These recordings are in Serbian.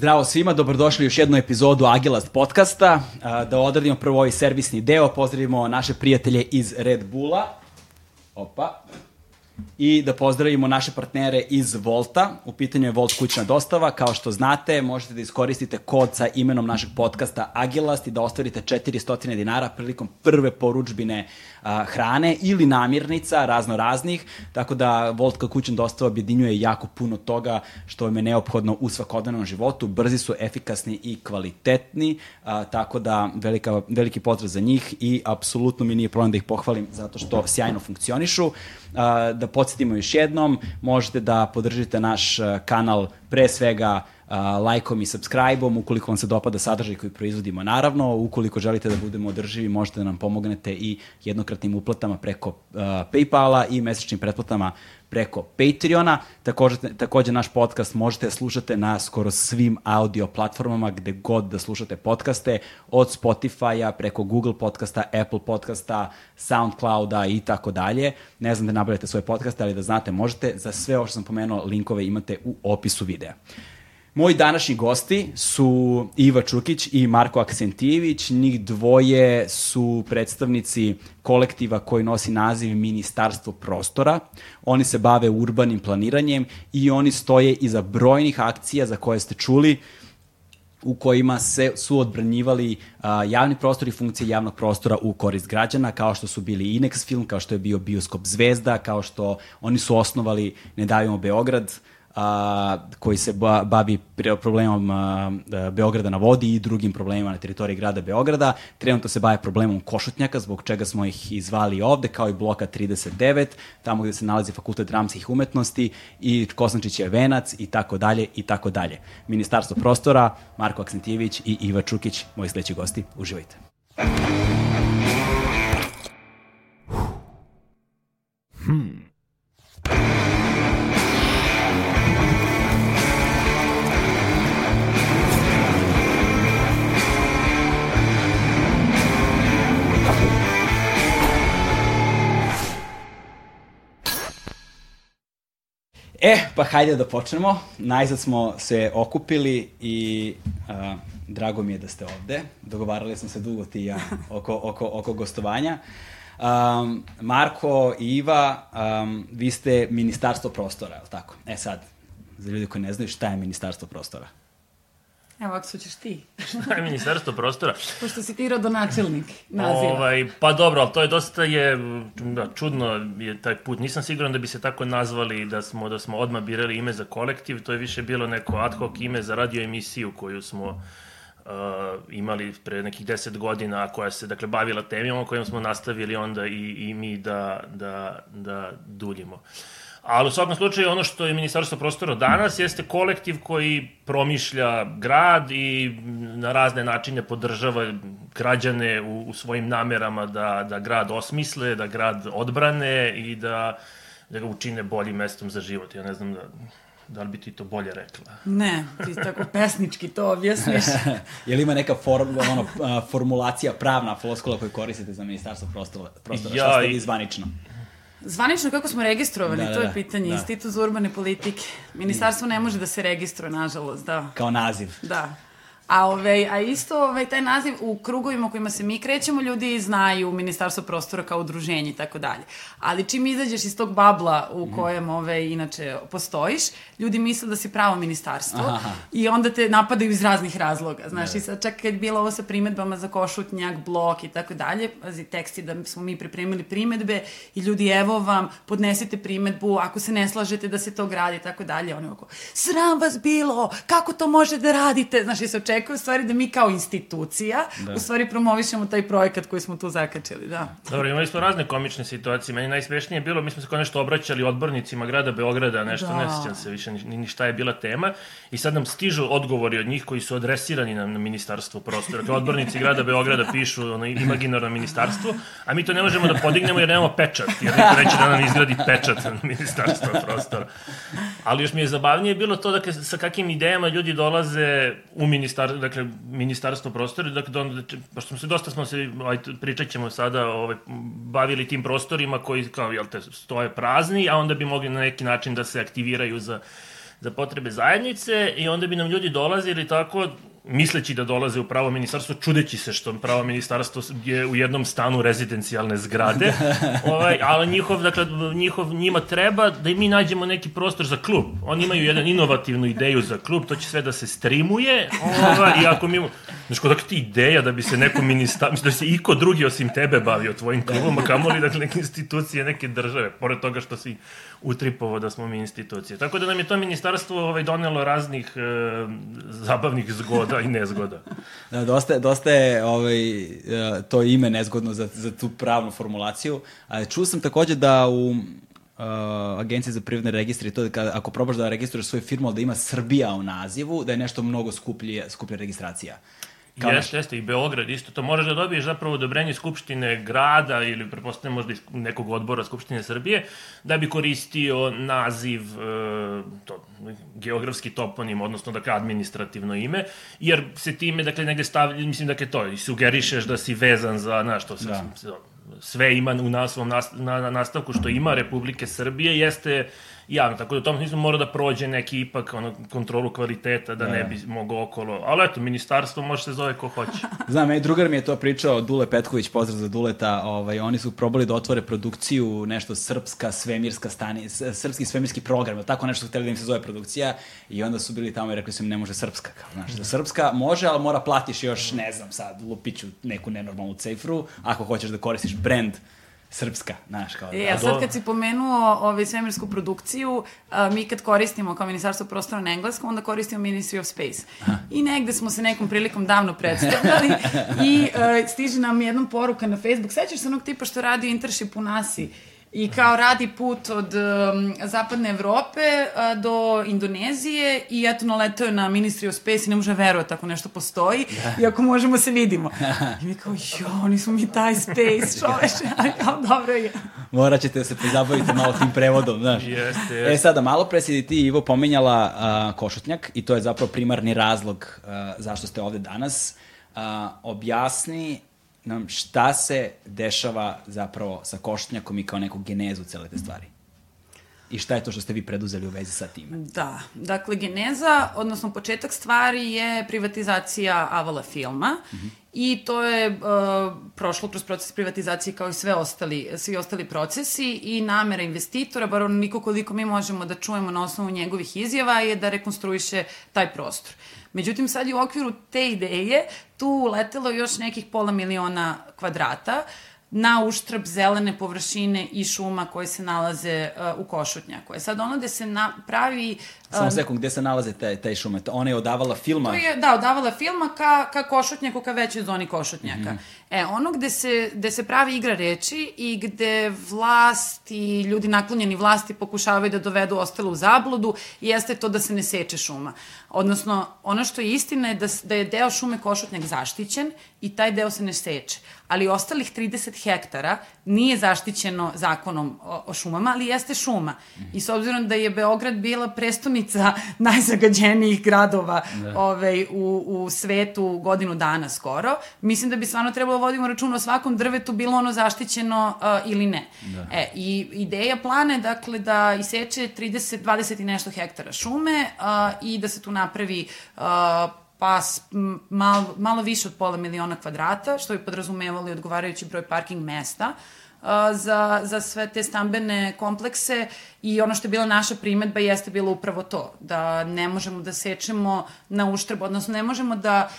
Zdravo svima, dobrodošli u još jednu epizodu Agilast podcasta. Da odradimo prvo ovaj servisni deo, pozdravimo naše prijatelje iz Red Bulla. Opa i da pozdravimo naše partnere iz Volta. U pitanju je Volt kućna dostava. Kao što znate, možete da iskoristite kod sa imenom našeg podcasta Agilast i da ostvarite 400 dinara prilikom prve poručbine a, hrane ili namirnica razno raznih. Tako da Volt kao kućna dostava objedinjuje jako puno toga što vam je neophodno u svakodnevnom životu. Brzi su, efikasni i kvalitetni, a, tako da velika, veliki pozdrav za njih i apsolutno mi nije problem da ih pohvalim zato što sjajno funkcionišu. Da podsjetimo još jednom, možete da podržite naš kanal pre svega lajkom i subscribe-om, ukoliko vam se dopada sadržaj koji proizvodimo, naravno, ukoliko želite da budemo održivi, možete da nam pomognete i jednokratnim uplatama preko uh, Paypala i mesečnim pretplatama preko Patreona. Takođe, takođe naš podcast možete da slušate na skoro svim audio platformama gde god da slušate podcaste, od Spotify-a preko Google podcasta, Apple podcasta, Soundclouda i tako dalje. Ne znam da nabavljate svoje podcaste, ali da znate možete. Za sve ovo što sam pomenuo, linkove imate u opisu videa. Moji današnji gosti su Iva Čukić i Marko Aksentijević. Njih dvoje su predstavnici kolektiva koji nosi naziv Ministarstvo prostora. Oni se bave urbanim planiranjem i oni stoje iza brojnih akcija za koje ste čuli u kojima se su odbranjivali a, javni prostor i funkcije javnog prostora u korist građana, kao što su bili Inex film, kao što je bio Bioskop Zvezda, kao što oni su osnovali Ne davimo Beograd, a, koji se ba, bavi problemom a, Beograda na vodi i drugim problemima na teritoriji grada Beograda. Trenutno se bave problemom Košutnjaka, zbog čega smo ih izvali ovde, kao i bloka 39, tamo gde se nalazi Fakultet dramskih umetnosti i Kosnačić je venac i tako dalje i tako dalje. Ministarstvo prostora, Marko Aksentijević i Iva Čukić, moji sledeći gosti. Uživajte. Hmm. E, pa hajde da počnemo. Najzad smo se okupili i uh, drago mi je da ste ovde. Dogovarali smo se dugo ti i ja oko, oko, oko gostovanja. Um, Marko i Iva, um, vi ste ministarstvo prostora, je li tako? E sad, za ljudi koji ne znaju šta je ministarstvo prostora. Evo, ako ćeš ti. Šta je ministarstvo prostora? Pošto si ti rodonačelnik naziva. Ovaj, pa dobro, ali to je dosta je, da, čudno je taj put. Nisam siguran da bi se tako nazvali da smo, da smo odmah birali ime za kolektiv. To je više bilo neko ad hoc ime za radio emisiju koju smo uh, imali pre nekih deset godina, koja se dakle, bavila temima kojom smo nastavili onda i, i mi da, da, da duljimo. Uh, Ali u svakom slučaju ono što je Ministarstvo prostora danas jeste kolektiv koji promišlja grad i na razne načine podržava građane u, u svojim namerama da, da grad osmisle, da grad odbrane i da, da ga učine boljim mestom za život. Ja ne znam da, da li bi ti to bolje rekla? Ne, ti tako pesnički to objasniš. je li ima neka form, ono, formulacija, pravna floskula koju koristite za ministarstvo prostora? prostora? Ja, Šta ste vi zvanično? Zvanično kako smo registrovani, da, to je da, pitanje. Da. Institut za urbane politike. Ministarstvo ne može da se registruje, nažalost, da. Kao naziv. Da. A, ove, a isto ove, taj naziv u krugovima u kojima se mi krećemo, ljudi znaju Ministarstvo prostora kao udruženje i tako dalje. Ali čim izađeš iz tog babla u mhm. kojem ove, inače postojiš, ljudi misle da si pravo ministarstvo Aha. i onda te napadaju iz raznih razloga. Znaš, ne. i sad čak kad je bilo ovo sa primetbama za košutnjak, blok i tako dalje, pazi, tekst je da smo mi pripremili primetbe i ljudi, evo vam, podnesite primetbu, ako se ne slažete da se to gradi i tako dalje, oni oko, sram vas bilo, kako to može da radite? Znaš, i se očekuje očekuje u stvari da mi kao institucija da. u stvari promovišemo taj projekat koji smo tu zakačili, da. Dobro, imali smo razne komične situacije. Meni najsmešnije je bilo, mi smo se kao nešto obraćali odbornicima grada Beograda, nešto, da. ne sjećam se više ni, ni šta je bila tema. I sad nam stižu odgovori od njih koji su adresirani na, na ministarstvo prostora. Dakle, odbornici grada Beograda pišu ono imaginarno ministarstvo, a mi to ne možemo da podignemo jer nemamo pečat. Jer neko reći da nam izgradi pečat na ministarstvo prostora. Ali još mi je zabavnije bilo to da sa kakvim idejama ljudi dolaze u ministarstvo dakle, ministarstvo prostora, dakle, onda, pošto smo se dosta smo se, aj, pričat ćemo sada, ovaj, bavili tim prostorima koji, kao, jel te, stoje prazni, a onda bi mogli na neki način da se aktiviraju za za potrebe zajednice i onda bi nam ljudi dolazili tako misleći da dolaze u pravo ministarstvo, čudeći se što pravo ministarstvo je u jednom stanu rezidencijalne zgrade, ovaj, ali njihov, dakle, njihov, njima treba da i mi nađemo neki prostor za klub. Oni imaju jedan inovativnu ideju za klub, to će sve da se streamuje, ovaj, i ako mi... Znaš, kod ti ideja da bi se neko ministarstvo, da bi se iko drugi osim tebe bavio tvojim klubom, a kamoli, dakle, neke institucije, neke države, pored toga što si utripovo da smo mi institucije. Tako da nam je to ministarstvo ovaj, donelo raznih e, zabavnih zgoda i nezgoda. Da, dosta, dosta je ovaj, e, to ime nezgodno za, za tu pravnu formulaciju. A, čuo sam takođe da u uh, agencije za privredne registre, to da kada, ako probaš da registruješ svoju firmu, da ima Srbija u nazivu, da je nešto mnogo skuplje, skuplja registracija. Kao jeste, jeste, i Beograd isto. To možeš da dobiješ zapravo odobrenje Skupštine grada ili prepostavljam možda iz nekog odbora Skupštine Srbije da bi koristio naziv, e, to, geografski toponim, odnosno dakle administrativno ime, jer se time, dakle, negde stavlja, mislim, dakle, to, i sugerišeš da si vezan za, znaš, to, da. sve ima u nas, na, na, nastavku što ima Republike Srbije, jeste javno, tako da u tom smislu mora da prođe neki ipak ono, kontrolu kvaliteta da, da ne bi mogao okolo. Ali eto, ministarstvo može se zove ko hoće. Znam, meni drugar mi je to pričao, Dule Petković, pozdrav za Duleta, ovaj, oni su probali da otvore produkciju, nešto srpska svemirska stani, srpski svemirski program, tako nešto hteli da im se zove produkcija i onda su bili tamo i rekli su im ne može srpska. Kao, znaš, da srpska može, ali mora platiš još, ne znam sad, lupiću neku nenormalnu cifru, ako hoćeš da koristiš brand srpska, znaš, kao... E, a sad kad si pomenuo ovaj, svemirsku produkciju, a, mi kad koristimo kao Ministarstvo prostora na engleskom, onda koristimo Ministry of Space. Aha. I negde smo se nekom prilikom davno predstavljali i a, stiže nam jednom poruka na Facebook, sećaš se onog tipa što radi internship u nasi I kao radi put od um, zapadne Evrope uh, do Indonezije i eto naletao je na Ministry of Space i ne može verovati tako nešto postoji da. i ako možemo se vidimo. I mi kao, jo, nismo mi taj space, čoveče, ali kao dobro je. Morat ćete da se pozabavite malo tim prevodom, znaš. Jeste, jeste. E sada, malo pre si ti, Ivo, pomenjala uh, Košutnjak i to je zapravo primarni razlog uh, zašto ste ovde danas. Uh, objasni nam šta se dešava zapravo sa košnjakom i kao neku genezu cele te stvari. I šta je to što ste vi preduzeli u vezi sa time? Da, dakle, geneza, odnosno početak stvari je privatizacija Avala filma mm -hmm. i to je uh, prošlo kroz proces privatizacije kao i sve ostali, svi ostali procesi i namera investitora, bar onoliko koliko mi možemo da čujemo na osnovu njegovih izjava je da rekonstruiše taj prostor. Međutim, sad je u okviru te ideje tu letelo još nekih pola miliona kvadrata na uštrb zelene površine i šuma koje se nalaze uh, u Košutnjaku. E sad ono gde se na, pravi... Samo sekund, gde se nalaze te, te šume? Ona je odavala filma? To je, da, odavala filma ka, ka Košutnjaku, ka većoj zoni Košutnjaka. Mm -hmm. E, ono gde se, gde se pravi igra reči i gde vlast i ljudi naklonjeni vlasti pokušavaju da dovedu ostalo u zabludu, jeste to da se ne seče šuma. Odnosno, ono što je istina je da, da je deo šume Košutnjak zaštićen i taj deo se ne seče. Ali ostalih 30 hektara nije zaštićeno zakonom o, o šumama, ali jeste šuma. I s obzirom da je Beograd bila prestonica najzagađenijih gradova da. ovaj, u, u svetu godinu dana skoro, mislim da bi stvarno trebalo da vodimo račun o svakom drvetu, bilo ono zaštićeno uh, ili ne. Da. E, I ideja plana je dakle da iseče 30, 20 i nešto hektara šume uh, i da se tu napravi uh, pa mal, malo više od pola miliona kvadrata, što bi podrazumevali odgovarajući broj parking mesta za, za sve te stambene komplekse i ono što je bila naša primetba jeste bilo upravo to, da ne možemo da sečemo na uštrb, odnosno ne možemo da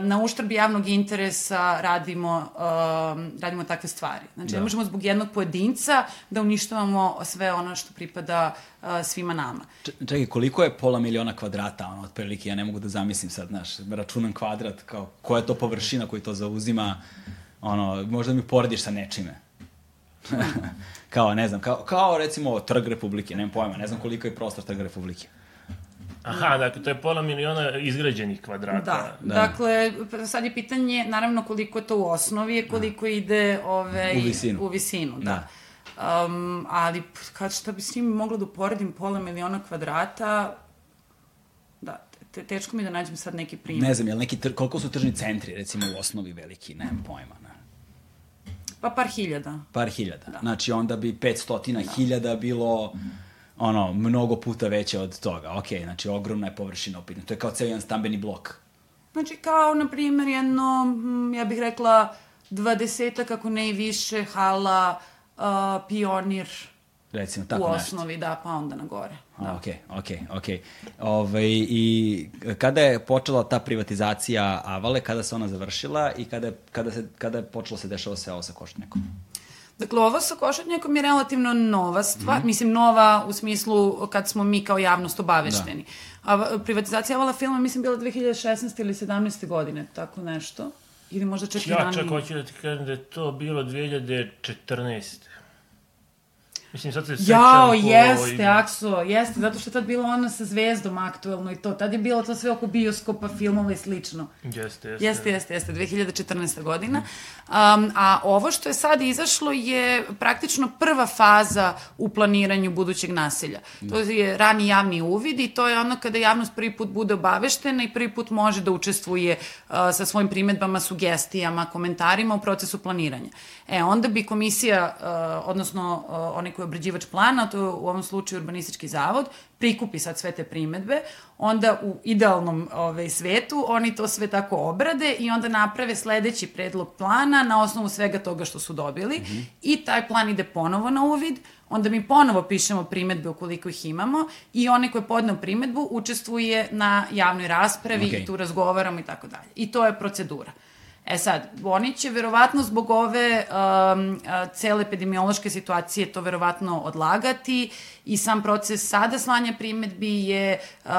na uštrb javnog interesa radimo, radimo takve stvari. Znači, da. ne možemo zbog jednog pojedinca da uništavamo sve ono što pripada svima nama. Čekaj, koliko je pola miliona kvadrata, ono, otprilike, ja ne mogu da zamislim sad, znaš, računam kvadrat, kao, koja je to površina koji to zauzima, ono, možda mi porediš sa nečime. kao, ne znam, kao, kao recimo Trg Republike, nemam pojma, ne znam koliko je prostor Trg Republike. Aha, dakle, to je pola miliona izgrađenih kvadrata. Da, da. dakle, sad je pitanje, naravno, koliko je to u osnovi, koliko da. ide ove, u visinu. U visinu, da. da. Um, ali, kad šta bi s njim mogla da uporedim pola miliona kvadrata, da, te, teško mi da nađem sad neki primjer. Ne znam, jel neki, koliko su tržni centri, recimo, u osnovi veliki, nemam pojma. Pa par hiljada. Par hiljada. Da. Znači onda bi 500 da. hiljada bilo ono, mnogo puta veća od toga. Ok, znači ogromna je površina upitna. To je kao ceo jedan stambeni blok. Znači kao, na primjer, jedno, mm, ja bih rekla, dvadesetak, ako ne i više, hala, uh, pionir, Recimo, tako u nešto. osnovi, da, pa onda na gore. Da. A, ok, ok, ok. Ove, I kada je počela ta privatizacija Avale, kada se ona završila i kada je, kada se, kada je počelo se dešava sve ovo sa Koštnjakom? Dakle, ovo sa košatnjakom je relativno nova stvar, Mhm. mislim nova u smislu kad smo mi kao javnost obavešteni. Da. A privatizacija Avala filma, mislim, bila 2016. ili 17. godine, tako nešto. Ili možda čak i Ja ranije. čak hoću da ti kažem da je to bilo 2014. Mislim, sad se sećam Jao, jeste, Akso, jeste, zato što je tad bilo ono sa zvezdom aktuelno i to. Tad je bilo to sve oko bioskopa, filmova i slično. Jeste, jeste. Jeste, jeste, jeste, 2014. godina. Um, a ovo što je sad izašlo je praktično prva faza u planiranju budućeg naselja. To je rani javni uvid i to je ono kada javnost prvi put bude obaveštena i prvi put može da učestvuje uh, sa svojim primetbama, sugestijama, komentarima u procesu planiranja. E, onda bi komisija, uh, odnosno uh, onaj koji obrađivač plana, to je u ovom slučaju urbanistički zavod, prikupi sad sve te primetbe, onda u idealnom ovaj, svetu oni to sve tako obrade i onda naprave sledeći predlog plana na osnovu svega toga što su dobili mm -hmm. i taj plan ide ponovo na uvid, onda mi ponovo pišemo primetbe ukoliko ih imamo i onaj ko je podneo primetbu učestvuje na javnoj raspravi Okej. i tu razgovaramo i tako dalje. I to je procedura. E sad, oni će verovatno zbog ove um, cele epidemiološke situacije to verovatno odlagati i sam proces sada slanja primetbi je uh,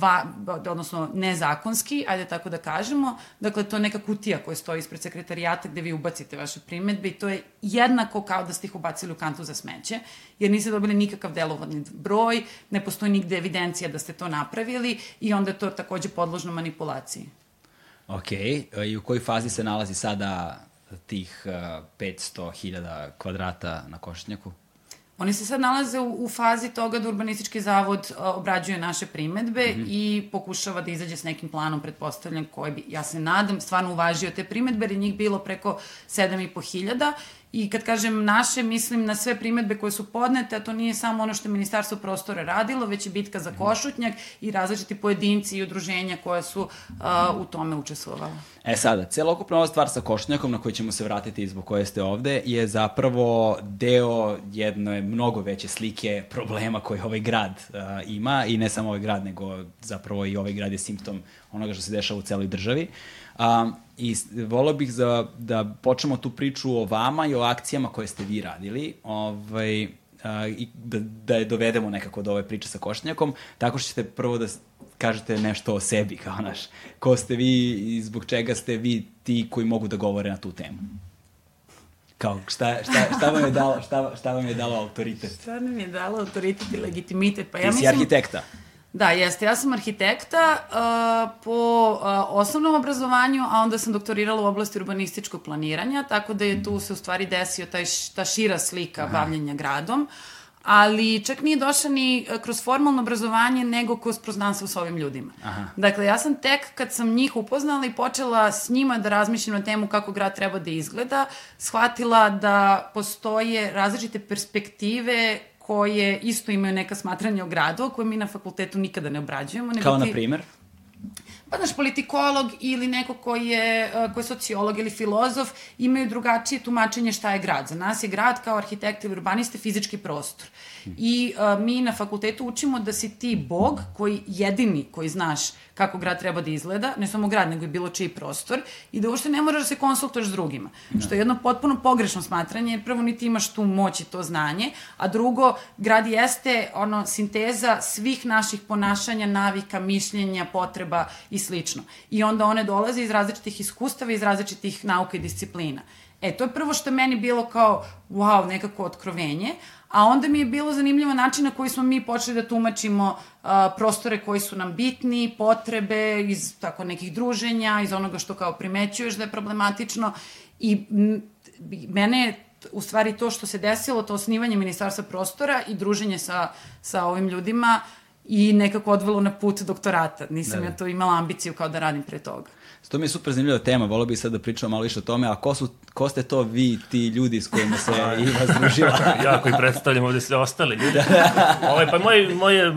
va, odnosno nezakonski, ajde tako da kažemo. Dakle, to je neka kutija koja stoji ispred sekretarijata gde vi ubacite vaše primetbe i to je jednako kao da ste ih ubacili u kantu za smeće, jer niste dobili nikakav delovodni broj, ne postoji nigde evidencija da ste to napravili i onda je to takođe podložno manipulaciji. Ok, e, i u kojoj fazi se nalazi sada tih uh, 500.000 kvadrata na Koštnjaku? Oni se sad nalaze u, u fazi toga da Urbanistički zavod a, obrađuje naše primetbe mm -hmm. i pokušava da izađe s nekim planom, pretpostavljam, koji bi, ja se nadam, stvarno uvažio te primetbe, jer je njih bilo preko 7.500 hiljada. I kad kažem naše, mislim na sve primetbe koje su podnete, a to nije samo ono što je Ministarstvo prostora radilo, već i bitka za Košutnjak i različiti pojedinci i udruženja koja su a, u tome učestvovala. E sada, celokupna ova stvar sa Košnjakom na koju ćemo se vratiti zbog koje ste ovde je zapravo deo jedne mnogo veće slike problema koje ovaj grad uh, ima i ne samo ovaj grad, nego zapravo i ovaj grad je simptom onoga što se dešava u celoj državi. Um, I volao bih za, da počnemo tu priču o vama i o akcijama koje ste vi radili. Ovaj, a, i da, da je dovedemo nekako do ove priče sa Košnjakom, tako što ćete prvo da kažete nešto o sebi, kao naš. Ko ste vi i zbog čega ste vi ti koji mogu da govore na tu temu? Kao, šta, šta, šta, vam je dalo, šta, šta vam je dalo autoritet? Stvarno mi je dalo autoritet i legitimitet. Pa Ti ja si mislim... arhitekta. Da, jeste. Ja sam arhitekta uh, po uh, osnovnom obrazovanju, a onda sam doktorirala u oblasti urbanističkog planiranja, tako da je tu se u stvari desio taj, ta šira slika Aha. bavljenja gradom. Ali čak nije došla ni uh, kroz formalno obrazovanje, nego kroz poznanstvo sa ovim ljudima. Aha. Dakle, ja sam tek kad sam njih upoznala i počela s njima da razmišljam na temu kako grad treba da izgleda, shvatila da postoje različite perspektive koje isto imaju neka smatranja o gradu, koje mi na fakultetu nikada ne obrađujemo. Nego Kao na ti- primer? pa znaš, politikolog ili neko koji je, uh, koji je sociolog ili filozof imaju drugačije tumačenje šta je grad. Za nas je grad kao arhitekte ili urbaniste fizički prostor. I uh, mi na fakultetu učimo da si ti bog koji jedini koji znaš kako grad treba da izgleda, ne samo grad, nego i bilo čiji prostor, i da uopšte ne moraš da se konsultuješ s drugima. Što je jedno potpuno pogrešno smatranje, jer prvo niti imaš tu moć i to znanje, a drugo, grad jeste ono sinteza svih naših ponašanja, navika, mišljenja, potreba i slično. I onda one dolaze iz različitih iskustava, iz različitih nauka i disciplina. E, to je prvo što je meni bilo kao, wow, nekako otkrovenje, a onda mi je bilo zanimljivo način na koji smo mi počeli da tumačimo uh, prostore koji su nam bitni, potrebe iz tako nekih druženja, iz onoga što kao primećuješ da je problematično i m, mene je u stvari to što se desilo, to osnivanje ministarstva prostora i druženje sa, sa ovim ljudima i nekako odvelo na put doktorata. Nisam Da, da. ja to imala ambiciju kao da radim pre toga. To mi je super zanimljiva tema, volio bih sad da pričamo malo više o tome, a ko, su, ko ste to vi, ti ljudi s kojima se Iva združila? ja koji predstavljam ovde sve ostale ljude. Ovaj, pa moj, moj e,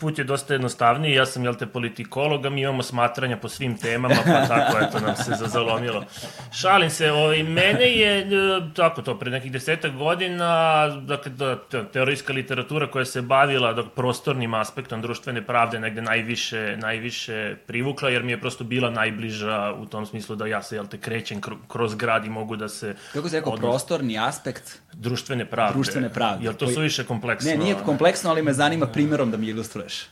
put je dosta jednostavniji, ja sam, jel te, politikolog, a mi imamo smatranja po svim temama, pa tako, eto, nam se za- zalomilo. Šalim se, ovaj, mene je, e, tako to, pre nekih desetak godina, dakle, da, te- teorijska literatura koja se bavila da, prostornim aspektom društvene pravde negde najviše, najviše privukla, jer mi je prosto bila najbliža u tom smislu da ja se, jel te, krećem kro- kroz grad i mogu da se... Kako se rekao, odnos- prostorni aspekt? društvene pravde. Društvene pravde. Jel to Koji- su više kompleksno? Ne, nije kompleksno, ali me zanima primjerom da mi ilustruješ.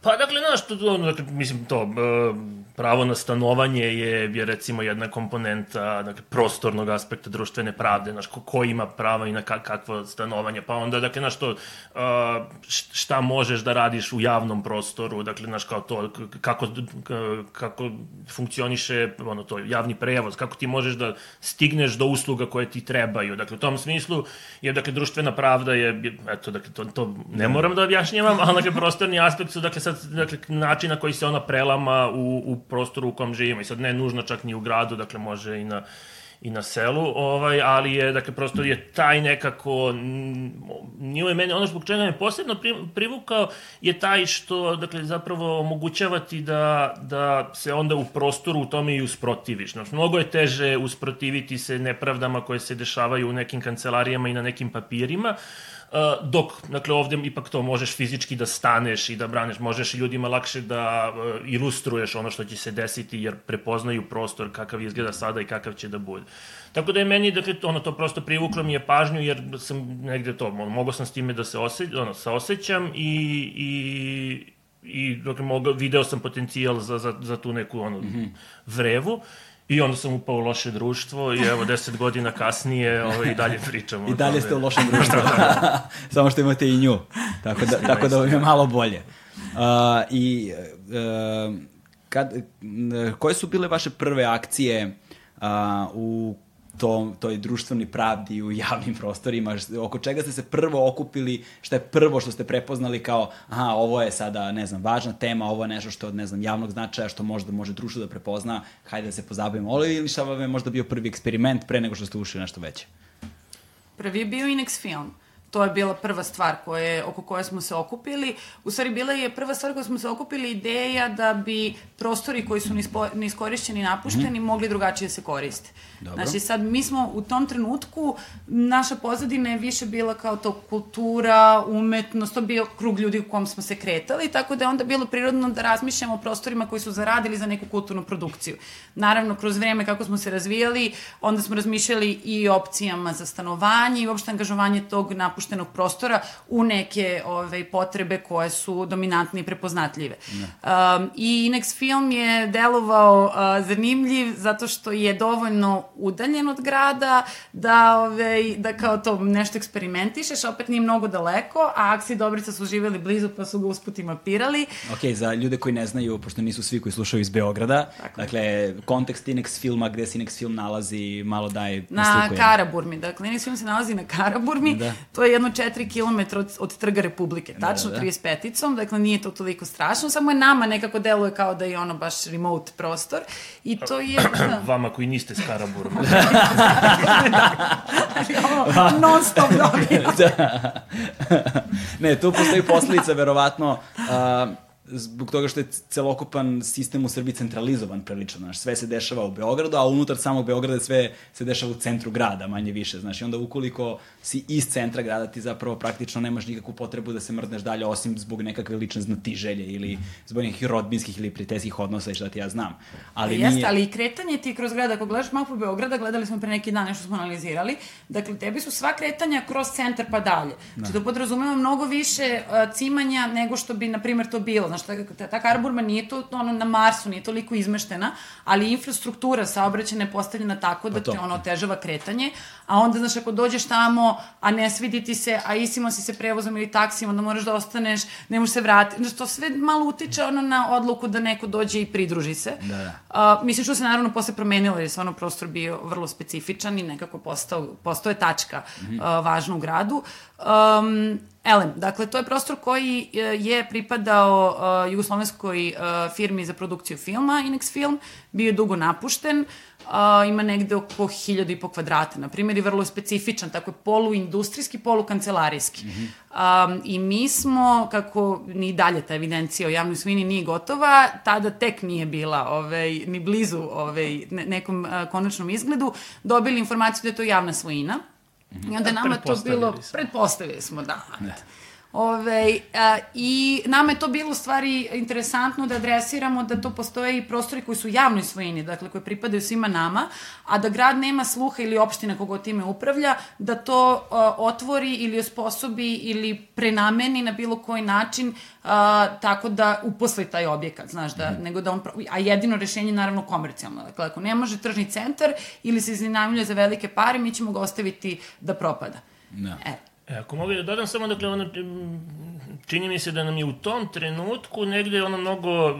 Pa, dakle, znaš, to, dakle, mislim, to, e, pravo na stanovanje je, je recimo jedna komponenta, dakle, prostornog aspekta društvene pravde, znaš, ko, ko ima prava i na ka, kakvo stanovanje, pa onda, dakle, znaš, to, šta možeš da radiš u javnom prostoru, dakle, znaš, kao to, kako, kako funkcioniše, ono, to, javni prevoz, kako ti možeš da stigneš do usluga koje ti trebaju, dakle, u tom smislu je, dakle, društvena pravda je, je eto, dakle, to, to ne moram da objašnjavam, ali, dakle, prostorni aspekt su, dakle, sad, dakle, način na koji se ona prelama u, u prostoru u kom živimo i sad ne nužno čak ni u gradu, dakle, može i na i na selu, ovaj, ali je, dakle, prosto je taj nekako, nije je mene, ono zbog čega me posebno pri- privukao je taj što, dakle, zapravo omogućava ti da, da se onda u prostoru u tome i usprotiviš. Znači, mnogo je teže usprotiviti se nepravdama koje se dešavaju u nekim kancelarijama i na nekim papirima, dok, dakle, ovde ipak to možeš fizički da staneš i da braniš, možeš i ljudima lakše da ilustruješ ono što će se desiti, jer prepoznaju prostor kakav izgleda sada i kakav će da bude. Tako da je meni, dakle, ono, to prosto privuklo mi je pažnju, jer sam negde to, ono, mogao sam s time da se ose, ono, saosećam i, i i dakle, mogao, video sam potencijal za, za, za tu neku ono, mm -hmm. vrevu i onda sam upao u loše društvo i evo deset godina kasnije ovaj, i dalje pričamo. I dalje ste u lošem društvu. Samo što imate i nju. Tako da, tako da vam je malo bolje. Uh, I uh, kad, koje su bile vaše prve akcije uh, u tom, toj društvenoj pravdi u javnim prostorima, oko čega ste se prvo okupili, šta je prvo što ste prepoznali kao, aha, ovo je sada, ne znam, važna tema, ovo je nešto što ne znam, javnog značaja, što možda može društvo da prepozna, hajde da se pozabavimo. Ovo ili šta vam je možda bio prvi eksperiment pre nego što ste ušli nešto veće? Prvi je bio Inex film. To je bila prva stvar koje, oko koje smo se okupili. U stvari, bila je prva stvar koju smo se okupili ideja da bi prostori koji su nispo, neiskorišćeni i napušteni mm mogli drugačije se koriste. Dobro. Znači, sad mi smo u tom trenutku, naša pozadina je više bila kao to kultura, umetnost, to bio krug ljudi u kom smo se kretali, tako da je onda bilo prirodno da razmišljamo o prostorima koji su zaradili za neku kulturnu produkciju. Naravno, kroz vreme kako smo se razvijali, onda smo razmišljali i opcijama za stanovanje i uopšte angažovanje tog napuštenog prostora u neke ove, potrebe koje su dominantne i prepoznatljive. Um, I Inex film je delovao uh, zanimljiv zato što je dovoljno udaljen od grada da, ove, da kao to nešto eksperimentišeš, opet nije mnogo daleko, a Aksi Dobrica su živeli blizu pa su ga usput i mapirali. Ok, za ljude koji ne znaju, pošto nisu svi koji slušaju iz Beograda, Tako. dakle, kontekst Inex filma, gde se Inex film nalazi, malo daj Na jednu. Karaburmi. Dakle, Inex film se nalazi na Karaburmi. Da. To je jedno 4 km od, od Trga Republike. Tačno da. 35-icom. Dakle, nije to toliko strašno. Samo je nama nekako deluje kao da je ono baš remote prostor. I to je... da, Vama koji niste s Karaburom. ono, non stop dobijamo. ne, tu postoji posledica, verovatno, a, zbog toga što je celokupan sistem u Srbiji centralizovan prilično, znaš, sve se dešava u Beogradu, a unutar samog Beograda sve se dešava u centru grada, manje više, znaš, i onda ukoliko si iz centra grada, ti zapravo praktično nemaš nikakvu potrebu da se mrdneš dalje, osim zbog nekakve lične znatiželje ili zbog nekih rodbinskih ili prijateljskih odnosa i šta ti ja znam. Ali Jeste, nije... ali i kretanje ti kroz grad, ako gledaš mapu Beograda, gledali smo pre neki dan nešto smo analizirali, dakle, tebi su sva kretanja kroz centar pa dalje. Znači, to podrazumeva mnogo više uh, cimanja nego što bi, na primjer, to bilo. Znaš, ta, ta, ta Karaburma nije to ono, na Marsu, nije toliko izmeštena, ali infrastruktura saobraćena je postavljena tako da Pa te ono otežava kretanje, a onda, znaš, ako dođeš tamo, a ne svidi ti se, a isimo si se prevozom ili taksijem, onda moraš da ostaneš, ne možeš se vratiti. Znači, to sve malo utiče ono na odluku da neko dođe i pridruži se. Da, da. A, mislim što se naravno posle promenilo, jer je stvarno prostor bio vrlo specifičan i nekako postao, postao je tačka Mhm. a, važna u gradu. Um, Elem, dakle, to je prostor koji e, je pripadao uh, jugoslovenskoj uh, firmi za produkciju filma, Inex Film, bio je dugo napušten, uh, ima negde oko hiljadu i po kvadrata, na primjer, i vrlo specifičan, tako je poluindustrijski, polukancelarijski. Mm -hmm. um, I mi smo, kako ni dalje ta evidencija o javnoj svini nije gotova, tada tek nije bila ovaj, ni blizu ovaj, ne, nekom uh, konačnom izgledu, dobili informaciju da je to javna svojina, I onda nama to bilo, smo. pretpostavili smo, da. Ne. Ove, a, I nama je to bilo stvari interesantno da adresiramo da to postoje i prostori koji su javnoj svojini, dakle koji pripadaju svima nama, a da grad nema sluha ili opština kogo time upravlja, da to a, otvori ili osposobi ili prenameni na bilo koji način a, tako da uposli taj objekat, znaš, da, mm. nego da on, a jedino rešenje je naravno komercijalno, dakle ako ne može tržni centar ili se iznajmljuje za velike pare, mi ćemo ga ostaviti da propada. Da. E, E, ako mogu da dodam samo, dakle, ono, čini mi se da nam je u tom trenutku negde ono mnogo e,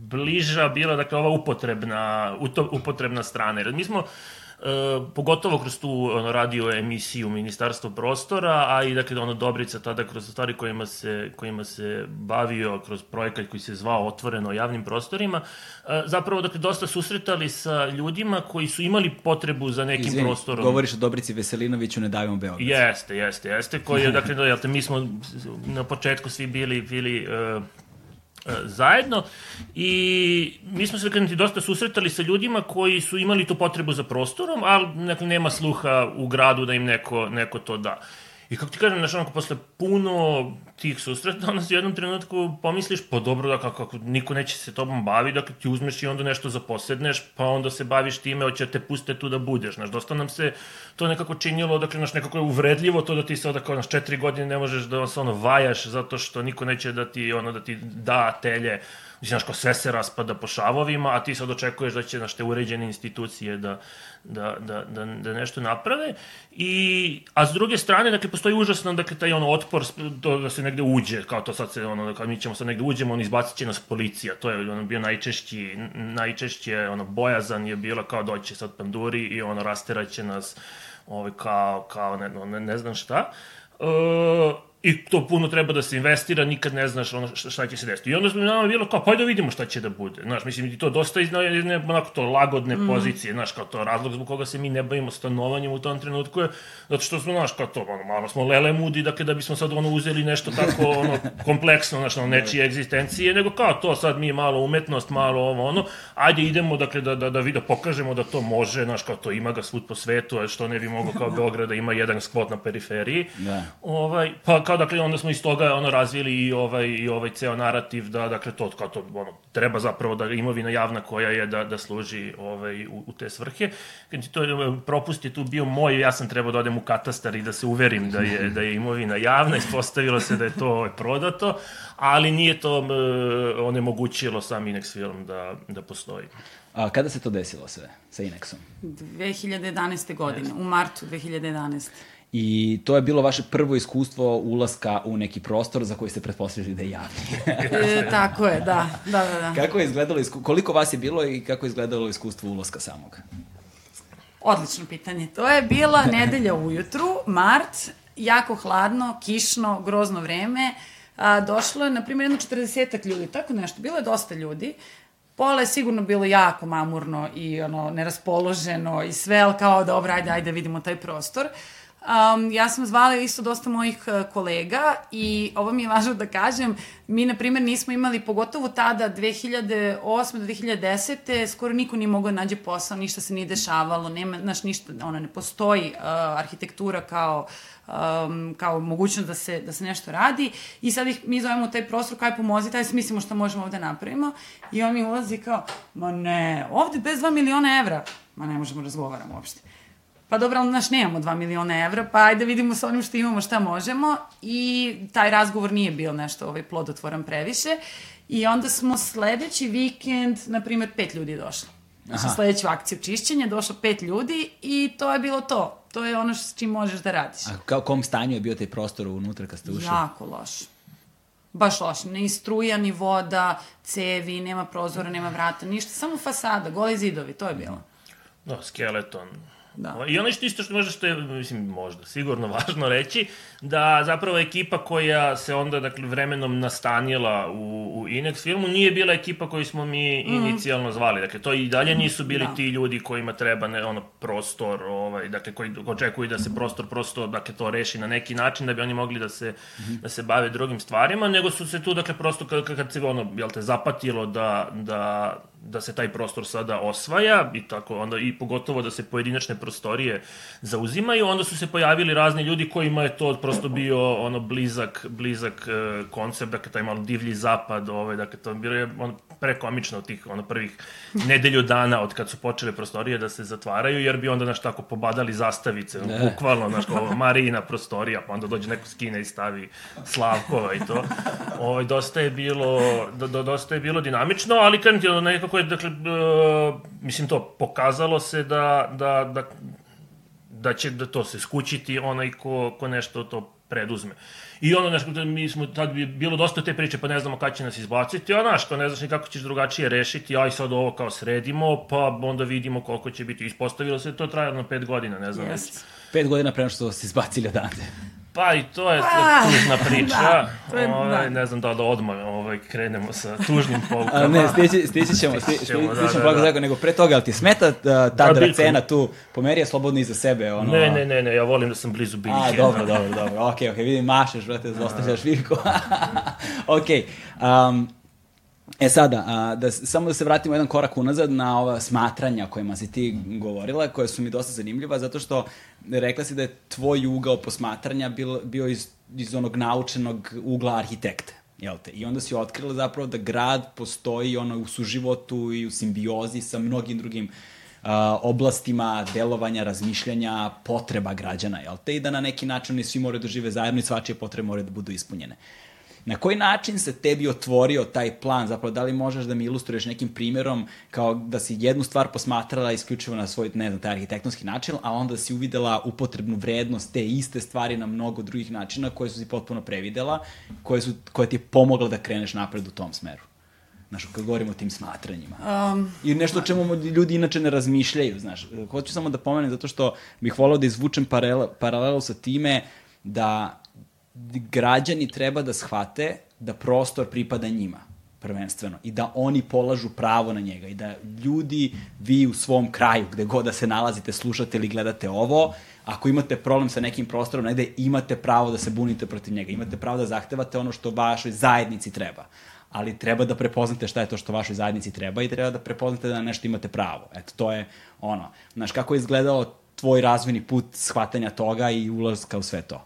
bliža bila, dakle, ova upotrebna, upotrebna strana. Jer mi smo pogotovo kroz tu ono, radio emisiju Ministarstvo prostora, a i dakle ono Dobrica tada kroz stvari kojima se, kojima se bavio kroz projekat koji se zvao Otvoreno javnim prostorima, e, zapravo dakle dosta susretali sa ljudima koji su imali potrebu za nekim Izvini, prostorom. govoriš o Dobrici Veselinoviću, ne davimo Beograd. Jeste, jeste, jeste, koji je, dakle, da, jel te, mi smo na početku svi bili, bili uh, E, zajedno i mi smo se kreniti dosta susretali sa ljudima koji su imali tu potrebu za prostorom, ali dakle, nema sluha u gradu da im neko, neko to da. I kako ti kažem, znaš, onako, posle puno tih susreta, onda u jednom trenutku pomisliš, pa dobro, da kako, kako niko neće se tobom bavi, da ti uzmeš i onda nešto zaposedneš, pa onda se baviš time, hoće da te puste tu da budeš, znaš, dosta nam se to nekako činilo, dakle, znaš, nekako je uvredljivo to da ti se, kao, znaš, četiri godine ne možeš da se ono vajaš, zato što niko neće da ti, ono, da ti da telje, Mislim, znaš, sve se raspada po šavovima, a ti sad očekuješ da će, znaš, te uređene institucije da, da, da, da, da nešto naprave. I, a s druge strane, dakle, postoji užasno, dakle, taj ono otpor to da se negde uđe, kao to sad se, ono, kao mi ćemo sad negde uđemo, on izbacit će nas policija. To je ono, bio najčešći, najčešće, ono, bojazan je bila kao doće sad panduri i ono, rasteraće nas, ovaj, kao, kao ne, ne, ne znam šta. Uh, i to puno treba da se investira, nikad ne znaš ono šta će se desiti. I onda smo nama bilo kao, pa da vidimo šta će da bude. Znaš, mislim, i to dosta iz jedne, onako, to lagodne mm. pozicije, znaš, kao to razlog zbog koga se mi ne bavimo stanovanjem u tom trenutku je, zato što smo, znaš, kao to, ono, malo smo lele mudi, dakle, da bismo sad ono uzeli nešto tako, ono, kompleksno, znaš, ono, nečije egzistencije, nego kao to, sad mi malo umetnost, malo ovo, ono, ajde idemo, dakle, da, da, da, da, da pokažemo da to može, znaš, kao to ima ga svud po svetu, a što ne bi mogao kao Beograd da ima jedan skvot na periferiji. Da. Ovaj, pa kao dakle onda smo iz toga ono razvili i ovaj i ovaj ceo narativ da dakle to kao to ono treba zapravo da imovina javna koja je da da služi ovaj u, u te svrhe. Kad to propust je tu bio moj, ja sam trebao da odem u katastar i da se uverim da je da je imovina javna, ispostavilo se da je to ovaj, prodato, ali nije to uh, onemogućilo sam Inex film da da postoji. A kada se to desilo sve sa Inexom? 2011. godine, u martu 2011. I to je bilo vaše prvo iskustvo ulaska u neki prostor za koji ste pretpostavili da je javni. e, tako je, da. da, da, da. Kako je izgledalo, isku... koliko vas je bilo i kako je izgledalo iskustvo ulaska samog? Odlično pitanje. To je bila nedelja ujutru, mart, jako hladno, kišno, grozno vreme. A, došlo je, na primjer, jedno 40 ljudi, tako nešto. Bilo je dosta ljudi. Pola je sigurno bilo jako mamurno i ono, neraspoloženo i sve, ali kao dobro, ajde, ajde vidimo taj prostor. Uh, Um, ja sam zvala isto dosta mojih uh, kolega i ovo mi je važno da kažem, mi na primjer nismo imali, pogotovo tada 2008. do 2010. skoro niko nije mogao da nađe posao, ništa se nije dešavalo, nema, znaš, ništa, ono, ne postoji uh, arhitektura kao um, kao mogućnost da se, da se nešto radi i sad ih mi zovemo taj prostor kaj pomozi, taj mislimo šta možemo ovde napravimo i on mi ulazi kao, ma ne, ovde bez 2 miliona evra, ma ne možemo razgovaramo uopšte pa dobro, ali naš nemamo 2 miliona evra, pa ajde vidimo sa onim što imamo šta možemo i taj razgovor nije bio nešto ovaj, plodotvoran previše i onda smo sledeći vikend, na primer, pet ljudi došlo. Znači, sledeću akciju čišćenja došlo pet ljudi i to je bilo to. To je ono s čim možeš da radiš. A kao kom stanju je bio taj prostor unutra kad ste ušli? Jako loš. Baš loš. Ni struja, ni voda, cevi, nema prozora, nema vrata, ništa. Samo fasada, goli zidovi, to je bilo. Da, skeleton Da. I ono što isto što možda što je, mislim, možda, sigurno važno reći, da zapravo ekipa koja se onda, dakle, vremenom nastanila u, u Inex filmu nije bila ekipa koju smo mi mm. inicijalno zvali. Dakle, to i dalje nisu bili da. ti ljudi kojima treba ne, ono, prostor, ovaj, dakle, koji očekuju da se prostor prosto, dakle, to reši na neki način da bi oni mogli da se, mm da se bave drugim stvarima, nego su se tu, dakle, prosto kad, kad se ono, jel te, zapatilo da, da da se taj prostor sada osvaja i tako onda i pogotovo da se pojedinačne prostorije zauzimaju, onda su se pojavili razni ljudi kojima je to prosto bio ono blizak blizak e, koncept, dakle taj malo divlji zapad, ovaj dakle to bilo je on prekomično od tih ono prvih nedelju dana od kad su počele prostorije da se zatvaraju, jer bi onda naš tako pobadali zastavice, ne. bukvalno naš kao Marina prostorija, pa onda dođe neko skine i stavi Slavkova i to. Ovaj dosta je bilo do, do, dosta je bilo dinamično, ali krenuti nekako je, dakle, mislim to, pokazalo se da, da, da, da će da to se skućiti onaj ko, ko nešto to preduzme. I ono, znaš, mi smo, tad bi bilo dosta te priče, pa ne znamo kada će nas izbaciti, a znaš, to ne znaš ni kako ćeš drugačije rešiti, aj sad ovo kao sredimo, pa onda vidimo koliko će biti. Ispostavilo se to trajalo pet godina, ne znam. Yes. Pet godina prema što se izbacili odande. Pa i to je pa, tužna priča. Da, to je, ovaj, da. Ne znam da li da odmah ovaj, krenemo sa tužnim polkama. ne, stići, stići ćemo, stići ćemo, da, da, da. nego pre toga, ali ti smeta ta da, dracena tu, pomeri je slobodno iza sebe. Ono... Ne, ne, ne, ne, ja volim da sam blizu biljke. A, dobro, dobro, dobro, okej, okay, okej, okay, vidim, mašeš, brate, zostavljaš Viljko. okej, okay, um, E sada, a, da, samo da se vratimo jedan korak unazad na ova smatranja kojima si ti govorila, koje su mi dosta zanimljiva, zato što rekla si da je tvoj ugao posmatranja bil, bio iz, iz onog naučenog ugla arhitekte. Jel te? I onda si otkrila zapravo da grad postoji ono u suživotu i u simbiozi sa mnogim drugim uh, oblastima delovanja, razmišljanja, potreba građana, jel te? I da na neki način oni svi moraju da žive zajedno i svačije potrebe moraju da budu ispunjene. Uh, Na koji način se tebi otvorio taj plan? Zapravo, da li možeš da mi ilustruješ nekim primjerom kao da si jednu stvar posmatrala isključivo na svoj, ne znam, taj arhitektonski način, a onda si uvidela upotrebnu vrednost te iste stvari na mnogo drugih načina koje su si potpuno previdela, koje, su, koje ti je pomogla da kreneš napred u tom smeru? Znaš, kad govorimo o tim smatranjima. Um, I nešto o čemu ljudi inače ne razmišljaju, znaš. Hoću samo da pomenem zato što bih volao da izvučem paralelu sa time da građani treba da shvate da prostor pripada njima prvenstveno i da oni polažu pravo na njega i da ljudi, vi u svom kraju, gde god da se nalazite, slušate ili gledate ovo, ako imate problem sa nekim prostorom negde, imate pravo da se bunite protiv njega, imate pravo da zahtevate ono što vašoj zajednici treba ali treba da prepoznate šta je to što vašoj zajednici treba i treba da prepoznate da na nešto imate pravo. Eto, to je ono. Znaš, kako je izgledalo tvoj razvojni put shvatanja toga i ulazka u sve to?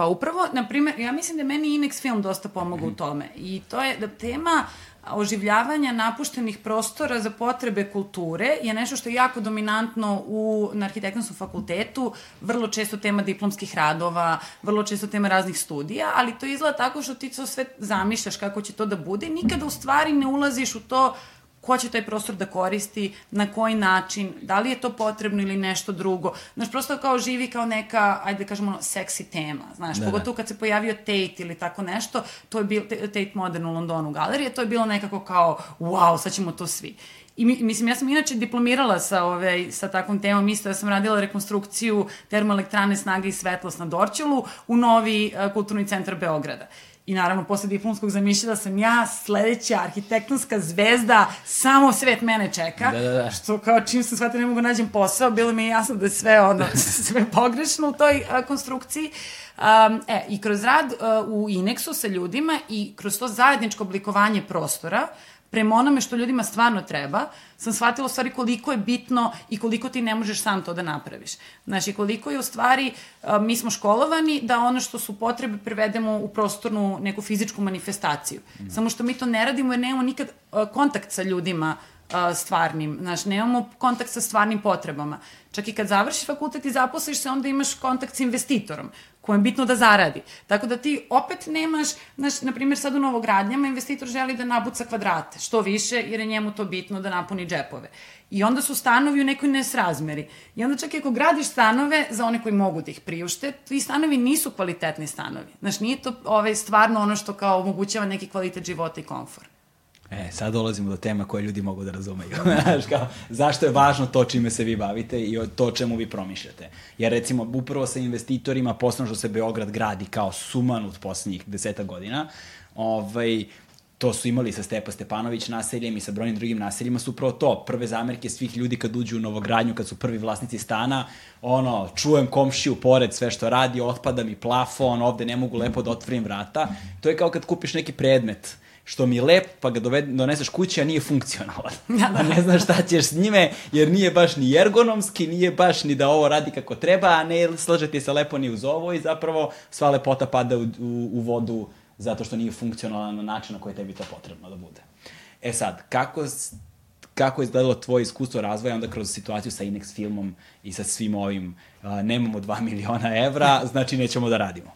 Pa upravo, na primjer, ja mislim da meni Inex film dosta pomoga u tome. I to je da tema oživljavanja napuštenih prostora za potrebe kulture je nešto što je jako dominantno u, na arhitektonskom fakultetu, vrlo često tema diplomskih radova, vrlo često tema raznih studija, ali to izgleda tako što ti to sve zamišljaš kako će to da bude, nikada u stvari ne ulaziš u to ko će taj prostor da koristi, na koji način, da li je to potrebno ili nešto drugo. Znaš, prosto kao živi kao neka, ajde da kažemo, seksi tema, znaš, da, pogotovo kad se pojavio Tate ili tako nešto, to je bil, Tate Modern u Londonu galerije, to je bilo nekako kao, wow, sad ćemo to svi. I mislim, ja sam inače diplomirala sa, ove, sa takvom temom, isto da sam radila rekonstrukciju termoelektrane Snaga i svetlost na Dorčelu u novi uh, kulturni centar Beograda. I naravno, posle diplomskog zamišljala sam ja sledeća arhitektonska zvezda, samo svet mene čeka. Da, da, da. Što kao čim sam shvatila ne mogu da nađem posao, bilo mi je jasno da je sve, ono, sve pogrešno u toj a, konstrukciji. Um, e, i kroz rad uh, u Inexu sa ljudima i kroz to zajedničko oblikovanje prostora, prema onome što ljudima stvarno treba, sam shvatila u stvari koliko je bitno i koliko ti ne možeš sam to da napraviš. Znači, koliko je u stvari, mi smo školovani da ono što su potrebe prevedemo u prostornu neku fizičku manifestaciju. Mm. Samo što mi to ne radimo jer nemamo nikad kontakt sa ljudima stvarnim, znaš, nemamo kontakt sa stvarnim potrebama. Čak i kad završiš fakultet i zaposliš se, onda imaš kontakt sa investitorom kojem je bitno da zaradi. Tako da ti opet nemaš, znaš, na primjer sad u novogradnjama investitor želi da nabuca kvadrate, što više, jer je njemu to bitno da napuni džepove. I onda su stanovi u nekoj nesrazmeri. I onda čak i ako gradiš stanove za one koji mogu da ih priušte, ti stanovi nisu kvalitetni stanovi. Znaš, nije to ovaj, stvarno ono što kao omogućava neki kvalitet života i komfor. E, sad dolazimo do tema koje ljudi mogu da razumeju. Znaš, kao, zašto je važno to čime se vi bavite i to o čemu vi promišljate. Jer recimo, upravo sa investitorima, posledno što se Beograd gradi kao sumanut poslednjih deseta godina, ovaj, to su imali sa Stepa Stepanović naseljem i sa brojnim drugim naseljima su upravo to. Prve zamerke svih ljudi kad uđu u novogradnju, kad su prvi vlasnici stana, ono, čujem komšiju pored sve što radi, otpada mi plafon, ovde ne mogu lepo da otvorim vrata. To je kao kad kupiš neki predmet što mi je lep, pa ga doved, doneseš kući, a nije funkcionalan. Ja, da. ne znaš šta ćeš s njime, jer nije baš ni ergonomski, nije baš ni da ovo radi kako treba, a ne slaže ti se lepo ni uz ovo i zapravo sva lepota pada u, u, u vodu zato što nije funkcionalan na način na koji tebi to potrebno da bude. E sad, kako, kako je izgledalo tvoje iskustvo razvoja onda kroz situaciju sa Inex filmom i sa svim ovim, uh, nemamo 2 miliona evra, znači nećemo da radimo?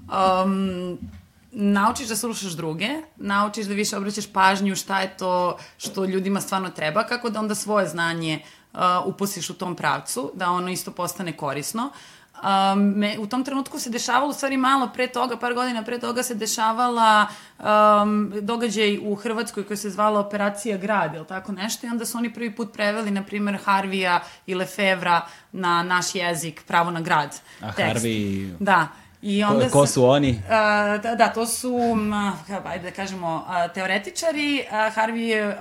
Um, naučiš da slušaš druge, naučiš da više obraćaš pažnju šta je to što ljudima stvarno treba, kako da onda svoje znanje uh, uposiš u tom pravcu, da ono isto postane korisno. Um, me, u tom trenutku se dešavalo, u stvari malo pre toga, par godina pre toga se dešavala um, događaj u Hrvatskoj koji se zvala Operacija Grad, ili tako nešto, i onda su oni prvi put preveli, na primer, Harvija i Lefevra na naš jezik, pravo na grad. A tekst. Harvey... Da. I onda ko, ko su oni? Da, da, to su, ajde da kažemo, teoretičari, Harvey je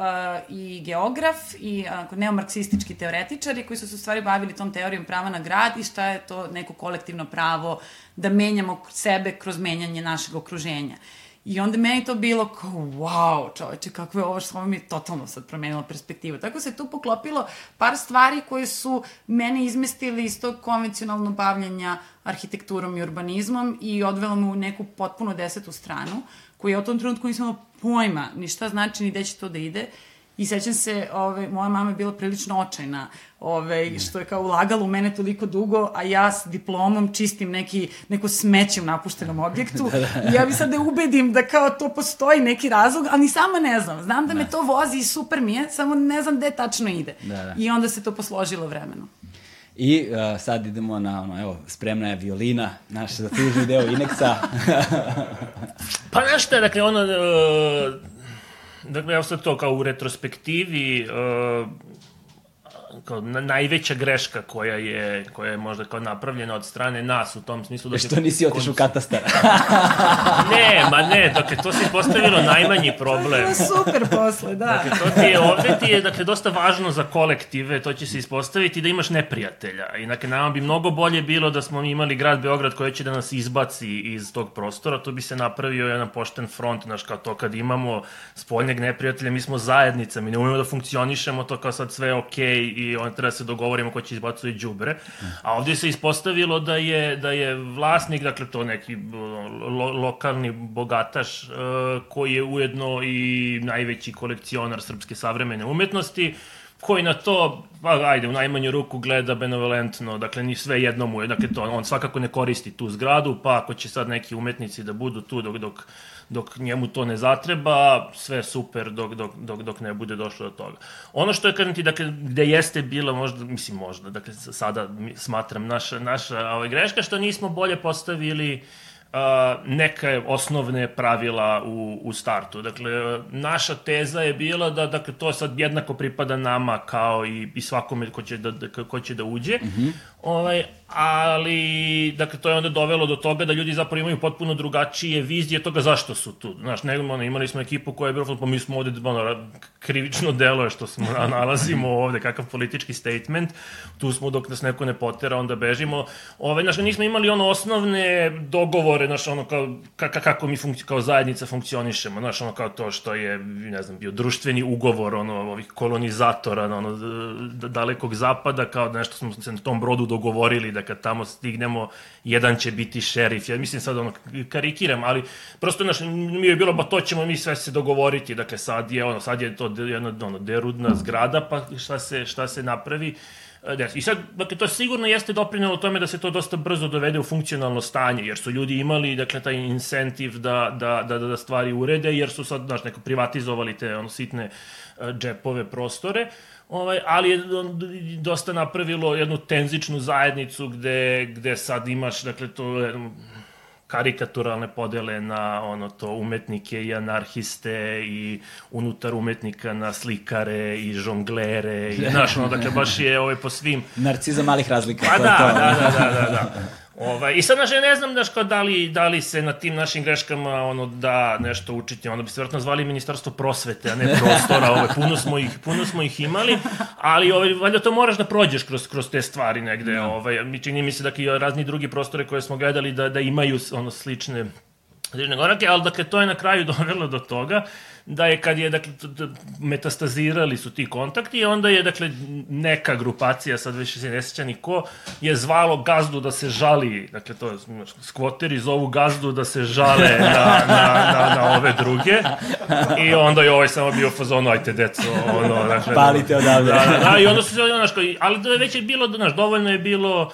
i geograf i uh, neomarksistički teoretičari koji su se u stvari bavili tom teorijom prava na grad i šta je to neko kolektivno pravo da menjamo sebe kroz menjanje našeg okruženja. I onda meni to bilo kao, wow, čoveče, kako je ovo što mi je totalno sad promenilo perspektivu. Tako se tu poklopilo par stvari koje su mene izmestili iz tog konvencionalnog bavljanja arhitekturom i urbanizmom i odvelo me u neku potpuno desetu stranu, koju ja u tom trenutku nisam pojma ni šta znači, ni gde će to da ide. I sećam se, ove, moja mama je bila prilično očajna, ove, što je kao ulagala u mene toliko dugo, a ja s diplomom čistim neki, neko smeće u napuštenom objektu. da, da. I ja bi sad da ubedim da kao to postoji neki razlog, ali ni sama ne znam. Znam da, da. me to vozi i super mi je, samo ne znam gde tačno ide. Da, da. I onda se to posložilo vremenom. I uh, sad idemo na, ono, evo, spremna je violina, naš zatužni deo Ineksa. pa nešto, dakle, ono, uh, dakle, evo sad to kao u retrospektivi, uh, kao na, najveća greška koja je, koja je možda kao napravljena od strane nas u tom smislu. Da Što nisi otišao u katastar? ne, ma ne, dakle, to se postavilo najmanji problem. To je super posle, da. Dakle, to ti je, ovde ti je, dakle, dosta važno za kolektive, to će se ispostaviti da imaš neprijatelja. I, dakle, nama bi mnogo bolje bilo da smo imali grad Beograd koji će da nas izbaci iz tog prostora, to bi se napravio jedan pošten front, znaš, kao to kad imamo spoljnjeg neprijatelja, mi smo zajednica, mi ne umemo da funkcionišemo, to kao sad sve okej okay i on treba da se dogovorimo ko će izbacuje đubre. A ovdje se ispostavilo da je, da je vlasnik, dakle to neki lo, lokalni bogataš uh, koji je ujedno i najveći kolekcionar srpske savremene umetnosti, koji na to, pa ajde, u najmanju ruku gleda benevolentno, dakle ni sve jedno mu je, dakle to, on svakako ne koristi tu zgradu, pa ako će sad neki umetnici da budu tu dok, dok dok njemu to ne zatreba, sve super dok, dok, dok, dok ne bude došlo do toga. Ono što je, kažem ti, dakle, gde jeste bila možda, mislim možda, dakle, sada smatram naša, naša ovaj, greška, što nismo bolje postavili uh, neke osnovne pravila u, u startu. Dakle, naša teza je bila da dakle, to sad jednako pripada nama kao i, i svakome ko će da, da, ko će da uđe. Mm -hmm. ovaj, ali, dakle, to je onda dovelo do toga da ljudi zapravo imaju potpuno drugačije vizije toga zašto su tu. Znaš, ne, ono, imali smo ekipu koja je bilo, pa mi smo ovde, ono, krivično delo je što smo nalazimo ovde, kakav politički statement, tu smo dok nas neko ne potera, onda bežimo. Ove, znaš, nismo imali ono osnovne dogovore, znaš, ono, kao, kako mi funkci, kao zajednica funkcionišemo, znaš, ono, kao to što je, ne znam, bio društveni ugovor, ono, ovih kolonizatora, ono, dalekog zapada, kao nešto smo se na tom brodu dogovorili, da kad tamo stignemo, jedan će biti šerif. Ja mislim sad ono, karikiram, ali prosto naš, mi je bilo, ba to ćemo mi sve se dogovoriti, dakle sad je, ono, sad je to jedna ono, derudna zgrada, pa šta se, šta se napravi. E, I sad, dakle, to sigurno jeste doprinelo tome da se to dosta brzo dovede u funkcionalno stanje, jer su ljudi imali, dakle, taj incentiv da, da, da, da stvari urede, jer su sad, znaš, neko privatizovali te ono, sitne uh, džepove prostore. Uh, Ovaj, ali je dosta napravilo jednu tenzičnu zajednicu gde, gde sad imaš, dakle, to je karikaturalne podele na ono to umetnike i anarhiste i unutar umetnika na slikare i žonglere i znaš ono dakle baš je ovaj po svim Narciza malih razlika. Pa to da, je to. da, da, da, da, da. Ovaj, I sad, znaš, ja ne znam, znaš, kao da li, da li se na tim našim greškama ono, da nešto učiti, onda bi se vjerojatno zvali ministarstvo prosvete, a ne prostora, ovaj, puno, smo ih, puno smo ih imali, ali ovaj, valjda to moraš da prođeš kroz, kroz te stvari negde, ovaj, mi čini mi se da i razni drugi prostori koje smo gledali da, da imaju ono slične slične korake, ali dakle to je na kraju dovelo do toga da je kad je dakle, metastazirali su ti kontakti, onda je dakle neka grupacija, sad više se ne sjeća ni ko, je zvalo gazdu da se žali, dakle to je, skvoteri zovu gazdu da se žale na, na, na, na ove druge i onda je ovaj samo bio fazon, ajte deco, ono, dakle, Palite odavde. Da, da, da, i onda su se, znaš, ali da je već je bilo, znaš, dovoljno je bilo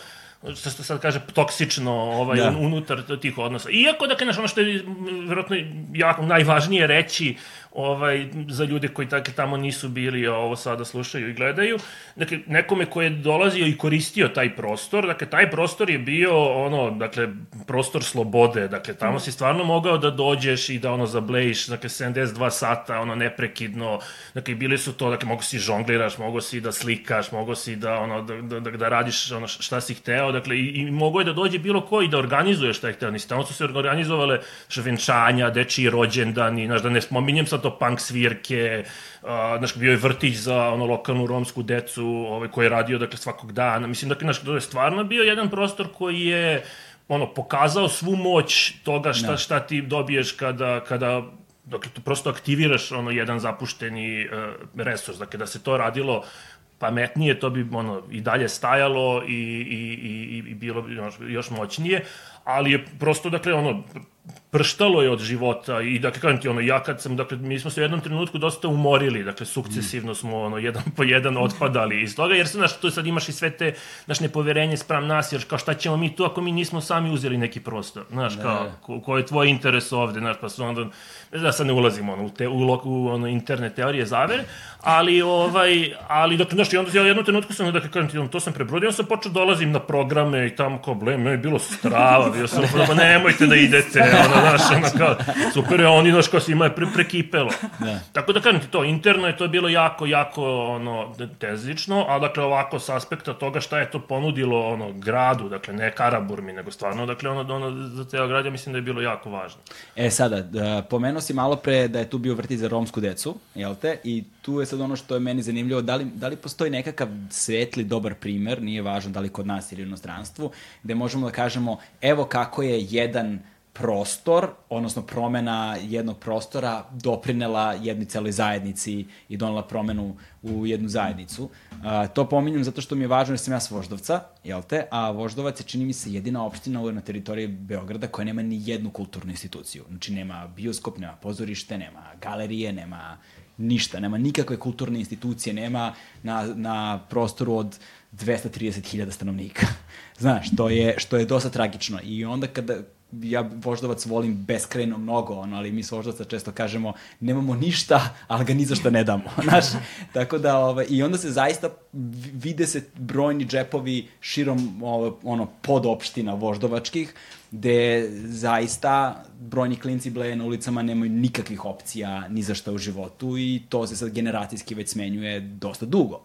što se sad kaže, toksično ovaj, Da. da. unutar tih odnosa. Iako, dakle, znaš, ono što je vjerojatno jako najvažnije reći ovaj, za ljude koji dakle, tamo nisu bili, a ovo sada slušaju i gledaju, dakle, nekome ko je dolazio i koristio taj prostor, dakle, taj prostor je bio, ono, dakle, prostor slobode, dakle, tamo si stvarno mogao da dođeš i da, ono, zablejiš, dakle, 72 sata, ono, neprekidno, dakle, bili su to, dakle, mogo si žongliraš, mogo si da slikaš, mogo si da, ono, da, da, da, da radiš ono šta si hteo, dakle, i, i mogo je da dođe bilo ko i da organizuje šta je hteo, nisi, tamo su se organizovale švenčanja, dečiji rođendani, znaš, da ne spominjem sad to punk svirke, a, znaš, bio je vrtić za ono lokalnu romsku decu, ovaj, koji je radio, dakle, svakog dana, mislim, dakle, znaš, to je stvarno bio jedan prostor koji je, ono, pokazao svu moć toga šta, šta ti dobiješ kada, kada dakle, tu prosto aktiviraš ono jedan zapušteni uh, resurs, dakle, da se to radilo pametnije, to bi ono i dalje stajalo i, i, i, i bilo bi još, još moćnije, ali je prosto, dakle, ono, prštalo je od života i dakle kažem ti ono ja kad sam dakle mi smo se u jednom trenutku dosta umorili dakle sukcesivno smo ono jedan po jedan otpadali iz toga jer se znaš tu sad imaš i sve te naš nepoverenje spram nas jer kao šta ćemo mi tu ako mi nismo sami uzeli neki prostor? Znaš kao ko, ko je tvoj interes ovde znaš pa su onda ne znam, sad ne ulazimo ono, u, te, u, lo- u ono, interne teorije zavere, ali, ovaj, ali dakle, znaš, i onda ja u jednom trenutku sam, dakle, kažem ti, ono, to sam prebrodio, sam počeo dolazim na programe i tamo kao, ble, me je bilo strava, bio sam, pa nemojte da idete, ono, znaš, ono, kao, super je, oni, znaš, kao svima je pre, prekipelo. Da. Tako da kažem ti to, interno je to bilo jako, jako, ono, tezično, a dakle, ovako, s aspekta toga šta je to ponudilo, ono, gradu, dakle, ne Karaburmi, nego stvarno, dakle, ono, ono za ceo grad, ja mislim da je bilo jako važno. E sada, da, pomenuo si malo pre da je tu bio vrtić za romsku decu, jel te? I tu je sad ono što je meni zanimljivo, da li, da li postoji nekakav svetli, dobar primer, nije važno da li kod nas ili u inostranstvu, gde možemo da kažemo, evo kako je jedan prostor, odnosno promena jednog prostora doprinela jednoj celoj zajednici i donela promenu u jednu zajednicu. A, to pominjem zato što mi je važno jer sam ja s Voždovca, jel te? A Voždovac je, čini mi se, jedina opština na teritoriji Beograda koja nema ni jednu kulturnu instituciju. Znači, nema bioskop, nema pozorište, nema galerije, nema ništa, nema nikakve kulturne institucije, nema na, na prostoru od 230.000 stanovnika. Znaš, to je, što je dosta tragično. I onda kada ja Voždovac volim beskrajno mnogo, ono, ali mi s Voždovca često kažemo nemamo ništa, ali ga ni za šta ne damo. Znaš, tako da, ovaj, i onda se zaista vi- vide se brojni džepovi širom ovo, ono, podopština voždovačkih, gde zaista brojni klinci bleje na ulicama nemaju nikakvih opcija ni za šta u životu i to se sad generacijski već smenjuje dosta dugo.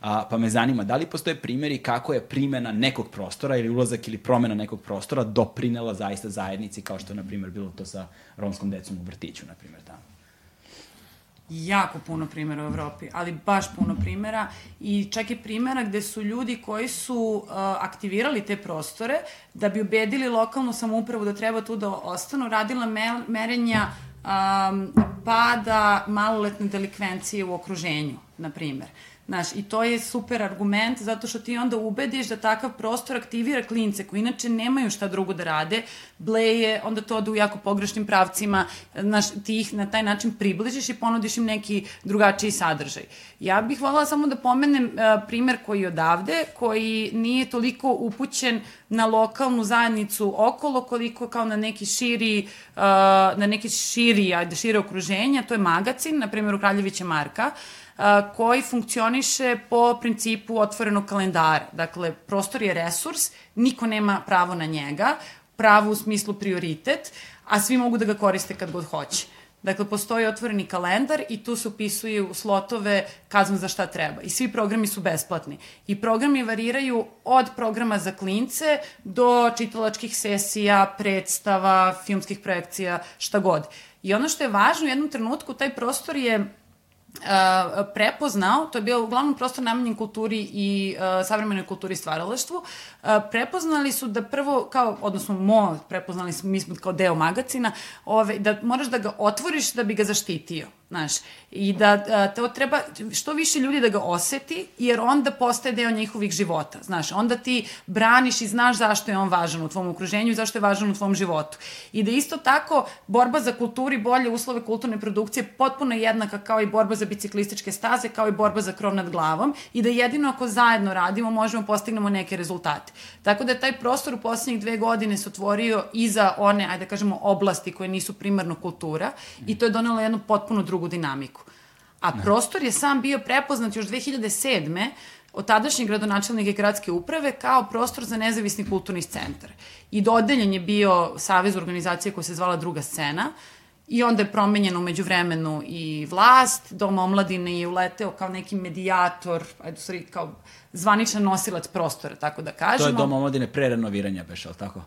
A, pa me zanima, da li postoje primjeri kako je primjena nekog prostora ili ulazak ili promena nekog prostora doprinela zaista zajednici, kao što je, na primjer, bilo to sa romskom decom u vrtiću, na primjer, tamo. jako puno primjera u Evropi, ali baš puno primjera i čak i primjera gde su ljudi koji su uh, aktivirali te prostore da bi ubedili lokalnu samoupravu da treba tu da ostanu, radila me merenja um, pada maloletne delikvencije u okruženju, na primjer. Znaš, i to je super argument zato što ti onda ubediš da takav prostor aktivira klince koji inače nemaju šta drugo da rade, bleje, onda to ode u jako pogrešnim pravcima, znaš, ti ih na taj način približiš i ponudiš im neki drugačiji sadržaj. Ja bih voljela samo da pomenem uh, primer koji je odavde, koji nije toliko upućen na lokalnu zajednicu okolo, koliko kao na neki širi, uh, na neki širi, ajde, šire okruženja, to je magacin, na primjer u Kraljevića Marka, a, koji funkcioniše po principu otvorenog kalendara. Dakle, prostor je resurs, niko nema pravo na njega, pravo u smislu prioritet, a svi mogu da ga koriste kad god hoće. Dakle, postoji otvoreni kalendar i tu se upisuju slotove kazno za šta treba. I svi programi su besplatni. I programi variraju od programa za klince do čitalačkih sesija, predstava, filmskih projekcija, šta god. I ono što je važno u jednom trenutku, taj prostor je Uh, prepoznao, to je bio uglavnom prostor namenjen kulturi i uh, savremenoj kulturi i stvaralaštvu, uh, prepoznali su da prvo, kao, odnosno mo, prepoznali smo, mi smo kao deo magacina, ove, da moraš da ga otvoriš da bi ga zaštitio. Znaš, i da a, to treba što više ljudi da ga oseti, jer onda postaje deo njihovih života. Znaš, onda ti braniš i znaš zašto je on važan u tvom okruženju i zašto je važan u tvom životu. I da isto tako borba za kulturu i bolje uslove kulturne produkcije potpuno jednaka kao i borba za biciklističke staze, kao i borba za krov nad glavom i da jedino ako zajedno radimo možemo postignemo neke rezultate. Tako da je taj prostor u poslednjih dve godine se otvorio i za one, ajde da kažemo, oblasti koje nisu primarno kultura i to je donelo jednu potpuno drugu drugu dinamiku. A ne. prostor je sam bio prepoznat još 2007 od tadašnjeg gradonačelnike gradske uprave kao prostor za nezavisni kulturni centar. I dodeljen je bio savez organizacije koja se zvala Druga scena i onda je promenjeno umeđu vremenu i vlast, Dom omladine je uleteo kao neki medijator, ajde sorry, kao zvaničan nosilac prostora, tako da kažemo. To je Dom omladine pre renoviranja, beš, ali tako?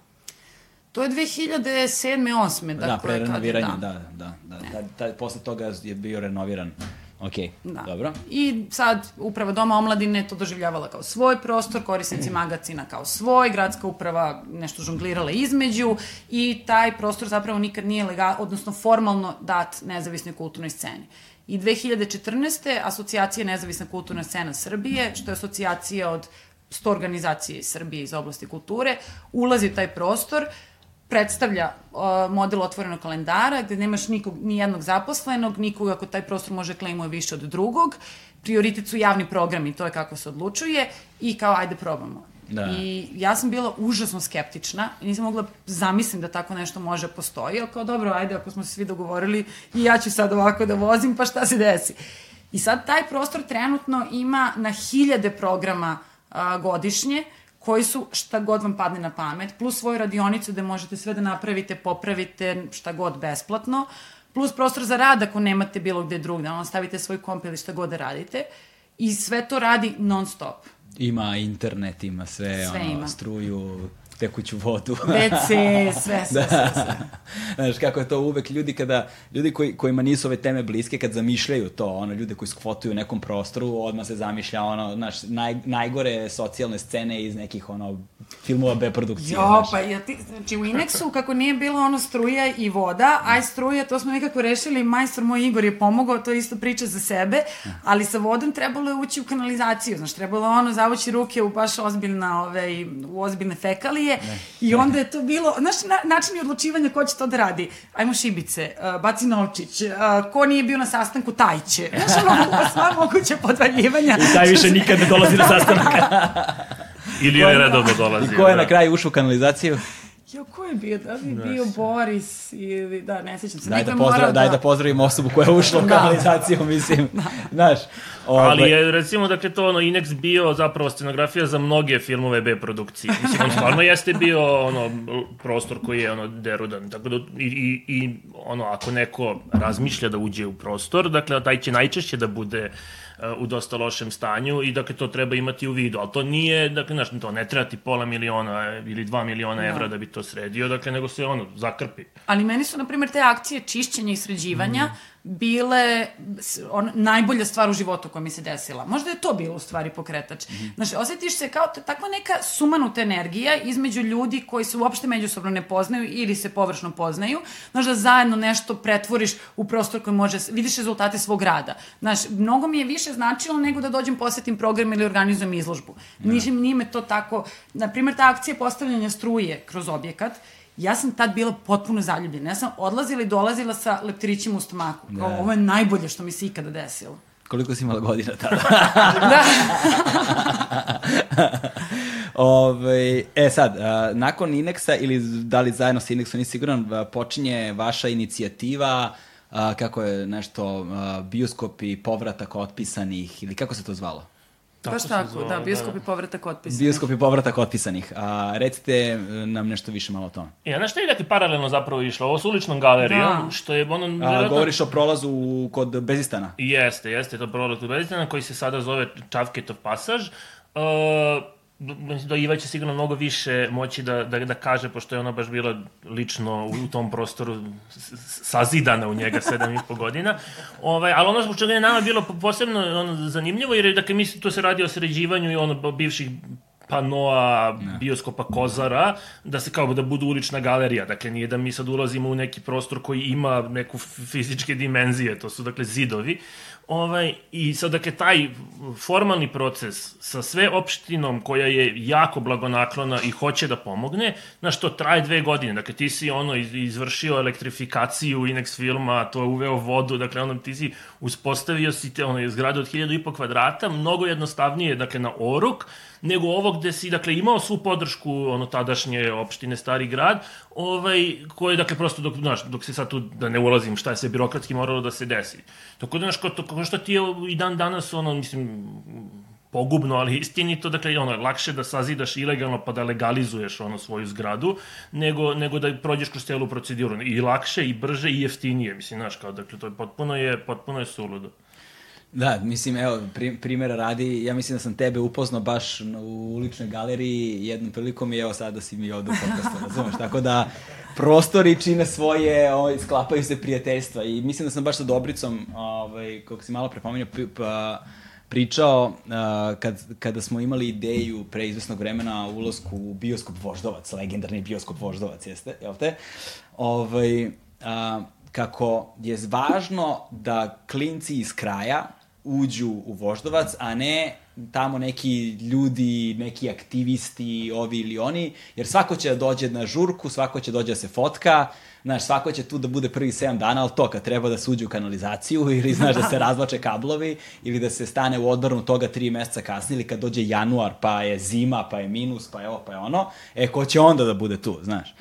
To je 2007. 8. Dakle, da, pre renoviranja, da, da, da. da. Tad, tad, posle toga je bio renoviran. Ok, da. dobro. I sad uprava Doma omladine to doživljavala kao svoj prostor, korisnici magacina kao svoj, gradska uprava nešto žonglirala između i taj prostor zapravo nikad nije legal, odnosno formalno dat nezavisnoj kulturnoj sceni. I 2014. asocijacija Nezavisna kulturna scena Srbije, što je asocijacija od 100 organizacije iz Srbije iz oblasti kulture, ulazi u taj prostor, uh, predstavlja uh, model otvorenog kalendara gde nemaš nikog, ni jednog zaposlenog, nikoga ako taj prostor može klejmuje više od drugog. Prioritet su javni programi, to je kako se odlučuje i kao ajde probamo. Da. I ja sam bila užasno skeptična i nisam mogla zamislim da tako nešto može postoji, ali kao dobro, ajde, ako smo se svi dogovorili i ja ću sad ovako da vozim, pa šta se desi? I sad taj prostor trenutno ima na hiljade programa a, godišnje, koji su šta god vam padne na pamet, plus svoju radionicu gde možete sve da napravite, popravite šta god besplatno, plus prostor za rad ako nemate bilo gde drugde, ono stavite svoj komp ili šta god da radite i sve to radi non stop. Ima internet, ima sve, sve ono, ima. struju, tekuću vodu. WC, sve, sve, da. sve, sve. Znaš, kako je to uvek ljudi kada, ljudi koji, kojima nisu ove teme bliske, kad zamišljaju to, ono, ljude koji skvotuju u nekom prostoru, odmah se zamišlja, ono, znaš, naj, najgore socijalne scene iz nekih, ono, filmova B produkcije. Jo, znaš. pa ja ti, znači u Inexu, kako nije bilo ono struja i voda, aj struja, to smo nekako rešili, majstor moj Igor je pomogao, to je isto priča za sebe, ali sa vodom trebalo je ući u kanalizaciju, znaš, trebalo je ono zavući ruke u baš ozbiljna, ove, u ozbiljne fekalije, je. I onda je to bilo, znaš, na, način odlučivanja ko će to da radi. Ajmo šibice, uh, baci novčić, uh, ko nije bio na sastanku, taj će. Znaš, ono, sva moguće podvaljivanja. I taj više nikad ne dolazi na sastanak. Ili je redovno dolazi. I ko je na kraju ušao u kanalizaciju? Jo, ko je bio? Da bi bio Boris ili, da, ne sjećam se. Daj da, pozdrav, da... daj da pozdravim osobu koja je ušla u da. kanalizaciju, mislim. da. Znaš, ovaj... Ali je, recimo, dakle, to ono, Inex bio zapravo scenografija za mnoge filmove B produkcije. Mislim, on stvarno jeste bio, ono, prostor koji je, ono, derudan. Tako da, i, i, i ono, ako neko razmišlja da uđe u prostor, dakle, taj će najčešće da bude u dosta lošem stanju i dakle to treba imati u vidu, ali to nije, dakle, znaš, to ne treba ti pola miliona ili dva miliona evra da bi to sredio, dakle, nego se ono, zakrpi. Ali meni su, na primjer, te akcije čišćenja i sređivanja mm bile on, najbolja stvar u životu koja mi se desila. Možda je to bilo u stvari pokretač. Mm -hmm. Znači, osjetiš se kao takva neka sumanuta energija između ljudi koji se uopšte međusobno ne poznaju ili se površno poznaju. Znaš, da zajedno nešto pretvoriš u prostor koji može, vidiš rezultate svog rada. Znaš, mnogo mi je više značilo nego da dođem posetim program ili organizujem izložbu. Da. Nije, nije me to tako... Naprimer, ta akcija postavljanja struje kroz objekat ja sam tad bila potpuno zaljubljena. Ja sam odlazila i dolazila sa leptirićima u stomaku. Kao, da. ovo je najbolje što mi se ikada desilo. Koliko si imala godina tada? da. Ove, e sad, a, nakon Ineksa ili da li zajedno sa Ineksom, nisi siguran, počinje vaša inicijativa a, kako je nešto a, bioskop i povratak otpisanih ili kako se to zvalo? Tako Baš tako, zvao, da, da, bioskop da. i povratak otpisa. Bioskop i povratak otpisanih. A, recite e, nam nešto više malo o tome. Ja, znaš šta je dakle paralelno zapravo išlo? Ovo s uličnom galerijom, Da. što je ono... A, vjerojatno- govoriš o prolazu kod Bezistana. Jeste, jeste to prolaz kod Bezdana koji se sada zove Čavketov pasaž. Uh, mislim da Iva će sigurno mnogo više moći da, da, da kaže, pošto je ona baš bila lično u tom prostoru sazidana u njega sedam i po godina. Ovaj, ali ono zbog čega je nama bilo posebno ono, zanimljivo, jer je, dakle, mislim, tu se radi o sređivanju i ono bivših panoa, bioskopa Kozara, da se kao da budu ulična galerija. Dakle, nije da mi sad ulazimo u neki prostor koji ima neku fizičke dimenzije, to su dakle zidovi. Ovaj, I sad, dakle, taj formalni proces sa sve opštinom koja je jako blagonaklona i hoće da pomogne, na što traje dve godine. Dakle, ti si ono iz- izvršio elektrifikaciju Inex filma, to je uveo vodu, dakle, ono, ti si uspostavio si te, ono, zgrade od hiljadu i po kvadrata, mnogo jednostavnije, dakle, na oruk, nego ovo gde si, dakle, imao svu podršku ono tadašnje opštine Stari grad, ovaj, koje, dakle, prosto dok, znaš, dok se sad tu, da ne ulazim šta je sve birokratski moralo da se desi. Tako da, znaš, ko, to, ko što ti je i dan danas, ono, mislim, pogubno, ali istinito, dakle, ono, lakše da sazidaš ilegalno pa da legalizuješ ono svoju zgradu, nego, nego da prođeš kroz celu proceduru. I lakše, i brže, i jeftinije, mislim, znaš, kao, dakle, to je potpuno je, potpuno je suludo. Da, mislim, evo, pri, primjera radi, ja mislim da sam tebe upoznao baš u uličnoj galeriji jednom prilikom i evo sada si mi ovde u podcastu, razumeš? Tako da, prostori čine svoje, ovaj, sklapaju se prijateljstva i mislim da sam baš sa Dobricom, ovaj, kako si malo prepomenuo, pri- pa, pričao a, kad, kada smo imali ideju pre izvesnog vremena o ulasku u bioskop Voždovac, legendarni bioskop Voždovac, jeste, jel te? Ovaj, a, kako je važno da klinci iz kraja uđu u Voždovac, a ne tamo neki ljudi, neki aktivisti, ovi ili oni, jer svako će da dođe na žurku, svako će dođe da se fotka, znaš, svako će tu da bude prvi 7 dana, ali to kad treba da se uđe u kanalizaciju ili, znaš, da se razvlače kablovi ili da se stane u odbranu toga tri meseca kasnije ili kad dođe januar, pa je zima, pa je minus, pa je ovo, pa je ono, e, ko će onda da bude tu, znaš?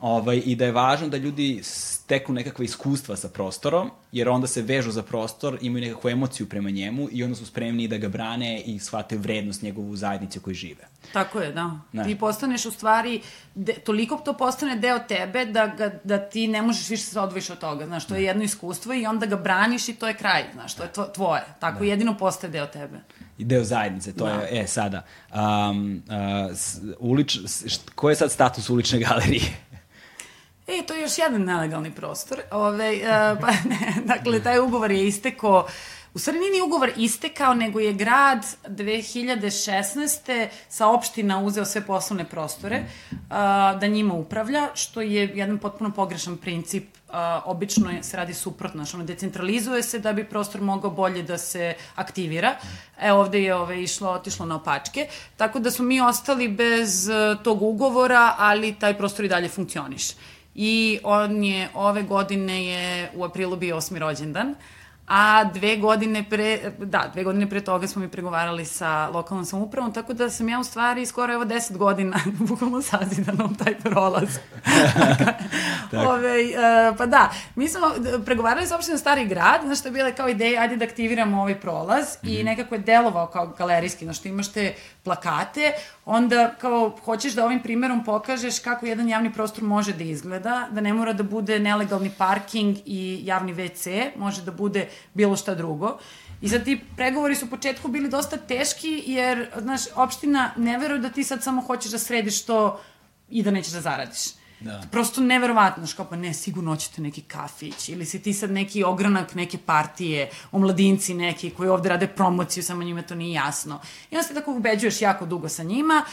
Ovaj, I da je važno da ljudi steknu nekakve iskustva sa prostorom, jer onda se vežu za prostor, imaju nekakvu emociju prema njemu i onda su spremni da ga brane i shvate vrednost njegovu zajednici u kojoj žive. Tako je, da. Ne. Ti postaneš u stvari, de, toliko to postane deo tebe da, ga, da ti ne možeš više se odvojiš od toga. Znaš, to je jedno iskustvo i onda ga braniš i to je kraj, znaš, to je tvo, tvoje. Tako jedino postaje deo tebe. I deo zajednice, to je, e, sada. Um, uh, ulič, št, je sad status ulične galerije? E, to je još jedan nelegalni prostor. Ove, uh, pa ne, dakle, taj ugovor je istekao U stvari nije ni ugovor istekao, nego je grad 2016. sa opština uzeo sve poslovne prostore uh, da njima upravlja, što je jedan potpuno pogrešan princip. Uh, obično se radi suprotno, znači ono decentralizuje se da bi prostor mogao bolje da se aktivira. E, ovde je ove, išlo, otišlo na opačke, tako da smo mi ostali bez uh, tog ugovora, ali taj prostor i dalje funkcioniše i on je ove godine je u aprilu bio osmi rođendan, a dve godine pre, da, dve godine pre toga smo mi pregovarali sa lokalnom samoupravom, tako da sam ja u stvari skoro evo deset godina bukvalno sazidanom taj prolaz. Ove, uh, pa da, mi smo pregovarali sa opštinom Stari grad, znaš što je bila kao ideja, ajde da aktiviramo ovaj prolaz mm -hmm. i nekako je delovao kao galerijski, znaš što imaš te plakate, onda kao hoćeš da ovim primerom pokažeš kako jedan javni prostor može da izgleda, da ne mora da bude nelegalni parking i javni WC, može da bude bilo šta drugo. I sad ti pregovori su u početku bili dosta teški, jer, znaš, opština ne veruje da ti sad samo hoćeš da središ to i da nećeš da zaradiš. Da. Prosto neverovatno, što pa ne, sigurno hoćete neki kafić, ili si ti sad neki ogranak neke partije, omladinci neki koji ovde rade promociju, samo njima to nije jasno. I onda se tako ubeđuješ jako dugo sa njima.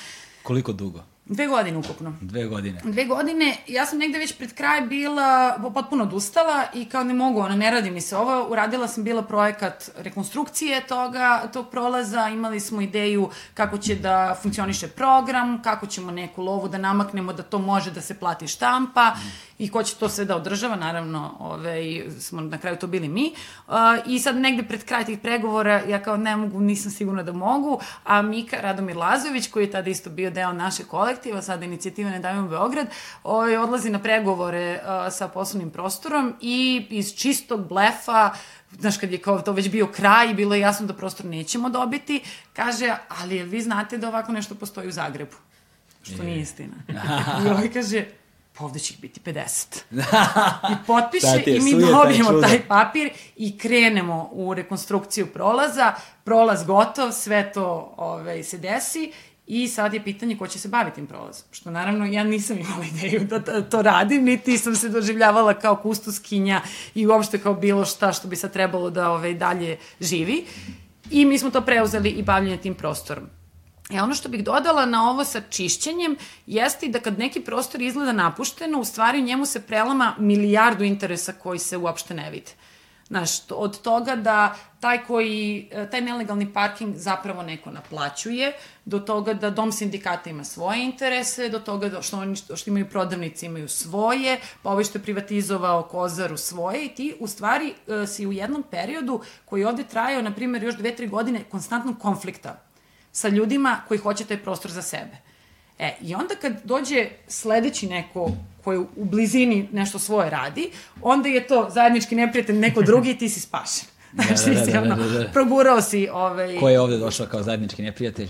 Koliko dugo? Dve godine ukupno. Dve godine. Dve godine, ja sam negde već pred kraj bila potpuno odustala i kao ne mogu, ono, ne radi mi se ovo. Uradila sam bila projekat rekonstrukcije toga, tog prolaza, imali smo ideju kako će da funkcioniše program, kako ćemo neku lovu da namaknemo da to može da se plati štampa mm. I ko će to sve da održava, naravno, ove, smo na kraju to bili mi. Uh, I sad negde pred kraj tih pregovora, ja kao ne mogu, nisam sigurna da mogu, a Mika Radomir Lazović, koji je tada isto bio deo naše kolektiva, sada inicijativa Ne davimo Beograd, ovaj, odlazi na pregovore uh, sa poslovnim prostorom i iz čistog blefa znaš, kad je kao to već bio kraj i bilo je jasno da prostor nećemo dobiti, kaže, ali vi znate da ovako nešto postoji u Zagrebu? Što nije istina. I ovaj kaže, pa ovde će ih biti 50. I potpiše i mi dobijemo čudo. taj papir i krenemo u rekonstrukciju prolaza, prolaz gotov, sve to ovaj, se desi i sad je pitanje ko će se baviti tim prolazom. Što naravno ja nisam imala ideju da to, radim, niti sam se doživljavala kao kustuskinja i uopšte kao bilo šta što bi sad trebalo da ovaj, dalje živi. I mi smo to preuzeli i bavljanje tim prostorom. E ono što bih dodala na ovo sa čišćenjem jeste i da kad neki prostor izgleda napušteno, u stvari u njemu se prelama milijardu interesa koji se uopšte ne vide. Znaš, od toga da taj koji, e, taj nelegalni parking zapravo neko naplaćuje, do toga da dom sindikata ima svoje interese, do toga da što, oni, što imaju prodavnici imaju svoje, pa ovaj što je privatizovao Kozaru svoje i ti u stvari e, si u jednom periodu koji ovde trajao, na primjer, još dve, tri godine konstantnog konflikta sa ljudima koji hoće taj prostor za sebe. E, i onda kad dođe sledeći neko koji u blizini nešto svoje radi, onda je to zajednički neprijatelj neko drugi i ti si spašen. Znači, da, si da, da, ono, da, da. progurao si ovaj... Ko je ovde došao kao zajednički neprijatelj?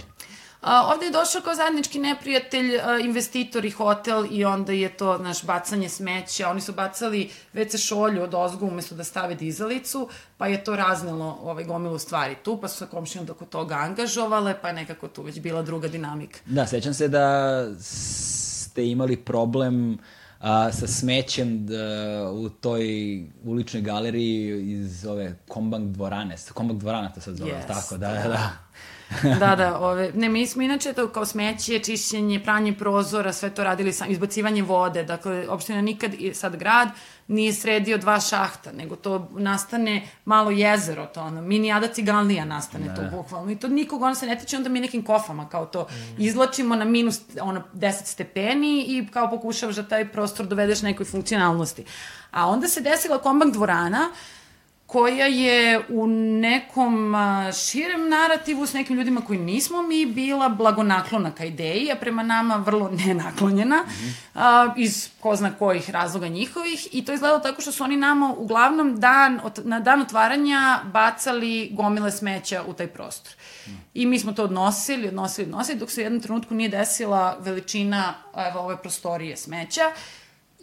A, ovde je došao kao zajednički neprijatelj, a, investitor i hotel i onda je to, naš, bacanje smeća. Oni su bacali WC šolju od ozgu umesto da stave dizalicu, pa je to raznelo ovaj, gomilu stvari tu, pa su se komšijom oko toga angažovale, pa je nekako tu već bila druga dinamika. Da, sećam se da ste imali problem a, sa smećem da, u toj uličnoj galeriji iz ove Kombank dvorane. Kombank dvorana to sad zove, Yes, tako, da, da, da. da, da, ove, ne, mi smo inače to kao smeće, čišćenje, pranje prozora, sve to radili sam, izbacivanje vode, dakle, opština nikad, i sad grad, nije sredio dva šahta, nego to nastane malo jezero, to ono, mini Ada Cigalnija nastane da. to bukvalno, i to nikog ono se ne tiče, onda mi nekim kofama, kao to, izlačimo na minus, ono, 10 stepeni i kao pokušavaš da taj prostor dovedeš nekoj funkcionalnosti. A onda se desila kombank dvorana, koja je u nekom širem narativu s nekim ljudima koji nismo mi bila blagonaklona ka ideji, a prema nama vrlo nenaklonjena, a, iz ko zna kojih razloga njihovih. I to je izgledalo tako što su oni nama uglavnom dan, ot, na dan otvaranja bacali gomile smeća u taj prostor. I mi smo to odnosili, odnosili, odnosili, dok se u jednom trenutku nije desila veličina evo, ove prostorije smeća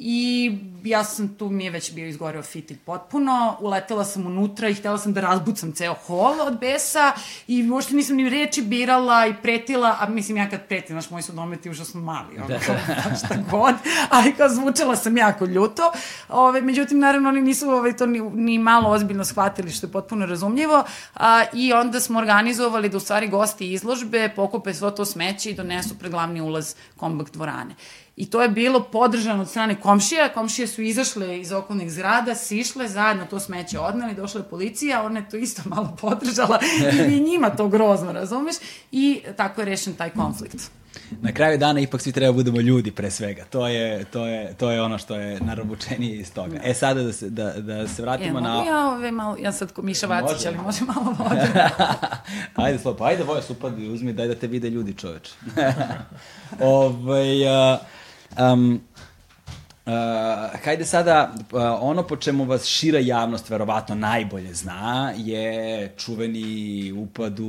I ja sam tu, mi je već bio izgoreo fitilj potpuno, uletela sam unutra i htela sam da razbucam ceo hol od besa i uopšte nisam ni reči birala i pretila, a mislim ja kad pretim, znaš, moji su dometi užasno mali, ono, da. šta god, ali kao zvučala sam jako ljuto. Ove, međutim, naravno, oni nisu ove, to ni, ni malo ozbiljno shvatili, što je potpuno razumljivo, a, i onda smo organizovali da u stvari gosti izložbe pokupe svo to smeće i donesu pred glavni ulaz kombakt dvorane. I to je bilo podržano od strane komšija. Komšije su izašle iz okolnih zgrada, sišle, zajedno to smeće odneli, došla je policija, ona je to isto malo podržala i njima to grozno, razumeš? I tako je rešen taj konflikt. Na kraju dana ipak svi treba da budemo ljudi pre svega. To je, to je, to je ono što je narobučenije iz toga. E sada da se, da, da se E, vratimo mogu na... ja ove malo, ja sad ko Miša Vacić, Može. ali može malo vode. ajde, Slopo, ajde Voja Supadi, uzmi, daj da te vide ljudi, čoveč. Ovaj, uh, um, Uh, hajde sada, uh, ono po čemu vas šira javnost verovatno najbolje zna je čuveni upad u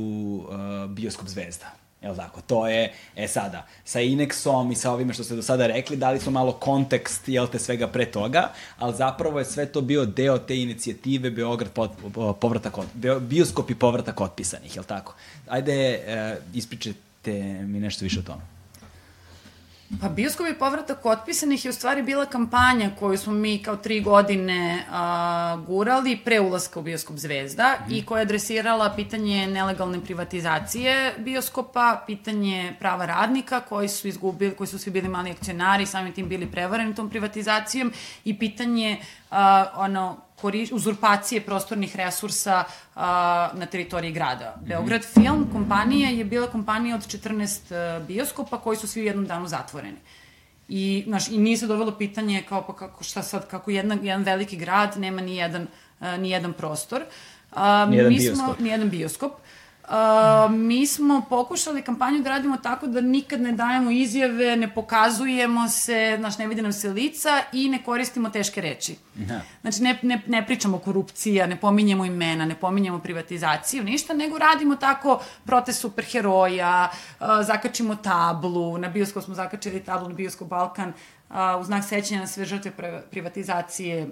uh, bioskop Zvezda. Jel tako? To je, e sada, sa Inexom i sa ovime što ste do sada rekli, dali smo malo kontekst, jel te, svega pre toga, ali zapravo je sve to bio deo te inicijative Beograd pot, povratak, od, bioskop i povratak otpisanih, jel tako? Ajde, uh, ispričajte mi nešto više o tome. Pa bioskop i povratak otpisanih je u stvari bila kampanja koju smo mi kao tri godine a, gurali pre ulaska u bioskop Zvezda mm. i koja je adresirala pitanje nelegalne privatizacije bioskopa, pitanje prava radnika koji su izgubili, koji su svi bili mali akcionari, samim tim bili prevareni tom privatizacijom i pitanje a, ono, uzurpacije prostornih resursa a, na teritoriji grada. Beograd Film kompanija je bila kompanija od 14 uh, bioskopa koji su svi u jednom danu zatvoreni. I, znaš, i nije se dovelo pitanje kao pa kako, šta sad, kako jedna, jedan veliki grad nema ni jedan, uh, ni jedan prostor. Uh, Nijedan mi bioskop. Smo, ni jedan bioskop. Uh, mi smo pokušali kampanju da radimo tako da nikad ne dajemo izjave, ne pokazujemo se, znaš, ne vidi nam se lica i ne koristimo teške reči. Da. Znači, ne, ne, ne pričamo korupcija, ne pominjemo imena, ne pominjemo privatizaciju, ništa, nego radimo tako protest superheroja, uh, zakačimo tablu, na bioskop smo zakačili tablu na bioskop Balkan, uh, u znak sećanja na sve žrtve privatizacije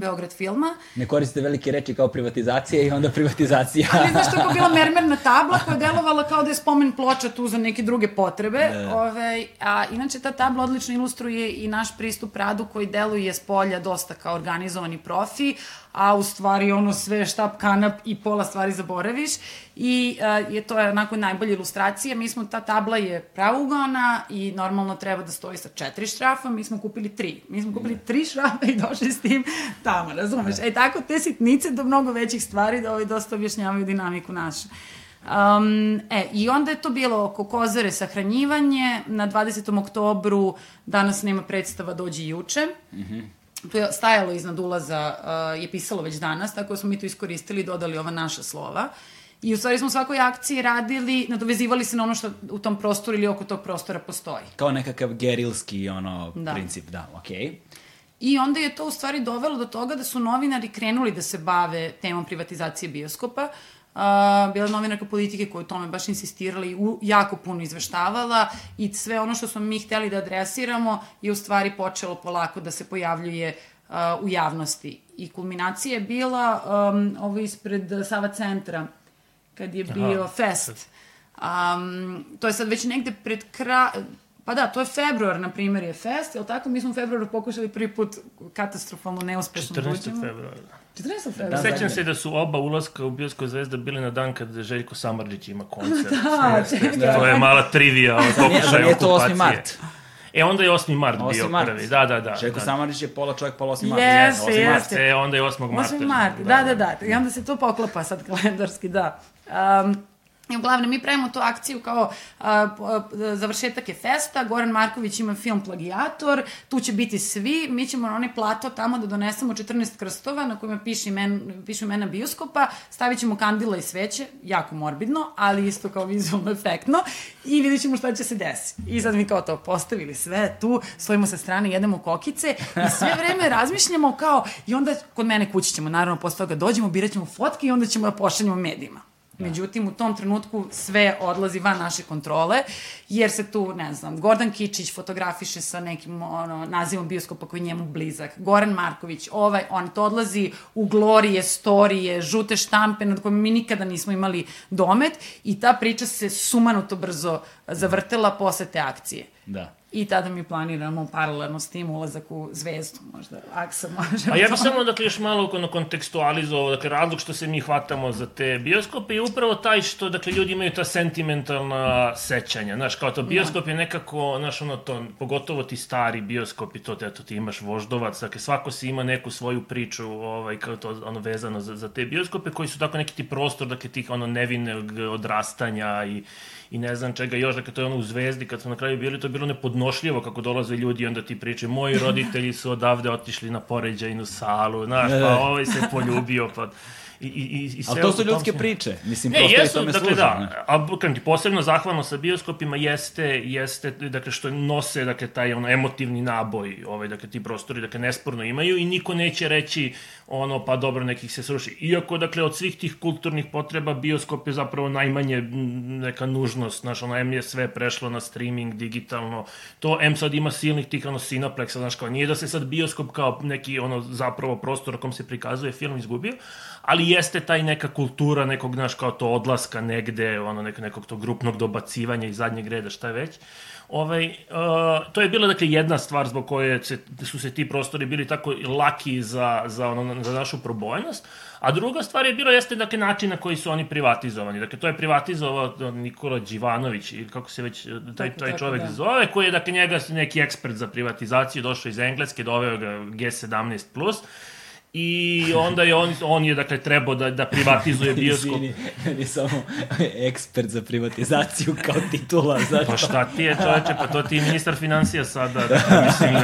Beograd filma. Ne koristite velike reči kao privatizacija i onda privatizacija. Ali znaš što je bila mermerna tabla koja je delovala kao da je spomen ploča tu za neke druge potrebe. Da. Ove, a inače ta tabla odlično ilustruje i naš pristup radu koji deluje s polja dosta kao organizovani profi, a u stvari ono sve štap kanap i pola stvari zaboraviš i uh, je to je onako najbolja ilustracija. Mi smo, ta tabla je pravougaona i normalno treba da stoji sa četiri šrafa, mi smo kupili tri. Mi smo kupili tri šrafa i došli s tim tamo, razumeš? E tako te sitnice do mnogo većih stvari da ovaj dosta objašnjavaju dinamiku našu. Um, e, I onda je to bilo oko kozare sahranjivanje, na 20. oktobru danas nema predstava dođi juče. Mm -hmm. To je stajalo iznad ulaza, uh, je pisalo već danas, tako da smo mi to iskoristili i dodali ova naša slova. I u stvari smo u svakoj akciji radili, nadovezivali se na ono što u tom prostoru ili oko tog prostora postoji. Kao nekakav gerilski ono, Da. princip, da, okej. Okay. I onda je to u stvari dovelo do toga da su novinari krenuli da se bave temom privatizacije bioskopa. Uh, bila je novinarka politike koja je tome baš insistirala i u, jako puno izveštavala i sve ono što smo mi hteli da adresiramo je u stvari počelo polako da se pojavljuje uh, u javnosti. I kulminacija je bila um, ovo ispred Sava centra, kad je bio Aha. fest. Um, to je sad već negde pred kraj... Pa da, to je februar, na primjer, je fest, jel tako? Mi smo u februaru pokušali prvi put katastrofalno neuspešno 14. da uđemo. februara. 14. februara. Da, Sećam zadnje. se da su oba ulaska u Bioskop Zvezda bili na dan kad Željko Samardžić ima koncert. Da, čekaj. To je mala trivija o Nije, pokušaju zar nije to 8. okupacije. mart? E, onda je 8. mart 8. bio mart. prvi. Da, da, da. Željko da. Samarić je pola čovjek, pola 8. mart. Jeste, 8. mart. jeste. E, onda je 8. marta. 8. mart, da, da, da. I onda se to poklapa sad kalendarski, da. Um, I uglavnom, mi pravimo tu akciju kao a, a, završetak je festa, Goran Marković ima film Plagijator, tu će biti svi, mi ćemo na onaj plato tamo da donesemo 14 krstova na kojima piše imen, pišu imena bioskopa, stavit ćemo kandila i sveće, jako morbidno, ali isto kao vizualno efektno, i vidjet ćemo šta će se desiti. I sad mi kao to postavili sve tu, stojimo sa strane, jedemo kokice i sve vreme razmišljamo kao, i onda kod mene kući ćemo, naravno, posle toga dođemo, birat ćemo fotke i onda ćemo da pošaljemo medijima. Međutim, u tom trenutku sve odlazi van naše kontrole, jer se tu, ne znam, Gordan Kičić fotografiše sa nekim ono, nazivom bioskopa koji je njemu blizak, Goran Marković, ovaj, on, to odlazi u glorije, storije, žute štampe nad kojima mi nikada nismo imali domet i ta priča se sumanuto brzo zavrtela posle te akcije. Da. I tada mi planiramo paralelno s tim ulazak u zvezdu, možda Aksa može. A ja bih samo dakle, još malo ono, kontekstualizovao, dakle, razlog što se mi hvatamo za te bioskope je upravo taj što, dakle, ljudi imaju ta sentimentalna sećanja, znaš, kao to bioskop je nekako, znaš, ono to, pogotovo ti stari bioskopi, to, eto, ti imaš voždovac, dakle, svako si ima neku svoju priču, ovaj, kao to, ono, vezano za, za te bioskope, koji su tako neki ti prostor, dakle, tih, ono, nevinog odrastanja i, i ne znam čega još, dakle, to je ono u Zvezdi, kad smo na kraju bili, to je bilo nepodnošljivo kako dolaze ljudi i onda ti pričaju, moji roditelji su odavde otišli na poređajnu salu, znaš, pa ovaj se poljubio, pa... I, i, i, sve Ali to su tom ljudske smislu. priče. Mislim, Ne, prosto i jesu, tome dakle služe. ne? da, a kažem ti, posebno zahvalno sa bioskopima jeste, jeste, dakle, što nose, dakle, taj ono, emotivni naboj, ovaj, dakle, ti prostori, dakle, nesporno imaju i niko neće reći, ono, pa dobro, nekih se sruši. Iako, dakle, od svih tih kulturnih potreba, bioskop je zapravo najmanje neka nužnost, znaš, ono, M je sve prešlo na streaming, digitalno, to M sad ima silnih tih, ono, Cineplexa, znaš, kao, nije da se sad bioskop kao neki, ono, zapravo prostor kom se prikazuje film izgubio, ali jeste taj neka kultura nekog, znaš, kao to odlaska negde, ono, nek, nekog tog grupnog dobacivanja iz zadnjeg reda, šta je već. Ovaj, uh, to je bila, dakle, jedna stvar zbog koje se, su se ti prostori bili tako laki za, za, ono, za našu probojnost, a druga stvar je bilo, jeste, dakle, način na koji su oni privatizovani. Dakle, to je privatizovao Nikola Đivanović, ili kako se već taj, Tako, taj tako, čovek da. zove, koji je, dakle, njega neki ekspert za privatizaciju, došao iz Engleske, doveo ga G17+, I onda je on, on je, dakle, trebao da, da privatizuje bioskop. Izvini, meni samo ekspert za privatizaciju kao titula. Zato. Pa šta ti je, čoveče, pa to ti je ministar financija sada. Dakle, mislim,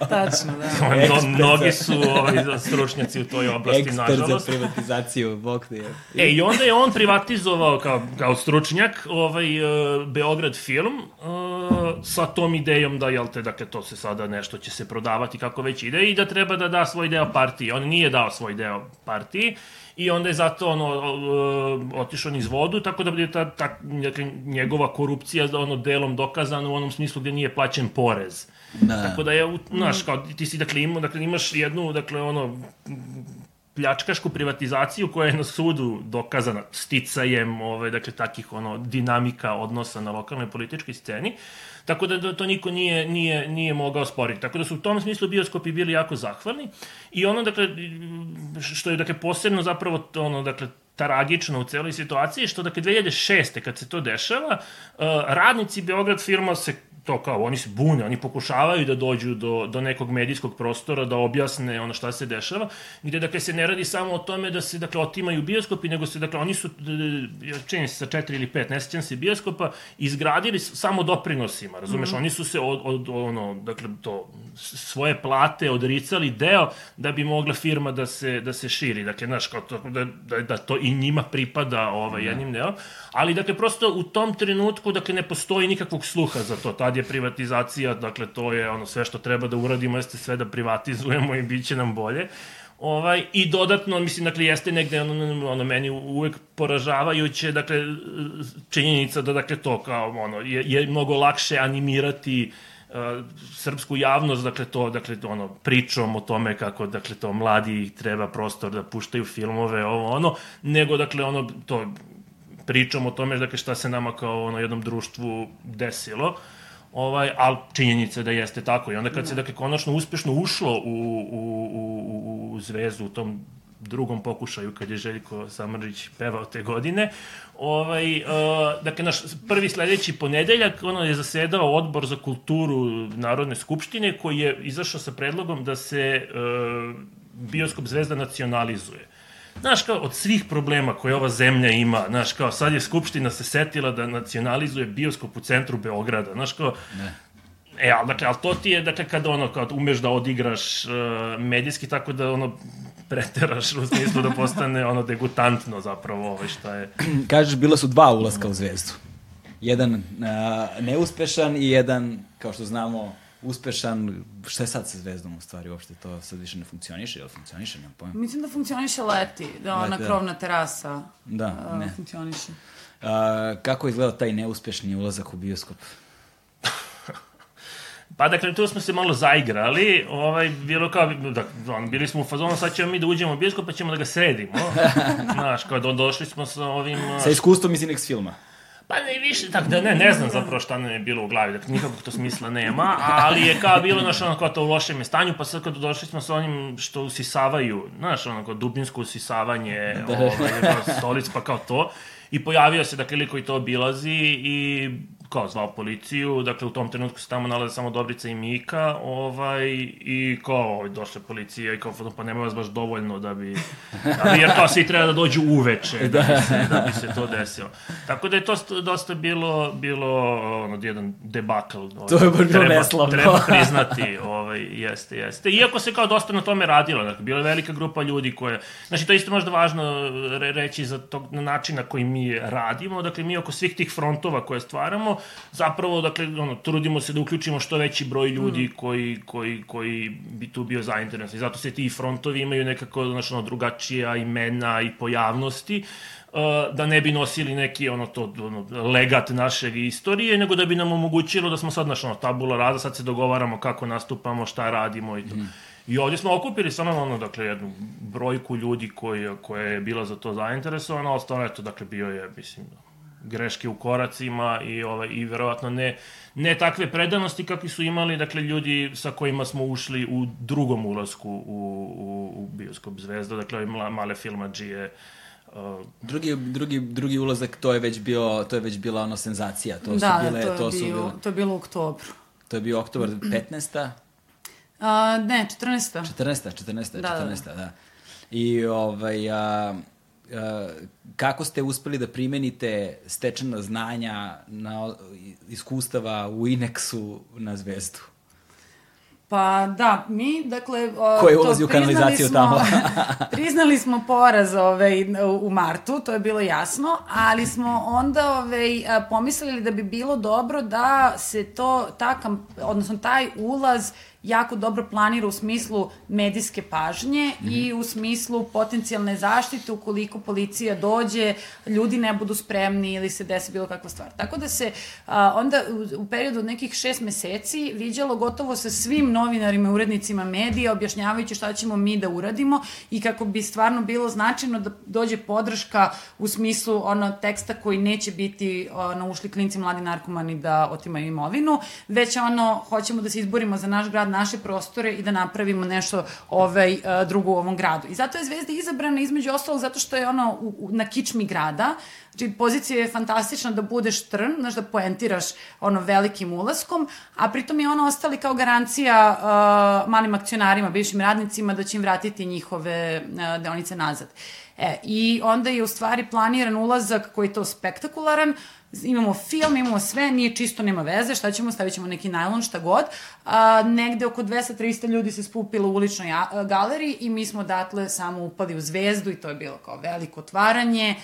Tačno, da. Ekspert mnogi za- su ovaj, stručnjaci u toj oblasti, Ekspert za nažalost. privatizaciju, bog ti je. E, i onda je on privatizovao kao, kao stručnjak ovaj, uh, Beograd film uh, sa tom idejom da, jel te, dakle, to se sada nešto će se prodavati kako već ide i da treba da da svoj deo partiji. On nije dao svoj deo partiji i onda je zato ono, uh, otišao niz vodu, tako da je ta, ta njegova korupcija ono delom dokazana u onom smislu gde nije plaćen porez. Da. Tako da je, znaš, kao ti si, dakle, imao, dakle, imaš jednu, dakle, ono, pljačkašku privatizaciju koja je na sudu dokazana sticajem ove, dakle, takih ono, dinamika odnosa na lokalnoj političkoj sceni. Tako da, da to niko nije, nije, nije mogao sporiti. Tako da su u tom smislu bioskopi bili jako zahvalni. I ono, dakle, što je dakle, posebno zapravo ono, dakle, tragično u celoj situaciji, što dakle 2006. kad se to dešava, uh, radnici Beograd firma se to kao, oni se bune, oni pokušavaju da dođu do, do nekog medijskog prostora, da objasne ono šta se dešava, gde, dakle, se ne radi samo o tome da se, dakle, otimaju bioskopi, nego se, dakle, oni su, čini se sa četiri ili pet, ne sjećam se bioskopa, izgradili samo doprinosima, razumeš, oni su se od, od, ono, dakle, to, svoje plate odricali deo da bi mogla firma da se, da se širi, dakle, znaš, kao to, da, da, da to i njima pripada ovaj, jednim delom, ali, dakle, prosto u tom trenutku, dakle, ne postoji nikakvog sluha za to, tad je privatizacija, dakle, to je ono sve što treba da uradimo, jeste sve da privatizujemo i bit će nam bolje. Ovaj, I dodatno, mislim, dakle, jeste negde ono, ono meni uvek poražavajuće, dakle, činjenica da, dakle, to kao, ono, je, je mnogo lakše animirati uh, srpsku javnost, dakle, to, dakle, ono, pričom o tome kako, dakle, to mladi treba prostor da puštaju filmove, ovo, ono, nego, dakle, ono, to, pričom o tome, dakle, šta se nama kao, ono, jednom društvu desilo, ovaj, ali činjenica je da jeste tako. I onda kad se, dakle, konačno uspešno ušlo u, u, u, u, u zvezdu u tom drugom pokušaju kad je Željko Samrđić pevao te godine. Ovaj, uh, dakle, naš prvi sledeći ponedeljak ono je zasedao odbor za kulturu Narodne skupštine koji je izašao sa predlogom da se uh, bioskop Zvezda nacionalizuje. Znaš, kao, od svih problema koje ova zemlja ima, znaš, kao, sad je Skupština se setila da nacionalizuje bioskop u centru Beograda, znaš, kao, Ne. E, ali, dakle, ali to ti je, dakle, kad ono, kad umeš da odigraš uh, medijski, tako da, ono, preteraš u smislu da postane, ono, degutantno zapravo, ovaj, šta je. Kažeš, bila su dva ulaska u zvezdu. Jedan a, neuspešan i jedan, kao što znamo, uspešan. Šta je sad sa zvezdom u stvari uopšte? To sad više ne funkcioniše ili funkcioniše? Nemam pojma. Mislim da funkcioniše leti, da ona Leti, da. krovna terasa Da, a, ne. funkcioniše. A, kako izgleda taj neuspešni ulazak u bioskop? Pa dakle, tu smo se malo zaigrali, ovaj, bilo kao, da, on, bili smo u fazonu, sad ćemo mi da uđemo u bioskop, pa ćemo da ga sredimo. Znaš, kao do, došli smo sa ovim... Sa iskustvom iz Inex filma. Pa ne više, tako da ne, ne znam zapravo šta nam je bilo u glavi, dakle nikakvog to smisla nema, ali je kao bilo, znaš, ono, kao to u lošem je stanju, pa sad kad došli smo sa onim što usisavaju, znaš, ono, kao dubinsko usisavanje, da. ovaj, stolic, pa kao to, i pojavio se, dakle, liko i to obilazi i kao zvao policiju, dakle u tom trenutku se tamo nalaze samo Dobrica i Mika, ovaj, i kao ovaj, došla policija i kao, pa nema vas baš dovoljno da bi, da bi jer kao svi treba da dođu uveče da, bi se, da bi se to desilo. Tako da je to st- dosta bilo, bilo ono, jedan debakl. Ovaj, To je baš bilo treba, neslavno. Treba priznati, ovaj, jeste, jeste. Iako se kao dosta na tome radilo, dakle, bila je velika grupa ljudi koje, znači to je isto možda važno re, reći za tog na način na koji mi radimo, dakle mi oko svih tih frontova koje stvaramo, zapravo, dakle, ono, trudimo se da uključimo što veći broj ljudi mm. koji, koji, koji bi tu bio zainteresovan. I zato se ti frontovi imaju nekako, znači, ono, drugačija imena i pojavnosti, uh, da ne bi nosili neki ono to ono, legat naše istorije, nego da bi nam omogućilo da smo sad naš ono, tabula rada, sad se dogovaramo kako nastupamo, šta radimo i to. Mm. I ovdje smo okupili samo ono, dakle, jednu brojku ljudi koji, koja je bila za to zainteresovana, ostalo eto, dakle, bio je, mislim, greške u koracima i ovaj i verovatno ne ne takve predanosti kakvi su imali dakle ljudi sa kojima smo ušli u drugom ulasku u, u, u bioskop Zvezda dakle mla- male filmadžije uh, Drugi, drugi, drugi ulazak, to je već bio, to je već bila ono senzacija. To da, su bile, to je, to su bio, bile, to je bilo u oktobru. to je bio oktobar 15. A, ne, 14. 14. 14. Da, da, da. 14. da. I ovaj, a, kako ste uspeli da primenite stečena znanja na iskustava u Inexu na Zvezdu? Pa da, mi, dakle... Ko je ulazi u kanalizaciju smo, tamo? priznali smo poraz ovaj, u martu, to je bilo jasno, ali smo onda ovaj, pomislili da bi bilo dobro da se to, ta, odnosno taj ulaz jako dobro planira u smislu medijske pažnje mm -hmm. i u smislu potencijalne zaštite ukoliko policija dođe, ljudi ne budu spremni ili se desi bilo kakva stvar. Tako da se a, onda u, u periodu od nekih šest meseci viđalo gotovo sa svim novinarima, urednicima medija, objašnjavajući šta ćemo mi da uradimo i kako bi stvarno bilo značajno da dođe podrška u smislu ono teksta koji neće biti ono, ušli klinci mladi narkomani da otimaju imovinu, već ono, hoćemo da se izborimo za naš grad, naše prostore i da napravimo nešto ovaj, e, drugo u ovom gradu. I zato je Zvezda izabrana između ostalog zato što je ono u, u, na kičmi grada, Znači, pozicija je fantastična da budeš trn, znaš, da poentiraš ono velikim ulaskom, a pritom je ono ostali kao garancija uh, malim akcionarima, bivšim radnicima, da će im vratiti njihove uh, deonice nazad. E, I onda je u stvari planiran ulazak koji je to spektakularan, imamo film, imamo sve, nije čisto, nema veze, šta ćemo, stavit ćemo neki najlon, šta god. A, negde oko 200-300 ljudi se spupilo u uličnoj galeriji i mi smo odatle samo upali u zvezdu i to je bilo kao veliko otvaranje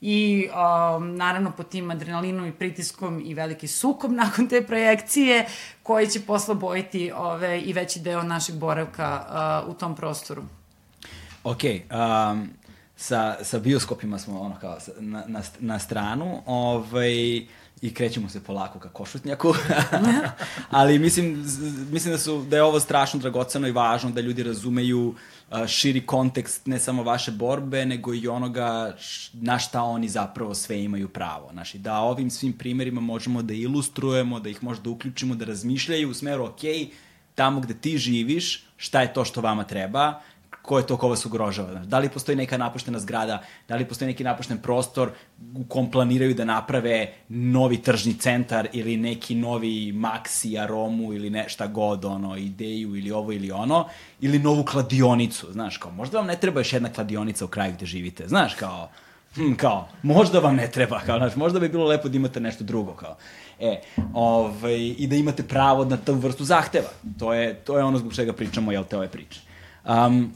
i um, naravno pod tim adrenalinom i pritiskom i veliki sukob nakon te projekcije koji će posle bojiti ove, i veći deo našeg boravka uh, u tom prostoru. Ok, um, sa, sa bioskopima smo ono kao na, na, na stranu ovaj, i krećemo se polako ka košutnjaku. Ali mislim, mislim da, su, da je ovo strašno dragoceno i važno da ljudi razumeju širi kontekst ne samo vaše borbe, nego i onoga na šta oni zapravo sve imaju pravo. Znaš, da ovim svim primerima možemo da ilustrujemo, da ih možda uključimo, da razmišljaju u smeru, ok, tamo gde ti živiš, šta je to što vama treba, ko je to ko vas ugrožava. Da li postoji neka napuštena zgrada, da li postoji neki napušten prostor u kom planiraju da naprave novi tržni centar ili neki novi maksi, aromu ili nešta god, ono, ideju ili ovo ili ono, ili novu kladionicu, znaš, kao, možda vam ne treba još jedna kladionica u kraju gde živite, znaš, kao, hm, kao, možda vam ne treba, kao, znaš, možda bi bilo lepo da imate nešto drugo, kao. E, ovaj, i da imate pravo na tu vrstu zahteva. To je, to je ono zbog čega pričamo, jel te, ove priče. Um,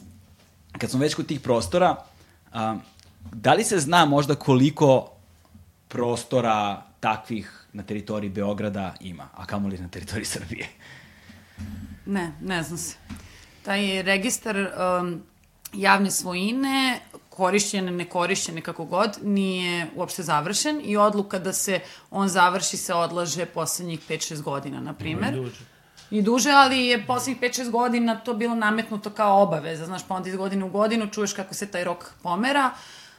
kad smo već kod tih prostora, a, da li se zna možda koliko prostora takvih na teritoriji Beograda ima, a kamoli na teritoriji Srbije? Ne, ne znam se. Taj registar um, javne svojine, korišćene, nekorišćene, kako god, nije uopšte završen i odluka da se on završi se odlaže poslednjih 5-6 godina, na primer. Mm, i duže, ali je poslednjih 5-6 godina to bilo nametnuto kao obaveza, znaš, pa onda iz godine u godinu čuješ kako se taj rok pomera.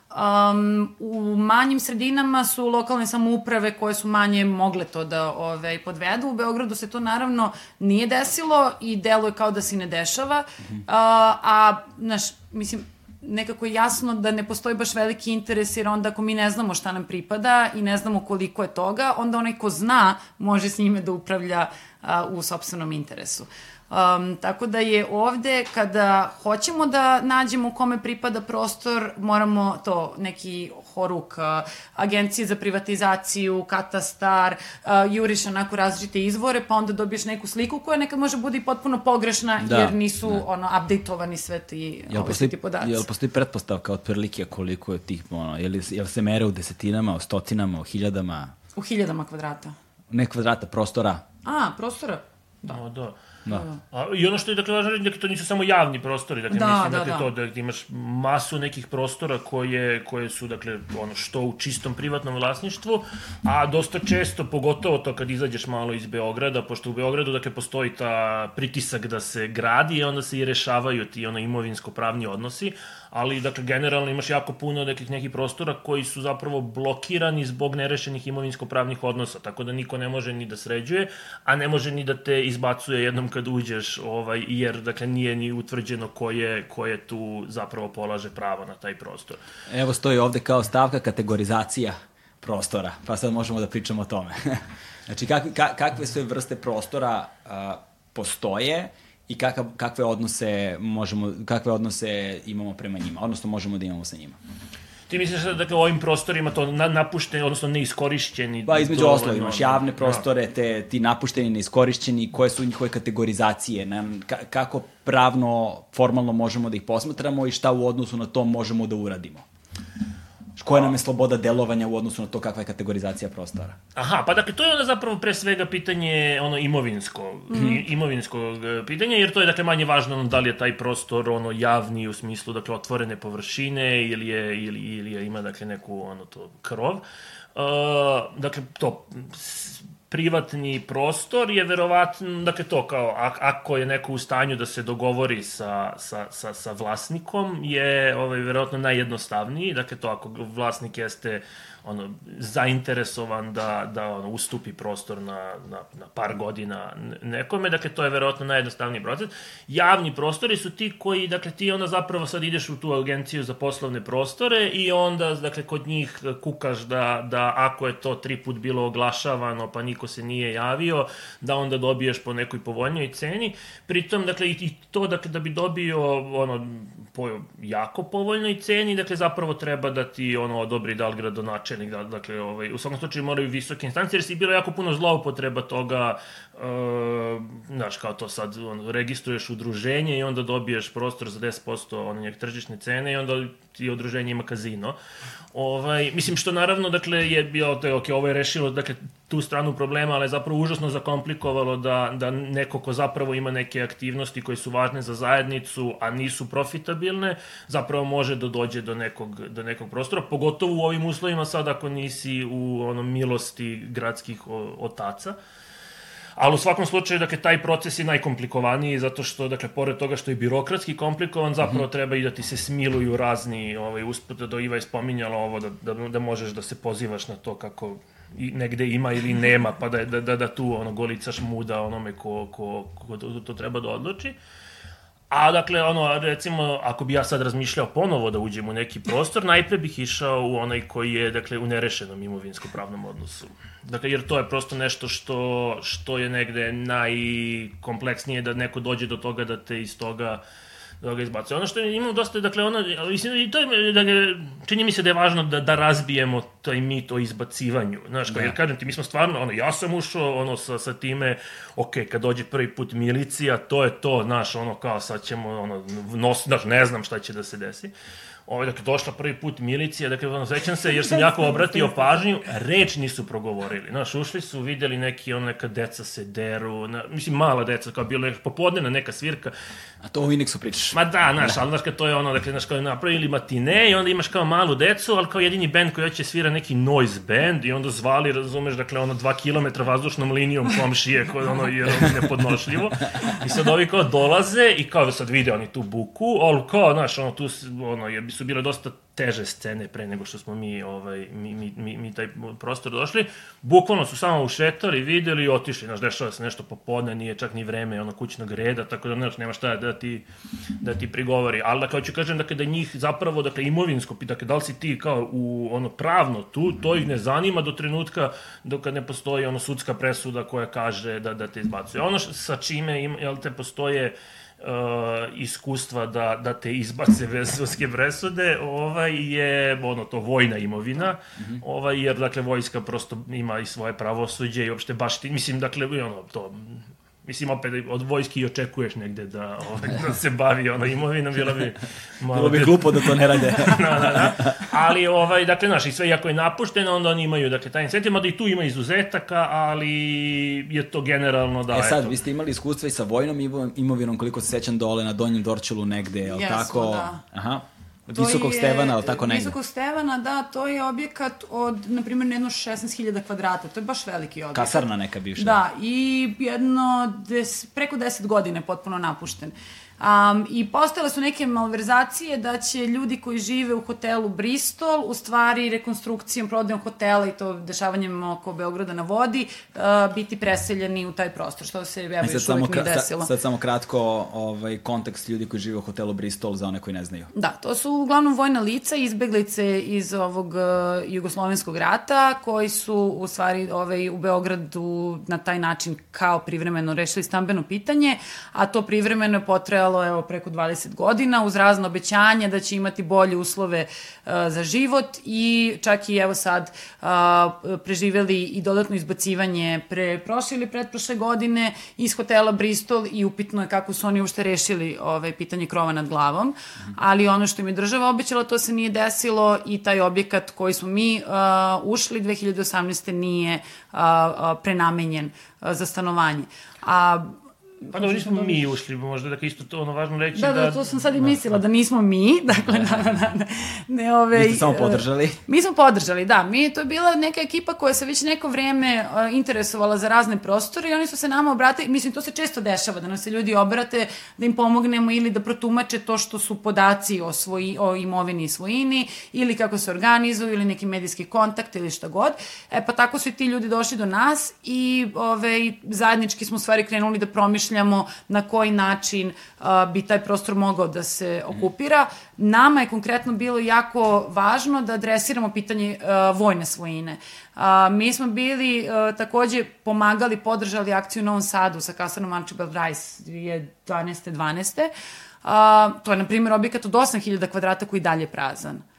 Um, u manjim sredinama su lokalne samouprave koje su manje mogle to da ove, ovaj, podvedu. U Beogradu se to naravno nije desilo i deluje kao da se ne dešava. -hmm. uh, a, znaš, mislim, nekako jasno da ne postoji baš veliki interes, jer onda ako mi ne znamo šta nam pripada i ne znamo koliko je toga, onda onaj ko zna može s njime da upravlja a, u sobstvenom interesu. Um, tako da je ovde, kada hoćemo da nađemo kome pripada prostor, moramo to, neki horuk, uh, agencije za privatizaciju, katastar, uh, juriš onako različite izvore, pa onda dobiješ neku sliku koja nekad može bude i potpuno pogrešna, da, jer nisu da. ono, updateovani sve ti, jel ovaj, postoji, ti podaci. Jel postoji pretpostavka otprilike koliko je tih, ono, jel, jel se mere u desetinama, u stotinama, u hiljadama? U hiljadama kvadrata. Ne kvadrata, prostora. A, prostora? Da. No, da. Da. A, I ono što je, dakle, važno reći, dakle, to nisu samo javni prostori, dakle, da, mislim, da, dakle, da. to, da imaš masu nekih prostora koje, koje su, dakle, ono, što u čistom privatnom vlasništvu, a dosta često, pogotovo to kad izađeš malo iz Beograda, pošto u Beogradu, dakle, postoji ta pritisak da se gradi i onda se i rešavaju ti, ono, imovinsko-pravni odnosi, ali dakle generalno imaš jako puno nekih nekih prostora koji su zapravo blokirani zbog nerešenih imovinsko-pravnih odnosa, tako da niko ne može ni da sređuje, a ne može ni da te izbacuje jednom kad uđeš, ovaj, jer dakle nije ni utvrđeno ko je, ko je tu zapravo polaže pravo na taj prostor. Evo stoji ovde kao stavka kategorizacija prostora, pa sad možemo da pričamo o tome. znači, kak, kakve sve vrste prostora a, postoje i kakav, kakve odnose možemo, kakve odnose imamo prema njima, odnosno možemo da imamo sa njima. Ti misliš da dakle, u ovim prostorima to na, napušteni, odnosno neiskorišćeni? Pa između ostalog imaš ono, javne da. prostore, te, ti napušteni, neiskorišćeni, koje su njihove kategorizacije, na, ka, kako pravno, formalno možemo da ih posmatramo i šta u odnosu na to možemo da uradimo. Koja nam je sloboda delovanja u odnosu na to kakva je kategorizacija prostora? Aha, pa dakle, to je onda zapravo pre svega pitanje ono imovinsko, i, imovinskog e, pitanja, jer to je dakle manje važno ono, da li je taj prostor ono javni u smislu dakle otvorene površine ili je ili, ili je, ima dakle neku ono to krov. Uh, dakle to privatni prostor je verovatno, dakle to kao, ak- ako je neko u stanju da se dogovori sa, sa, sa, sa vlasnikom, je ovaj, verovatno najjednostavniji, dakle to ako vlasnik jeste ono, zainteresovan da, da ono, ustupi prostor na, na, na par godina ne- nekome, dakle to je verovatno najjednostavniji proces. Javni prostori su ti koji, dakle ti onda zapravo sad ideš u tu agenciju za poslovne prostore i onda, dakle, kod njih kukaš da, da ako je to tri put bilo oglašavano pa niko se nije javio, da onda dobiješ po nekoj povoljnijoj ceni. Pritom, dakle, i to dakle, da bi dobio ono, po jako povoljnoj ceni, dakle, zapravo treba da ti ono odobri da li gradonačelnik, da, dakle, ovaj, u svakom slučaju moraju visoke instancije, jer si bilo jako puno zloupotreba toga, uh, znaš, kao to sad, on, registruješ udruženje i onda dobiješ prostor za 10% ono, njeg tržišne cene i onda ti udruženje ima kazino. Ovaj, mislim, što naravno, dakle, je bio, to je, ok, ovo je rešilo, dakle, tu stranu problema, ali je zapravo užasno zakomplikovalo da, da neko ko zapravo ima neke aktivnosti koje su važne za zajednicu, a nisu profitabilne, zapravo može da dođe do nekog, do nekog prostora, pogotovo u ovim uslovima sad ako nisi u ono, milosti gradskih otaca. Ali u svakom slučaju, dakle, taj proces je najkomplikovaniji zato što, dakle, pored toga što je birokratski komplikovan, zapravo treba i da ti se smiluju razni, ovaj, usput da Iva je spominjala ovo, da, da, da možeš da se pozivaš na to kako i negde ima ili nema, pa da, da, da, da tu ono, golicaš muda onome ko, ko, ko to, to treba da odluči. A dakle, ono, recimo, ako bi ja sad razmišljao ponovo da uđem u neki prostor, najpre bih išao u onaj koji je, dakle, u nerešenom imovinsko-pravnom odnosu. Dakle, jer to je prosto nešto što, što je negde najkompleksnije da neko dođe do toga da te iz toga da ga izbace. Ono što imamo dosta, dakle, ono, mislim, i to je, dakle, čini mi se da je važno da, da razbijemo taj mit o izbacivanju. Znaš, kao, Da. jer kažem ti, mi smo stvarno, ono, ja sam ušao, ono, sa, sa time, ok, kad dođe prvi put milicija, to je to, znaš, ono, kao, sad ćemo, ono, nos, znaš, ne znam šta će da se desi. Ovo, dakle, došla prvi put milicija, dakle, ono, sećam se, jer sam jako obratio pažnju, reč nisu progovorili. Znaš, ušli su, videli neki, ono, neka deca se deru, na, mislim, mala deca, kao bilo je popodnevna neka svirka, A to u Inexu pričaš. Ma da, znaš, ali znaš kad to je ono, dakle, znaš, kao napravili matine i onda imaš kao malu decu, ali kao jedini band koji hoće svira neki noise band i onda zvali, razumeš, dakle, ono, dva kilometra vazdušnom linijom komšije, koje ono, je ono, nepodnošljivo. I sad ovi kao dolaze i kao da sad vide oni tu buku, ali kao, znaš, ono, tu, ono, je, su bile dosta teže scene pre nego što smo mi, ovaj, mi, mi, mi, mi taj prostor došli. Bukvalno su samo ušetali, videli i otišli. Znaš, dešava se nešto popodne, nije čak ni vreme ono kućnog reda, tako da znaš, nema šta da ti, da ti prigovori. Ali da kao ću kažem, dakle, da njih zapravo, dakle, imovinsko, dakle, da li si ti kao u ono pravno tu, to ih ne zanima do trenutka dok ne postoji ono sudska presuda koja kaže da, da te izbacuje. Ono š- sa čime im, jel te, postoje uh, iskustva da, da te izbace bez sudske presude, ovaj je ono to vojna imovina, ovaj jer dakle vojska prosto ima i svoje pravosuđe i uopšte baš ti mislim dakle ono to Mislim, opet od vojski i očekuješ negde da, ovaj, da se bavi ono imovinom, bilo bi malo... Bilo bi glupo da to ne rade. da, da, da. Ali, ovaj, dakle, znaš, i sve jako je napušteno, onda oni imaju, dakle, taj incentiv, mada i tu ima izuzetaka, ali je to generalno da, e sad, eto, vi ste imali iskustva i sa vojnom imovinom, koliko se sećam dole na Donjem Dorčelu negde, je li Jesmo, tako? da. Aha. To Visokog je- Stevana, ali tako negde? Visokog Stevana, da, to je objekat od, na primjer, jedno 16.000 kvadrata. To je baš veliki objekat. Kasarna neka bivša. Da, i jedno des, preko 10 godina je potpuno napušten. Um, I postale su neke malverzacije da će ljudi koji žive u hotelu Bristol, u stvari rekonstrukcijom, prodajom hotela i to dešavanjem oko Beograda na vodi, uh, biti preseljeni u taj prostor, što se evo E, još uvijek nije desilo. sad, sad samo kratko ovaj, kontekst ljudi koji žive u hotelu Bristol za one koji ne znaju. Da, to su uglavnom vojna lica, izbeglice iz ovog uh, jugoslovenskog rata, koji su u stvari ovaj, u Beogradu na taj način kao privremeno rešili stambeno pitanje, a to privremeno je potrajalo evo, preko 20 godina uz razne obećanja da će imati bolje uslove uh, za život i čak i evo sad uh, preživeli i dodatno izbacivanje pre prošle ili pretprošle godine iz hotela Bristol i upitno je kako su oni uopšte rešili ovaj, pitanje krova nad glavom, ali ono što im je država obećala to se nije desilo i taj objekat koji smo mi uh, ušli 2018. nije uh, uh, prenamenjen uh, za stanovanje. A Pa dobro, nismo mi ušli, možda da isto to ono važno reći Da, da, to sam sad i mislila, da nismo mi, dakle, da, da, da, ne, ove... Vi ste samo podržali. Mi smo podržali, da. Mi, to je bila neka ekipa koja se već neko vreme uh, interesovala za razne prostore i oni su se nama obratili, mislim, to se često dešava, da nam se ljudi obrate, da im pomognemo ili da protumače to što su podaci o, svoji, o imovini i svojini, ili kako se organizuju, ili neki medijski kontakt, ili šta god. E, pa tako su i ti ljudi došli do nas i ove, zajednički smo u stvari krenuli da promišljamo na koji način uh, bi taj prostor mogao da se okupira. Nama je konkretno bilo jako važno da adresiramo pitanje uh, vojne svojine. Uh, mi smo bili uh, takođe pomagali, podržali akciju u Novom Sadu sa kasanom Archibald Rice 2012. 12. Uh, to je, na primjer, objekat od 8000 kvadrata koji je dalje prazan. Uh,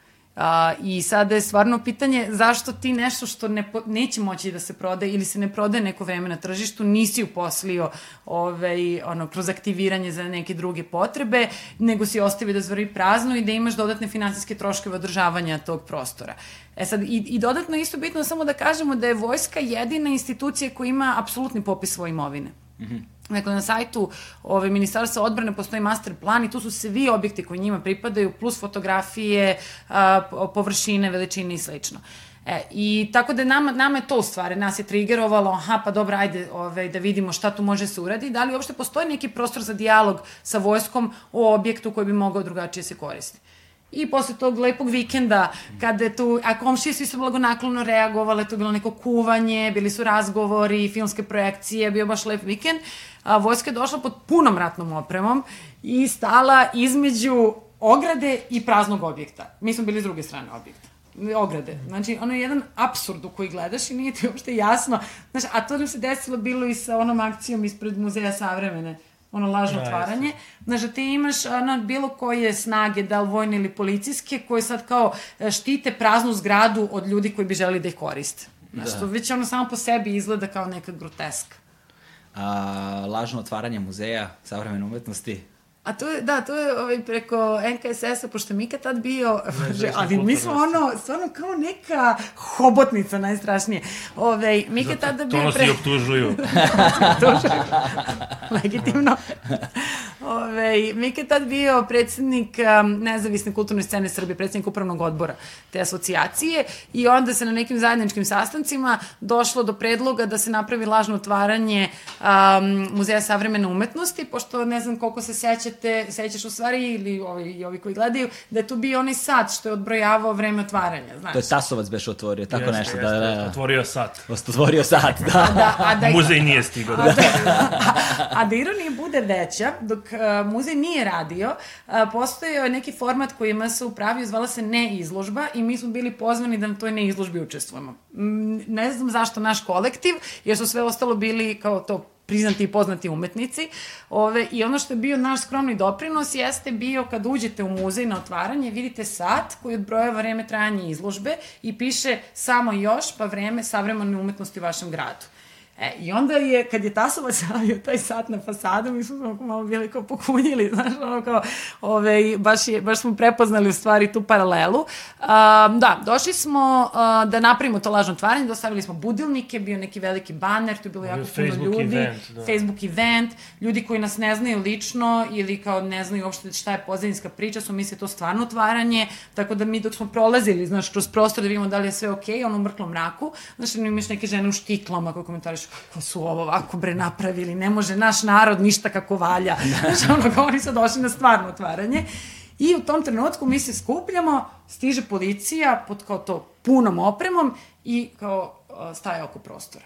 I sada je stvarno pitanje zašto ti nešto što ne, neće moći da se prode ili se ne prode neko vreme na tržištu nisi uposlio ovaj, ono, kroz aktiviranje za neke druge potrebe, nego si ostavi da zvrvi prazno i da imaš dodatne finansijske troškove održavanja tog prostora. E sad, i, i dodatno isto bitno samo da kažemo da je vojska jedina institucija koja ima apsolutni popis svoje imovine. Mm -hmm. Dakle, na sajtu ove, Ministarstva odbrane postoji master plan i tu su svi objekti koji njima pripadaju, plus fotografije, a, površine, veličine i slično. E, I tako da nama, nama je to u stvari, nas je trigerovalo, aha, pa dobro, ajde ove, da vidimo šta tu može se uradi, da li uopšte postoji neki prostor za dijalog sa vojskom o objektu koji bi mogao drugačije se koristiti. I posle tog lepog vikenda, kada je tu, a komšije svi su blagonaklono reagovale, tu je bilo neko kuvanje, bili su razgovori, filmske projekcije, bio baš lep vikend, a, vojska je došla pod punom ratnom opremom i stala između ograde i praznog objekta. Mi smo bili s druge strane objekta ograde. Znači, ono je jedan absurd u koji gledaš i nije ti uopšte jasno. Znači, a to nam se desilo bilo i sa onom akcijom ispred Muzeja savremene ono lažno otvaranje. Znaš, da ti imaš ono, bilo koje snage, da li vojne ili policijske, koje sad kao e, štite praznu zgradu od ljudi koji bi želi da ih koriste. Znaš, da. to već ono samo po sebi izgleda kao neka groteska. A, lažno otvaranje muzeja savremene umetnosti. A to je, da, to je ovaj, preko NKSS-a, pošto Mika tad bio, že, ali mi smo ono, stvarno kao neka hobotnica najstrašnije. Ove, Mika Zato, tada bio... To pre... nas i optužuju. Legitimno. Ove, Mika je tad bio predsednik um, nezavisne kulturne scene Srbije, predsednik upravnog odbora te asocijacije i onda se na nekim zajedničkim sastancima došlo do predloga da se napravi lažno otvaranje um, Muzeja savremene umetnosti, pošto ne znam koliko se sećate, sećaš u stvari ili ovi, i ovi koji gledaju, da je tu bio onaj sat što je odbrojavao vreme otvaranja, znaš. To je Tasovac beš otvorio, tako Jeste, nešto. jeste, Da, da, da. Otvorio sat. Otvorio sat, da. Da, a da, Muzej nije stigao. A da, a, a da ironija bude veća, dok uh, muzej nije radio, uh, postojao neki format koji ima se upravio, zvala se neizložba i mi smo bili pozvani da na toj neizložbi učestvujemo. Mm, Ne znam zašto naš kolektiv, jer su sve ostalo bili kao to priznati i poznati umetnici. Ove, I ono što je bio naš skromni doprinos jeste bio kad uđete u muzej na otvaranje, vidite sat koji odbrojava vreme trajanja izložbe i piše samo još pa vreme savremene umetnosti u vašem gradu. E, I onda je, kad je Tasovac stavio taj sat na fasadu, mi smo malo bili kao pokunjili, znaš, ono kao, ove, baš, je, baš smo prepoznali u stvari tu paralelu. Um, da, došli smo uh, da napravimo to lažno otvaranje, dostavili smo budilnike, bio neki veliki baner, tu je bilo jako puno Facebook ljudi. event, da. Facebook event, ljudi koji nas ne znaju lično ili kao ne znaju uopšte šta je pozadinska priča, su misle to stvarno otvaranje, tako da mi dok smo prolazili, znaš, kroz prostor da vidimo da li je sve okej, okay, ono u mrklom mraku, znaš, imaš neke žene u štiklama koje komentarišu ko su ovo ovako bre napravili, ne može naš narod ništa kako valja. Znaš, ono, kao oni su došli na stvarno otvaranje. I u tom trenutku mi se skupljamo, stiže policija pod kao to punom opremom i kao staje oko prostora.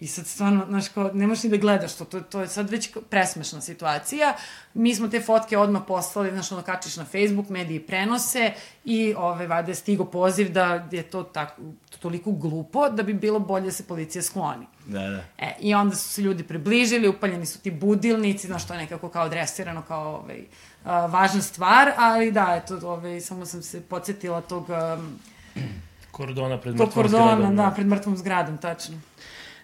I sad stvarno, znaš, kao, ne možeš ni da gledaš to, to, to je sad već smešna situacija. Mi smo te fotke odmah poslali, znaš, ono kačiš na Facebook, mediji prenose i ove, vada je stigo poziv da je to tako, toliko glupo da bi bilo bolje da se policija skloni. Da, da. E, I onda su se ljudi približili, upaljeni su ti budilnici, znaš, to je nekako kao adresirano kao ovaj, a, važna stvar, ali da, eto, ovaj, samo sam se podsjetila tog... Um, Kordona pred tog mrtvom kordona, zgradom. da, pred mrtvom zgradom, tačno.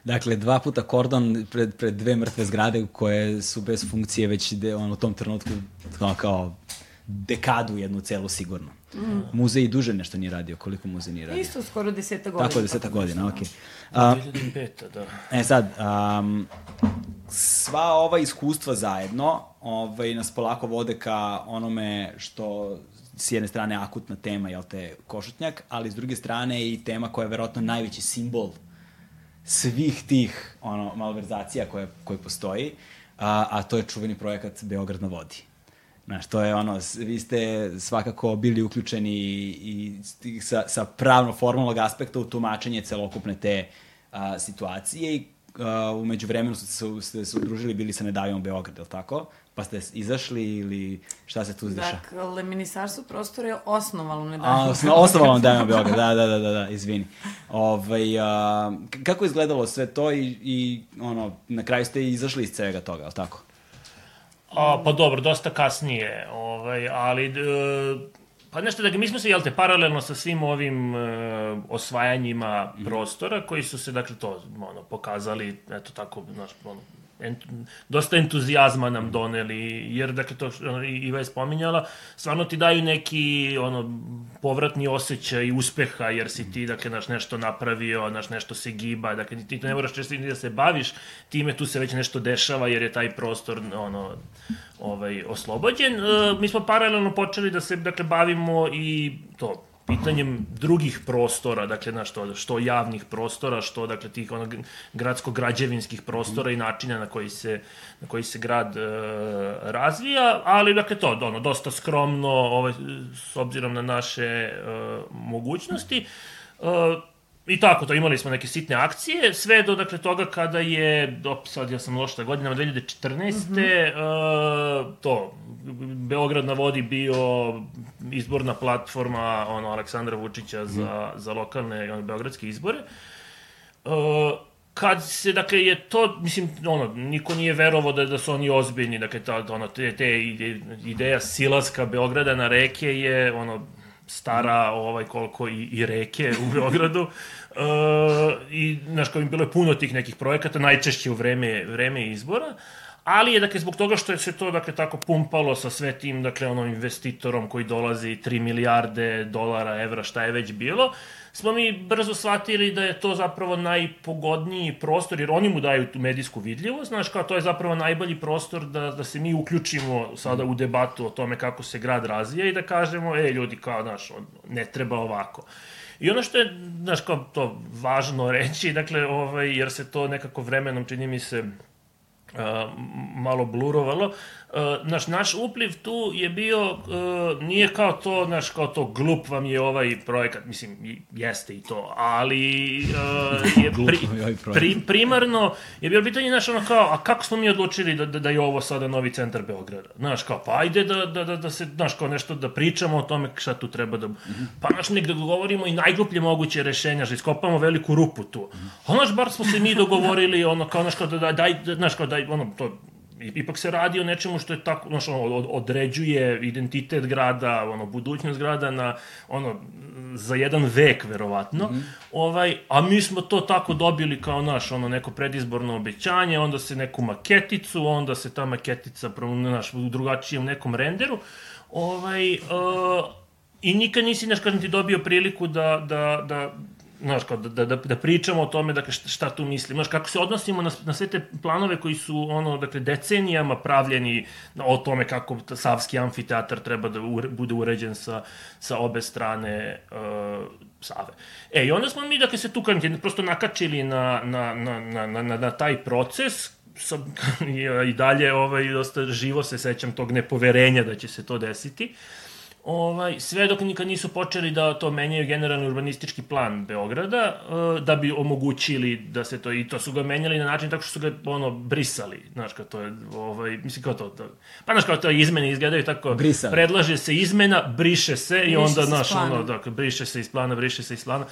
Dakle, dva puta kordon pred, pred dve mrtve zgrade koje su bez funkcije već de, on, u tom trenutku kao, kao dekadu jednu celu sigurno. Mm. Muzej i duže nešto nije radio. Koliko muzej nije radio? Isto skoro deseta godina. Tako, deseta godina, okej. A, Okay. 2005. da. E sad, um, sva ova iskustva zajedno ovaj, nas polako vode ka onome što s jedne strane akutna tema, jel te, košutnjak, ali s druge strane i tema koja je verovatno najveći simbol svih tih ono, malverzacija koje, koje postoji, a, a to je čuveni projekat Beograd na vodi. Znaš, to je ono, vi ste svakako bili uključeni i, i sa, sa pravno-formalnog aspekta u tumačenje celokupne te a, situacije i a, umeđu vremenu ste se, ste se udružili, bili sa Ne davimo Beograd, je li tako? Pa ste izašli ili šta se tu zdeša? Dakle, Ministarstvo prostora je osnovalo ne A, da. osno, osnovalo Dajmo Beograd, da, da, da, da, da, izvini. Ovaj, a, kako je izgledalo sve to i, i ono, na kraju ste izašli iz svega toga, je li tako? A, pa dobro, dosta kasnije, ovaj, ali... E, pa nešto da ga, mi smo se, jel te, paralelno sa svim ovim e, osvajanjima prostora, koji su se, dakle, to, ono, pokazali, eto tako, znaš, ono, ent, dosta entuzijazma nam doneli, jer, dakle, to što Iva je spominjala, stvarno ti daju neki, ono, povratni osjećaj uspeha, jer si ti, dakle, naš nešto napravio, naš nešto se giba, dakle, ti to ne moraš često ni da se baviš, time tu se već nešto dešava, jer je taj prostor, ono, ovaj, oslobođen. E, mi smo paralelno počeli da se, dakle, bavimo i to, pitanjem drugih prostora, dakle, na što, što javnih prostora, što, dakle, tih ono, gradsko-građevinskih prostora i načina na koji se, na koji se grad e, razvija, ali, dakle, to, ono, dosta skromno, ovaj, s obzirom na naše e, mogućnosti. E, I tako, to imali smo neke sitne akcije, sve do dakle toga kada je, do, sad ja sam loša godina, 2014. Mm -hmm. uh, to, Beograd na vodi bio izborna platforma ono, Aleksandra Vučića za, za lokalne ono, beogradske izbore. Uh, kad se, dakle, je to, mislim, ono, niko nije verovao da, da su oni ozbiljni, dakle, ta, ono, te, te ide, ideja silaska Beograda na reke je, ono, stara ovaj koliko i, i reke u Beogradu. E, I, znaš, kao im bilo je puno tih nekih projekata, najčešće u vreme, vreme izbora. Ali je, dakle, zbog toga što je se to, dakle, tako pumpalo sa sve tim, dakle, onom investitorom koji dolazi 3 milijarde dolara, evra, šta je već bilo, smo mi brzo shvatili da je to zapravo najpogodniji prostor, jer oni mu daju tu medijsku vidljivost, znaš, kao to je zapravo najbolji prostor da, da se mi uključimo sada u debatu o tome kako se grad razvija i da kažemo, e, ljudi, kao, znaš, ne treba ovako. I ono što je, znaš, kao to važno reći, dakle, ovaj, jer se to nekako vremenom, čini mi se, malo blurovalo. Uh, naš, naš upliv tu je bio, uh, nije kao to, naš, kao to glup vam je ovaj projekat, mislim, jeste i to, ali uh, je pri, ovaj pri, primarno je bilo pitanje, znaš, ono kao, a kako smo mi odlučili da, da, da je ovo sada novi centar Beograda? Znaš, kao, pa ajde da, da, da, da se, znaš, kao nešto da pričamo o tome šta tu treba da... Pa, znaš, nek da govorimo i najgluplje moguće rešenja, že iskopamo veliku rupu tu. A, znaš, bar smo se mi dogovorili, ono, kao, znaš, kao, da, da, daj, da, znaš, kao, daj, ono, to, ipak se radi o nečemu što je tako, znaš, ono, od- određuje identitet grada, ono, budućnost grada na, ono, za jedan vek, verovatno. Mm -hmm. ovaj, a mi smo to tako dobili kao naš, ono, neko predizborno obećanje, onda se neku maketicu, onda se ta maketica, pro- naš, u drugačijem nekom renderu, ovaj, uh, i nikad nisi, znaš, kažem ti, dobio priliku da, da, da znaš, kao da, da, da pričamo o tome, dakle, šta, tu mislim, znaš, kako se odnosimo na, na sve te planove koji su, ono, dakle, decenijama pravljeni o tome kako Savski amfiteatar treba da ure, bude uređen sa, sa obe strane uh, Save. E, i onda smo mi, dakle, se tu prosto nakačili na, na, na, na, na, na taj proces, sa, i dalje ovaj, dosta živo se sećam tog nepoverenja da će se to desiti. Ovaj, sve dok nikad nisu počeli da to menjaju generalni urbanistički plan Beograda, uh, da bi omogućili da se to, i to su ga menjali na način tako što su ga ono, brisali, znaš, kao to je, ovaj, mislim, kao to, to pa znaš, kao to izmene izgledaju tako, Brisali. predlaže se izmena, briše se i Briše onda, se znaš, ono, dakle, briše se iz plana, briše se iz plana,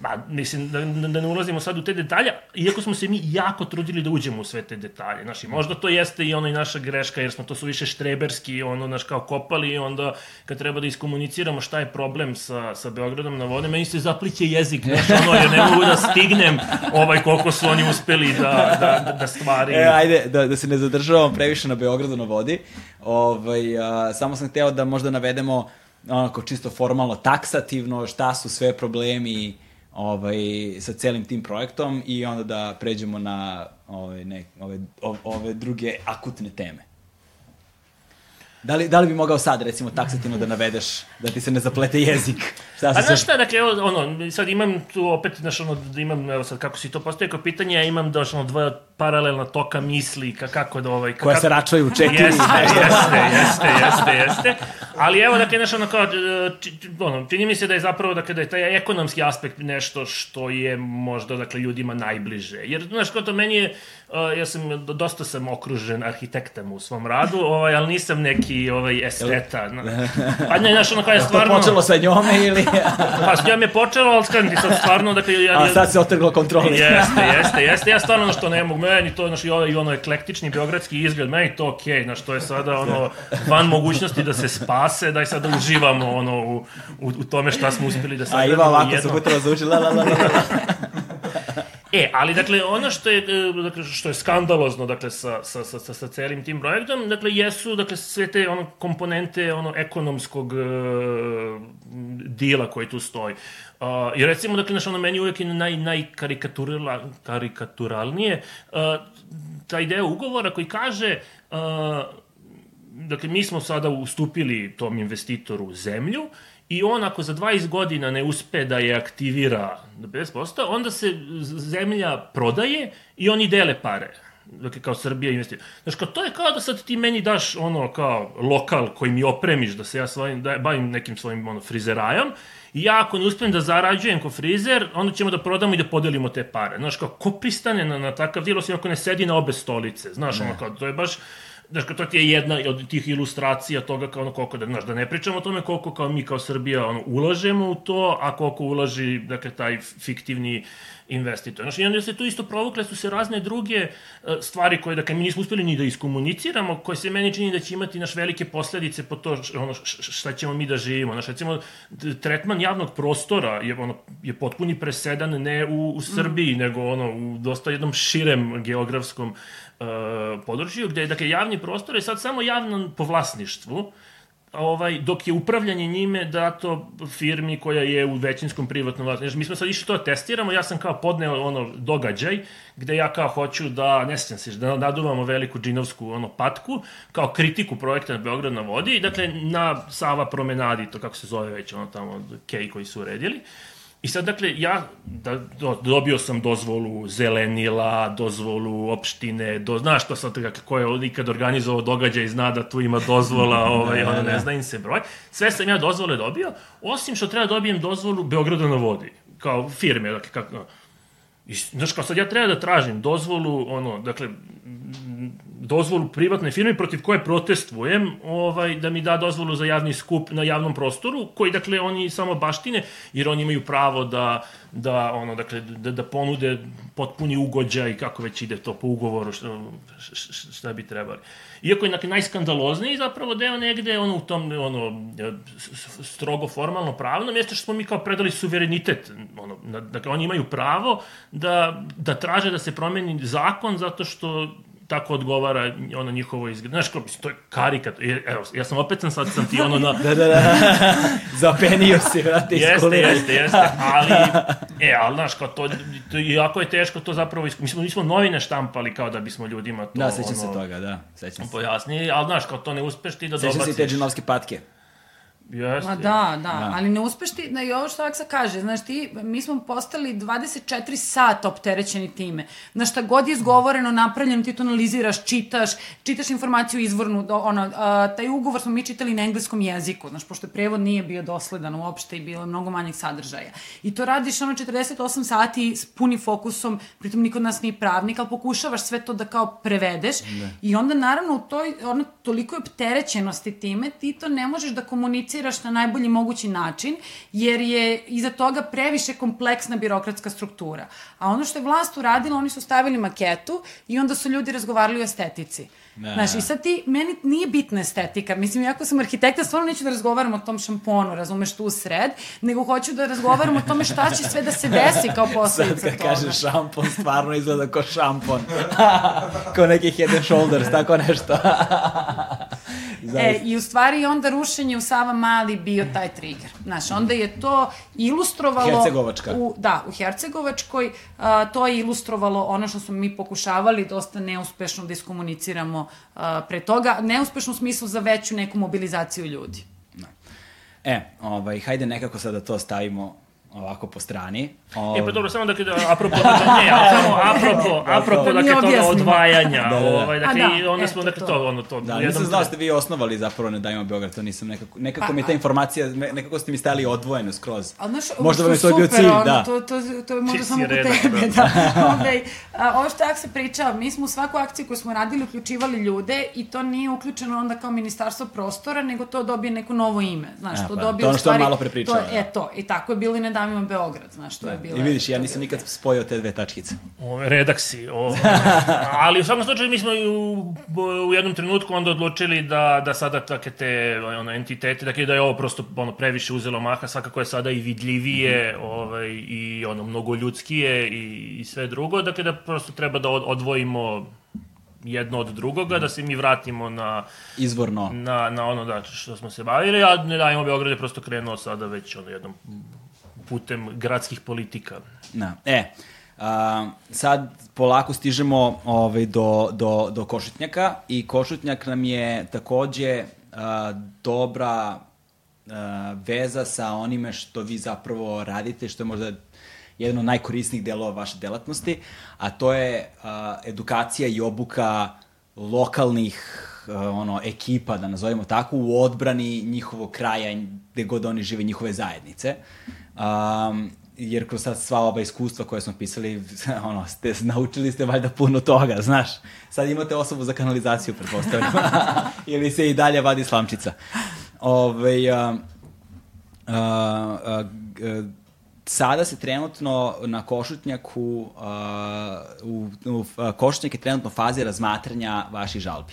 Ma, mislim, da, da ne ulazimo sad u te detalje, iako smo se mi jako trudili da uđemo u sve te detalje. Znaš, možda to jeste i ono i naša greška, jer smo to su više štreberski, ono, znaš, kao kopali i onda kad treba da iskomuniciramo šta je problem sa, sa Beogradom na vode, meni se zapliće jezik, znaš, ono, jer ne mogu da stignem ovaj, koliko su oni uspeli da, da, da stvari... E, ajde, da, da se ne zadržavamo previše na Beogradu na vodi. Ovaj, a, samo sam hteo da možda navedemo onako čisto formalno, taksativno, šta su sve problemi ovaj, sa celim tim projektom i onda da pređemo na ovaj, ne, ove, ove, ove druge akutne teme. Da li, da li bi mogao sad, recimo, taksativno da navedeš, da ti se ne zaplete jezik? Šta A se znaš sve... šta, dakle, evo, ono, sad imam tu opet, znaš, ono, da imam, evo sad, kako si to postoje kao pitanje, ja imam, da, ono, dva paralelna toka misli, ka, kako da, ovaj... Ka, Koja se račvaju u četiri. Jeste, jeste, jeste, jeste, jeste. Ali evo, dakle, znaš, ono, kao, či, ono, čini mi se da je zapravo, dakle, da je taj ekonomski aspekt nešto što je možda, dakle, ljudima najbliže. Jer, znaš, kao to meni je, uh, ja sam, dosta sam okružen arhitektama u svom radu, ovaj, ali nisam neki, ovaj, esteta. na- Pa ne, znaš, ono, kao je To stvarno... počelo sa njome ili... Pa s njom je počelo, ali skan ti sad stvarno, dakle, ja... A sad se otrglo kontroli. Jeste, jeste, jeste. Ja stvarno ono što ne mogu, meni to, znaš, i ono, i ono eklektični beogradski izgled, meni to okej, okay, znaš, to je sada ono, van mogućnosti da se spase, da i sada uživamo ono, u, u, u tome šta smo uspeli da A sad Iva ovako se putila zvuči la la la la la. E, ali dakle ono što je e, dakle što je skandalozno dakle sa sa sa sa, celim tim projektom, dakle jesu dakle sve te ono komponente ono ekonomskog e, dila koji tu stoji. Uh, I recimo, dakle, znaš, ono, meni uvijek je naj, najkarikaturala, karikaturalnije uh, taj deo ugovora koji kaže uh, dakle, mi smo sada ustupili tom investitoru zemlju i on ako za 20 godina ne uspe da je aktivira do 50%, onda se zemlja prodaje i oni dele pare dakle kao Srbija investira. Znaš, kao, to je kao da sad ti meni daš ono kao lokal koji mi opremiš da se ja svojim, da bavim nekim svojim ono, frizerajom i ja ako ne uspem da zarađujem ko frizer, onda ćemo da prodamo i da podelimo te pare. Znaš, kao, ko pristane na, na takav dil, osim ako ne sedi na obe stolice. Znaš, ono kao, to je baš, Znaš, to ti je jedna od tih ilustracija toga kao ono koliko da, znaš, da ne pričamo o tome koliko kao mi kao Srbija ono, ulažemo u to, a koliko ulaži, dakle, taj fiktivni investitor. Znaš, i onda se tu isto provukle su se razne druge e, stvari koje, dakle, mi nismo uspeli ni da iskomuniciramo, koje se meni čini da će imati naš velike posledice po to ono, šta ćemo mi da živimo. Znaš, recimo, tretman javnog prostora je, ono, je potpuni presedan ne u, u Srbiji, mm. nego ono, u dosta jednom širem geografskom području, gde dakle, javni prostor je sad samo javno po vlasništvu, ovaj, dok je upravljanje njime dato firmi koja je u većinskom privatnom vlasništvu. Mi smo sad išli to da testiramo, ja sam kao podneo ono događaj, gde ja kao hoću da, ne sjećam se, da naduvamo veliku džinovsku ono patku, kao kritiku projekta na Beograd na vodi, dakle na Sava promenadi, to kako se zove već ono tamo, kej koji su uredili. I sad, dakle, ja da, do, dobio sam dozvolu zelenila, dozvolu opštine, do, znaš to sad, kako ko je ikad organizovao događaj zna da tu ima dozvola, ovaj, ono, ne zna im se broj. Sve sam ja dozvole dobio, osim što treba da dobijem dozvolu Beograda na vodi, kao firme, dakle, kako, I, znaš, kao sad ja treba da tražim dozvolu, ono, dakle, dozvolu privatne firme protiv koje protestujem, ovaj, da mi da dozvolu za javni skup na javnom prostoru, koji, dakle, oni samo baštine, jer oni imaju pravo da, da ono, dakle, da, da ponude potpuni ugođaj, kako već ide to po ugovoru, šta, šta, bi trebali. Iako je, dakle, najskandalozniji zapravo deo negde, ono, u tom, ono, strogo formalno pravnom, jeste što smo mi kao predali suverenitet, ono, dakle, oni imaju pravo da, da traže da se promeni zakon zato što tako odgovara ono njihovo izgled. Znaš, kao, to je karikat. Evo, ja sam opet sam sad sam ti ono na... Da, da, da. Zapenio si, vrate, iz Jeste, jeste, jeste, ali, e, ali, znaš, kao to, to, jako je teško to zapravo, mi smo, mi smo novine štampali kao da bismo ljudima to, Da, sećam se ono, toga, da. Sećam se. pojasnili, ali, znaš, kao to ne uspeš ti da Sećam se dobaciš. i te džinovske patke. Jeste. Ma da, da, ali ne uspeš ti, da i ovo što Aksa kaže, znaš ti, mi smo postali 24 sata opterećeni time. Znaš, šta god je izgovoreno, napravljeno, ti to analiziraš, čitaš, čitaš informaciju izvornu, ono, a, taj ugovor smo mi čitali na engleskom jeziku, znaš, pošto prevod nije bio dosledan uopšte i bilo je mnogo manjeg sadržaja. I to radiš ono 48 sati s punim fokusom, pritom niko od nas nije pravnik, ali pokušavaš sve to da kao prevedeš i onda naravno u toj, ono, toliko je opterećenosti time, ti to ne možeš da komuniciraš na najbolji mogući način, jer je iza toga previše kompleksna birokratska struktura. A ono što je vlast uradila, oni su stavili maketu i onda su ljudi razgovarali o estetici. Da. Znaš, i sad ti, meni nije bitna estetika. Mislim, iako sam arhitekta, stvarno neću da razgovaram o tom šamponu, razumeš, tu u sred, nego hoću da razgovaram o tome šta će sve da se desi kao Sad posledica kad toga. kažeš šampon, stvarno izgleda kao šampon. kao neki head and shoulders, tako nešto. E. I u stvari onda rušenje u Sava Mali bio taj trigger. Znaš, onda je to ilustrovalo... Hercegovačka. U, da, u Hercegovačkoj a, to je ilustrovalo ono što smo mi pokušavali dosta neuspešno da iskomuniciramo pre toga. Neuspešno u smislu za veću neku mobilizaciju ljudi. E, ovaj, hajde nekako sad da to stavimo ovako po strani. E, pa dobro, samo da kada, apropo, dakle, ne, ali samo apropo, apropo, Da mi dakle, toga objasnimo. odvajanja, Da, da, da. ovaj, dakle, A da, i onda smo, dakle, to. to, ono, to, Da, nisam znao da ste vi osnovali zapravo Ne dajmo Beograd, to nisam nekako, nekako Pa, mi ta a- informacija, nekako ste mi stali odvojeno skroz. Ali znaš, Možda vam je to bio cilj, ono, da. To, to, to je možda samo kod redak, tebe, da. da. Ove, a, ovo što jak se pričao, mi smo u svaku akciju koju smo radili uključivali ljude i to nije uključeno onda kao ministarstvo prostora, nego to dobije neko novo ime. Znaš, A, to pa, dobije to je ono u što vam stvari- malo pre pričao, To, je- da. e, to. I tako je bilo i Ne davimo Beograd, znaš, to je bilo. I vidiš, ja nisam nikad spojio te dve tačkice. Ove, redak si. O, ali u svakom slučaju mi smo u, u jednom trenutku onda odlučili da, da sada takve te ono, entitete, dakle da je ovo prosto ono, previše uzelo maha, svakako je sada i vidljivije ovaj, i ono, mnogo ljudskije i, i sve drugo, dakle da prosto treba da od, odvojimo jedno od drugoga, da se mi vratimo na, Izvorno. na, na ono da, što smo se bavili, a ne dajemo Beograd je prosto krenuo sada već ono, jednom putem gradskih politika. Da. E, a, sad polako stižemo ovaj, do, do, do Košutnjaka i Košutnjak nam je takođe a, dobra a, veza sa onime što vi zapravo radite, što je možda jedan od najkorisnijih delova vaše delatnosti, a to je a, edukacija i obuka lokalnih ono ekipa, da nazovemo tako, u odbrani njihovog kraja, gde god oni žive, njihove zajednice. Um, jer kroz sad sva ova iskustva koje smo pisali, ono, ste, naučili ste valjda puno toga, znaš. Sad imate osobu za kanalizaciju, pretpostavljam. Ili se i dalje vadi slamčica. Ove, a, a, a, sada se trenutno na Košutnjaku, u, u, Košutnjak je trenutno fazi razmatranja vaših žalbi.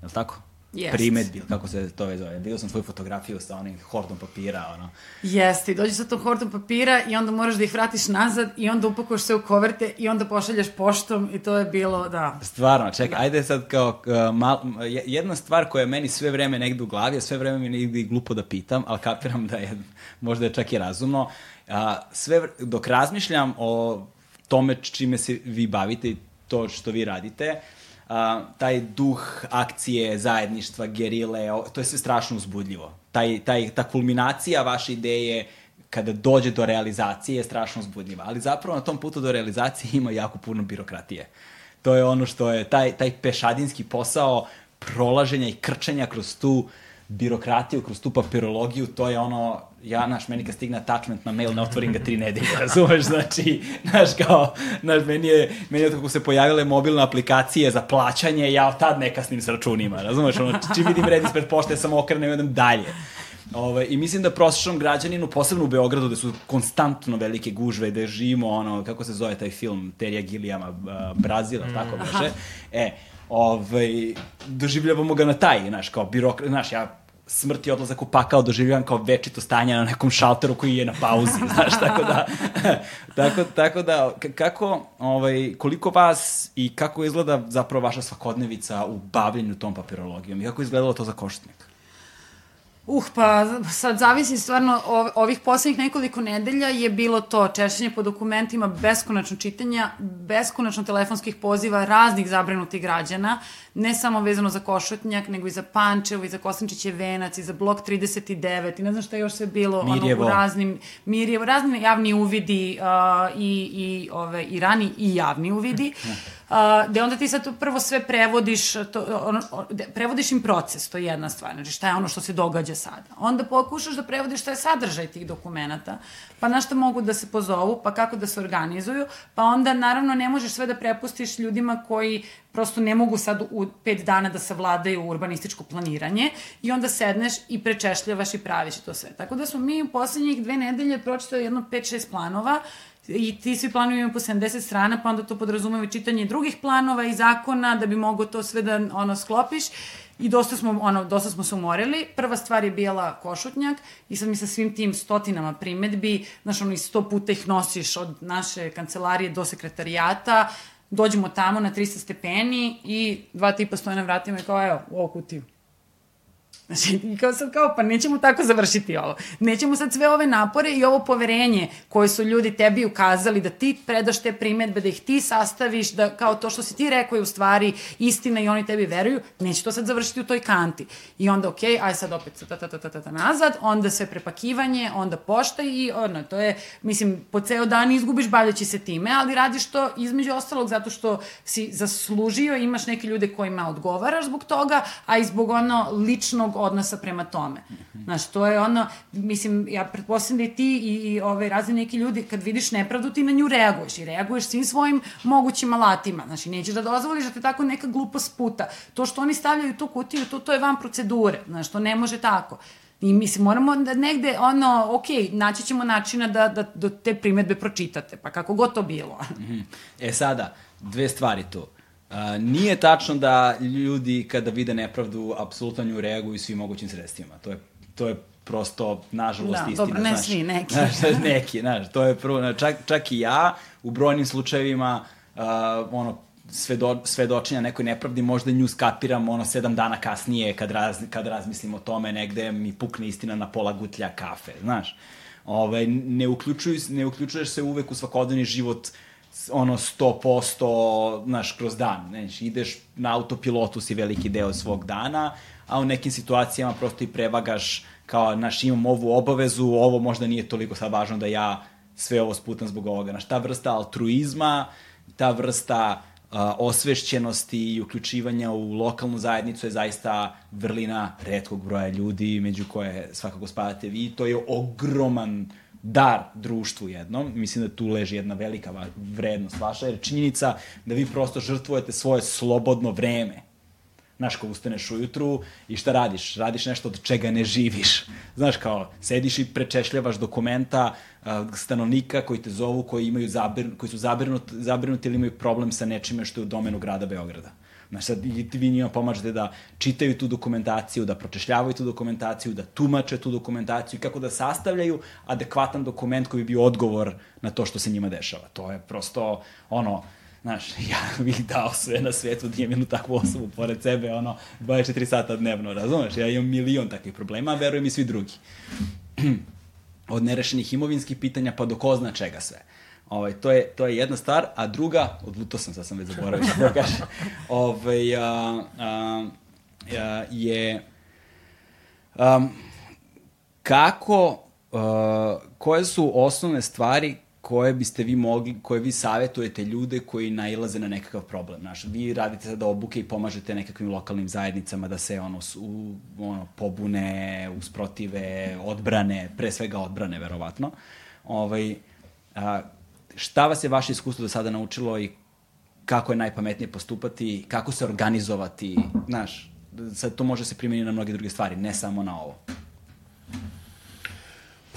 Je li tako? Jest. Primetbi, ili kako se to već zove. Vidio sam tvoju fotografiju sa onim hordom papira, ono. Jeste, dođeš sa tom hordom papira i onda moraš da ih vratiš nazad i onda upakuješ sve u koverte i onda pošalješ poštom i to je bilo, da. Stvarno, čekaj, ajde sad kao, uh, mal, je- jedna stvar koja je meni sve vreme negde u glavi, a sve vreme mi negde glupo da pitam, ali kapiram da je, možda je čak i razumno, a, sve, vr- dok razmišljam o tome čime se vi bavite i to što vi radite, a, taj duh akcije, zajedništva, gerile, to je sve strašno uzbudljivo. Taj, taj, ta kulminacija vaše ideje kada dođe do realizacije je strašno uzbudljiva. Ali zapravo na tom putu do realizacije ima jako puno birokratije. To je ono što je taj, taj pešadinski posao prolaženja i krčenja kroz tu birokratiju, kroz tu papirologiju, to je ono, ja, naš, meni kad stigne attachment na mail, ne otvorim ga tri nedelje, razumeš, znači, znaš, kao, znaš, meni je, meni je kako se pojavile mobilne aplikacije za plaćanje, ja od tad ne kasnim s računima, razumeš, ono, čim vidim red ispred pošte, samo okrenem i odem dalje. Ove, I mislim da prosječnom građaninu, posebno u Beogradu, gde su konstantno velike gužve, gde živimo, ono, kako se zove taj film, Terija Gillijama, Brazila, mm. tako beše, e, ovaj, doživljavamo ga na taj, znaš, kao birokrat, znaš, ja smrt i odlazak u pakao doživljavam kao večito stanje na nekom šalteru koji je na pauzi, znaš, tako da, tako, tako da, kako, ovaj, koliko vas i kako izgleda zapravo vaša svakodnevica u bavljenju tom papirologijom i kako izgledalo to za košutnik? Uh, pa sad zavisi stvarno, ov, ovih poslednjih nekoliko nedelja je bilo to češćenje po dokumentima, beskonačno čitanja, beskonačno telefonskih poziva raznih zabrinutih građana, ne samo vezano za Košutnjak, nego i za Pančevo, i za Kosančiće venac, i za blok 39, i ne znam šta je još sve bilo, Mirjevo. ono, u raznim, Mirjevo, razni javni uvidi uh, i, i, ove, i rani i javni uvidi, uh, gde onda ti sad prvo sve prevodiš, to, ono, o- de- prevodiš im proces, to je jedna stvar, znači šta je ono što se događa sada. Onda pokušaš da prevodiš šta je sadržaj tih dokumenta, pa na šta mogu da se pozovu, pa kako da se organizuju, pa onda naravno ne možeš sve da prepustiš ljudima koji prosto ne mogu sad u pet dana da savladaju urbanističko planiranje i onda sedneš i prečešljavaš i praviš to sve. Tako da smo mi u poslednjih dve nedelje pročitali jedno 5-6 planova i ti svi planovi imaju po 70 strana, pa onda to podrazumeva čitanje drugih planova i zakona da bi mogo to sve da ono sklopiš i dosta smo, ono, dosta smo se umorili. Prva stvar je bila košutnjak i sad mi sa svim tim stotinama primetbi, znaš, ono, i sto puta ih nosiš od naše kancelarije do sekretarijata, dođemo tamo na 300 stepeni i dva tipa stoje na vratima i kao, evo, u ovu kutiju. Znači, kao sad kao, pa nećemo tako završiti ovo. Nećemo sad sve ove napore i ovo poverenje koje su ljudi tebi ukazali da ti predaš te primetbe, da ih ti sastaviš, da kao to što si ti rekao je u stvari istina i oni tebi veruju, neće to sad završiti u toj kanti. I onda, okej, aj sad opet ta, ta, ta, ta, ta, ta, nazad, onda sve prepakivanje, onda pošta i ono, to je, mislim, po ceo dan izgubiš bavljaći se time, ali radiš to između ostalog zato što si zaslužio, imaš neke ljude kojima odgovaraš zbog toga, a i zbog ono ličnog odnosa prema tome. Znaš, to je ono, mislim, ja pretpostavljam da i ti i, i ove razni neki ljudi, kad vidiš nepravdu, ti na nju reaguješ i reaguješ svim svojim mogućim alatima. Znači, nećeš da dozvoliš da te tako neka glupost puta. To što oni stavljaju tu kutiju, to, to je van procedure. Znaš, to ne može tako. I mislim, moramo da negde, ono, ok, naći ćemo načina da, da, da te primetbe pročitate, pa kako god to bilo. E sada, dve stvari tu. Uh, nije tačno da ljudi kada vide nepravdu apsolutno nju reaguju svim mogućim sredstvima. To je, to je prosto, nažalost, Da, istina. dobro, ne znaš. svi, neki. Znaš, neki, znaš, to je prvo, čak, čak i ja u brojnim slučajevima uh, ono, svedo, svedočenja nekoj nepravdi, možda nju skapiram ono sedam dana kasnije kad, raz, kad razmislim o tome negde mi pukne istina na pola gutlja kafe, znaš. Ovaj, ne, uključuju, ne uključuješ se uvek u svakodnevni život s- ono 100% znaš, kroz dan. Znaš, ideš na autopilotu si veliki deo svog dana, a u nekim situacijama prosto i prevagaš kao, znaš, imam ovu obavezu, ovo možda nije toliko sad važno da ja sve ovo sputam zbog ovoga. Znaš, ta vrsta altruizma, ta vrsta a, osvešćenosti i uključivanja u lokalnu zajednicu je zaista vrlina redkog broja ljudi, među koje svakako spadate vi. To je ogroman dar društvu jednom. Mislim da tu leži jedna velika vrednost vaša, jer činjenica da vi prosto žrtvujete svoje slobodno vreme. Znaš, kao ustaneš ujutru i šta radiš? Radiš nešto od čega ne živiš. Znaš, kao, sediš i prečešljavaš dokumenta stanovnika koji te zovu, koji, imaju zabir, koji su zabrinuti, zabrinuti ili imaju problem sa nečime što je u domenu grada Beograda. Znaš, sad i vi njima pomažete da čitaju tu dokumentaciju, da pročešljavaju tu dokumentaciju, da tumače tu dokumentaciju i kako da sastavljaju adekvatan dokument koji bi bio odgovor na to što se njima dešava. To je prosto, ono, Znaš, ja bih dao sve na svetu da imam jednu takvu osobu pored sebe, ono, 24 sata dnevno, razumeš? Ja imam milion takvih problema, verujem i svi drugi. Od nerešenih imovinskih pitanja pa do ko zna čega sve. Ovaj, to, je, to je jedna stvar, a druga, odluto sam, sad sam već zaboravio da kažem, ovaj, a, a, a, je um, kako, uh, koje su osnovne stvari koje biste vi mogli, koje vi savjetujete ljude koji nailaze na nekakav problem. Znaš, vi radite sada obuke i pomažete nekakvim lokalnim zajednicama da se ono, su, ono pobune, usprotive, odbrane, pre svega odbrane, verovatno. Ovaj, a, šta vas je vaše iskustvo do sada naučilo i kako je najpametnije postupati, kako se organizovati, znaš, sad to može se primjeniti na mnoge druge stvari, ne samo na ovo.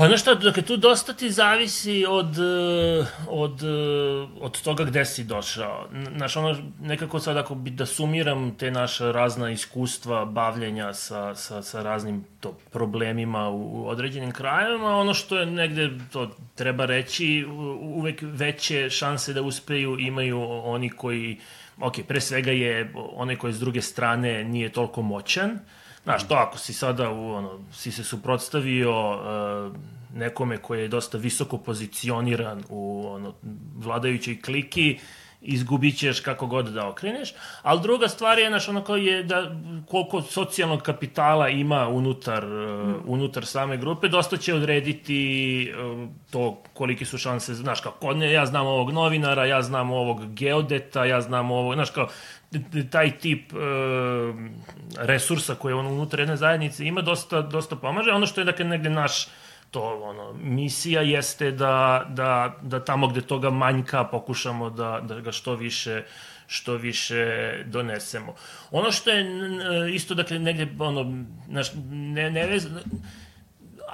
Pa znaš šta, dakle, tu dosta ti zavisi od, eh, od, eh, od toga gde si došao. Znaš, ono, nekako sad ako bi da sumiram te naše razna iskustva bavljenja sa, sa, sa raznim to problemima u, u određenim krajevima, ono što je negde, to treba reći, uvek veće šanse da uspeju imaju oni koji, ok, pre svega je onaj koji s druge strane nije toliko moćan, Znaš, to ako si sada u, ono, si se suprotstavio uh, nekome koji je dosta visoko pozicioniran u ono, vladajućoj kliki, izgubit ćeš kako god da okreneš, ali druga stvar je, znaš, ono je da koliko socijalnog kapitala ima unutar, mm. uh, unutar same grupe, dosta će odrediti uh, to koliki su šanse, znaš, kao, ne, ja znam ovog novinara, ja znam ovog geodeta, ja znam ovog, znaš, kao, taj tip e, resursa koje on unutar jedne zajednice ima dosta, dosta pomaže. Ono što je dakle negde naš to ono misija jeste da, da, da tamo gde toga manjka pokušamo da, da ga što više što više donesemo. Ono što je isto dakle negde ono naš ne ne vez,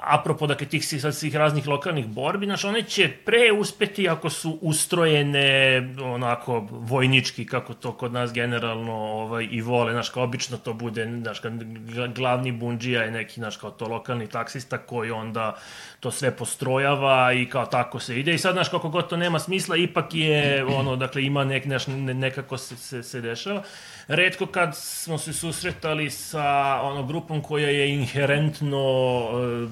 apropo dakle tih svih raznih lokalnih borbi, znaš, one će pre uspeti ako su ustrojene onako vojnički, kako to kod nas generalno ovaj, i vole, znaš, kao obično to bude, znaš, glavni bundžija je neki, znaš, kao to lokalni taksista koji onda to sve postrojava i kao tako se ide i sad, znaš, kako god to nema smisla, ipak je, ono, dakle, ima nek, neš, nekako se, se, se dešava. Redko kad smo se susretali sa ono grupom koja je inherentno uh,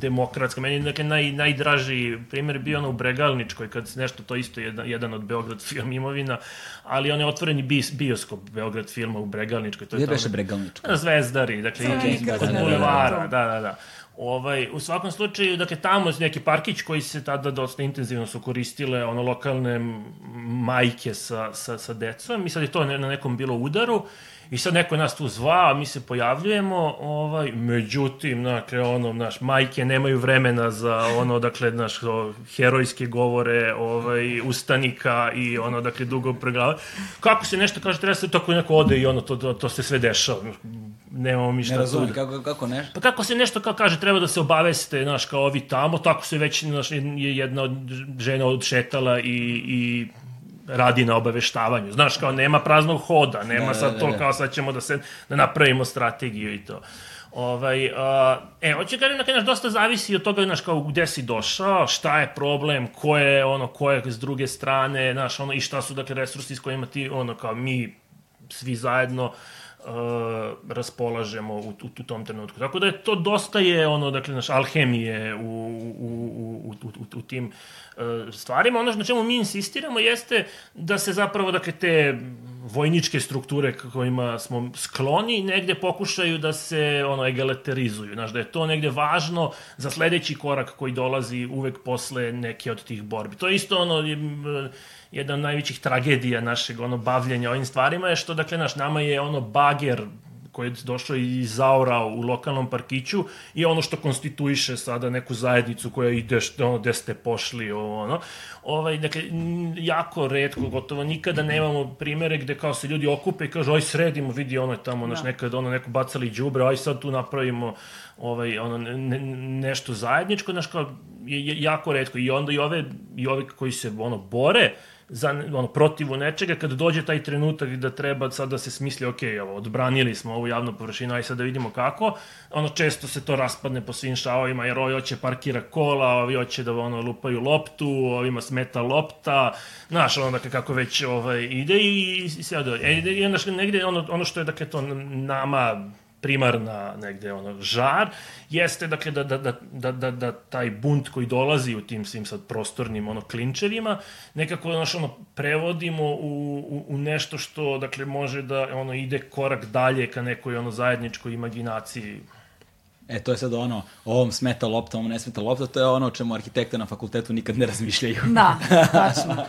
demokratska. Meni dakle, naj, najdraži primjer je bio ono u Bregalničkoj, kad nešto to isto jedan, jedan od Beograd film imovina, ali on je otvoreni bis, bioskop Beograd filma u Bregalničkoj. To je Gde beše Bregalnička? Zvezdari, dakle, okay, kod bulevara, da, da, da. Ovaj, u svakom slučaju, dakle, tamo je neki parkić koji se tada dosta intenzivno su koristile ono lokalne majke sa, sa, sa decom i sad je to na nekom bilo udaru I sad neko nas tu zva, mi se pojavljujemo, ovaj, međutim, dakle, ono, naš, majke nemaju vremena za ono, dakle, naš, herojske govore, ovaj, ustanika i ono, dakle, dugo preglava. Kako se nešto kaže, treba se tako neko ode i ono, to, to, to se sve dešava nemamo mi šta ne razumem, kako, kako ne? Pa kako se nešto kao kaže, treba da se obaveste, znaš, kao ovi tamo, tako se već, znaš, je jedna od žena odšetala i, i radi na obaveštavanju. Znaš, kao nema praznog hoda, nema ne, sad ne, to ne, kao sad ćemo da se da napravimo strategiju i to. Ovaj, uh, e, hoće kažem da naš dosta zavisi od toga, znaš, kao gde si došao, šta je problem, ko je, ono, ko je s druge strane, znaš, ono, i šta su, dakle, resursi s kojima ti, ono, kao mi svi zajedno uh, raspolažemo u, u, u tom trenutku. Tako da je to dosta je, ono, dakle, naš, alhemije u, u, u, u, u, u tim E, stvarima. Ono na čemu mi insistiramo jeste da se zapravo, dakle, te vojničke strukture kojima smo skloni negde pokušaju da se ono egalitarizuju. Znaš, da je to negde važno za sledeći korak koji dolazi uvek posle neke od tih borbi. To je isto ono jedna od najvećih tragedija našeg ono bavljenja ovim stvarima je što dakle naš nama je ono bager koji je došao i zaorao u lokalnom parkiću i ono što konstituiše sada neku zajednicu koja ide ono gde ste pošli ono ovaj dakle jako retko gotovo nikada nemamo primere gde kao se ljudi okupe i kažu aj sredimo vidi ono je tamo naš da. nekad ono neko bacali đubre aj sad tu napravimo ovaj ono ne, nešto zajedničko znači kao je, jako retko i onda i ove i ove koji se ono bore za, ono, protivu nečega, kad dođe taj trenutak da treba sad da se smisli, ok, evo, odbranili smo ovu javnu površinu, aj sad da vidimo kako, ono, često se to raspadne po svim šavovima, jer ovi hoće parkira kola, ovi hoće da ono, lupaju loptu, ovima smeta lopta, znaš, ono, dakle, kako već ovaj, ide i, i, i sve da, e, i, i, negde ono, ono što je, dakle, to nama primarna negde ono žar jeste dakle da, da, da, da, da, da taj bunt koji dolazi u tim svim sad prostornim ono klinčevima nekako znaš, ono prevodimo u, u, u nešto što dakle može da ono ide korak dalje ka nekoj ono zajedničkoj imaginaciji E, to je sad ono, ovom smeta lopta, ovom ne smeta lopta, to je ono o čemu arhitekte na fakultetu nikad ne razmišljaju. Da, tačno.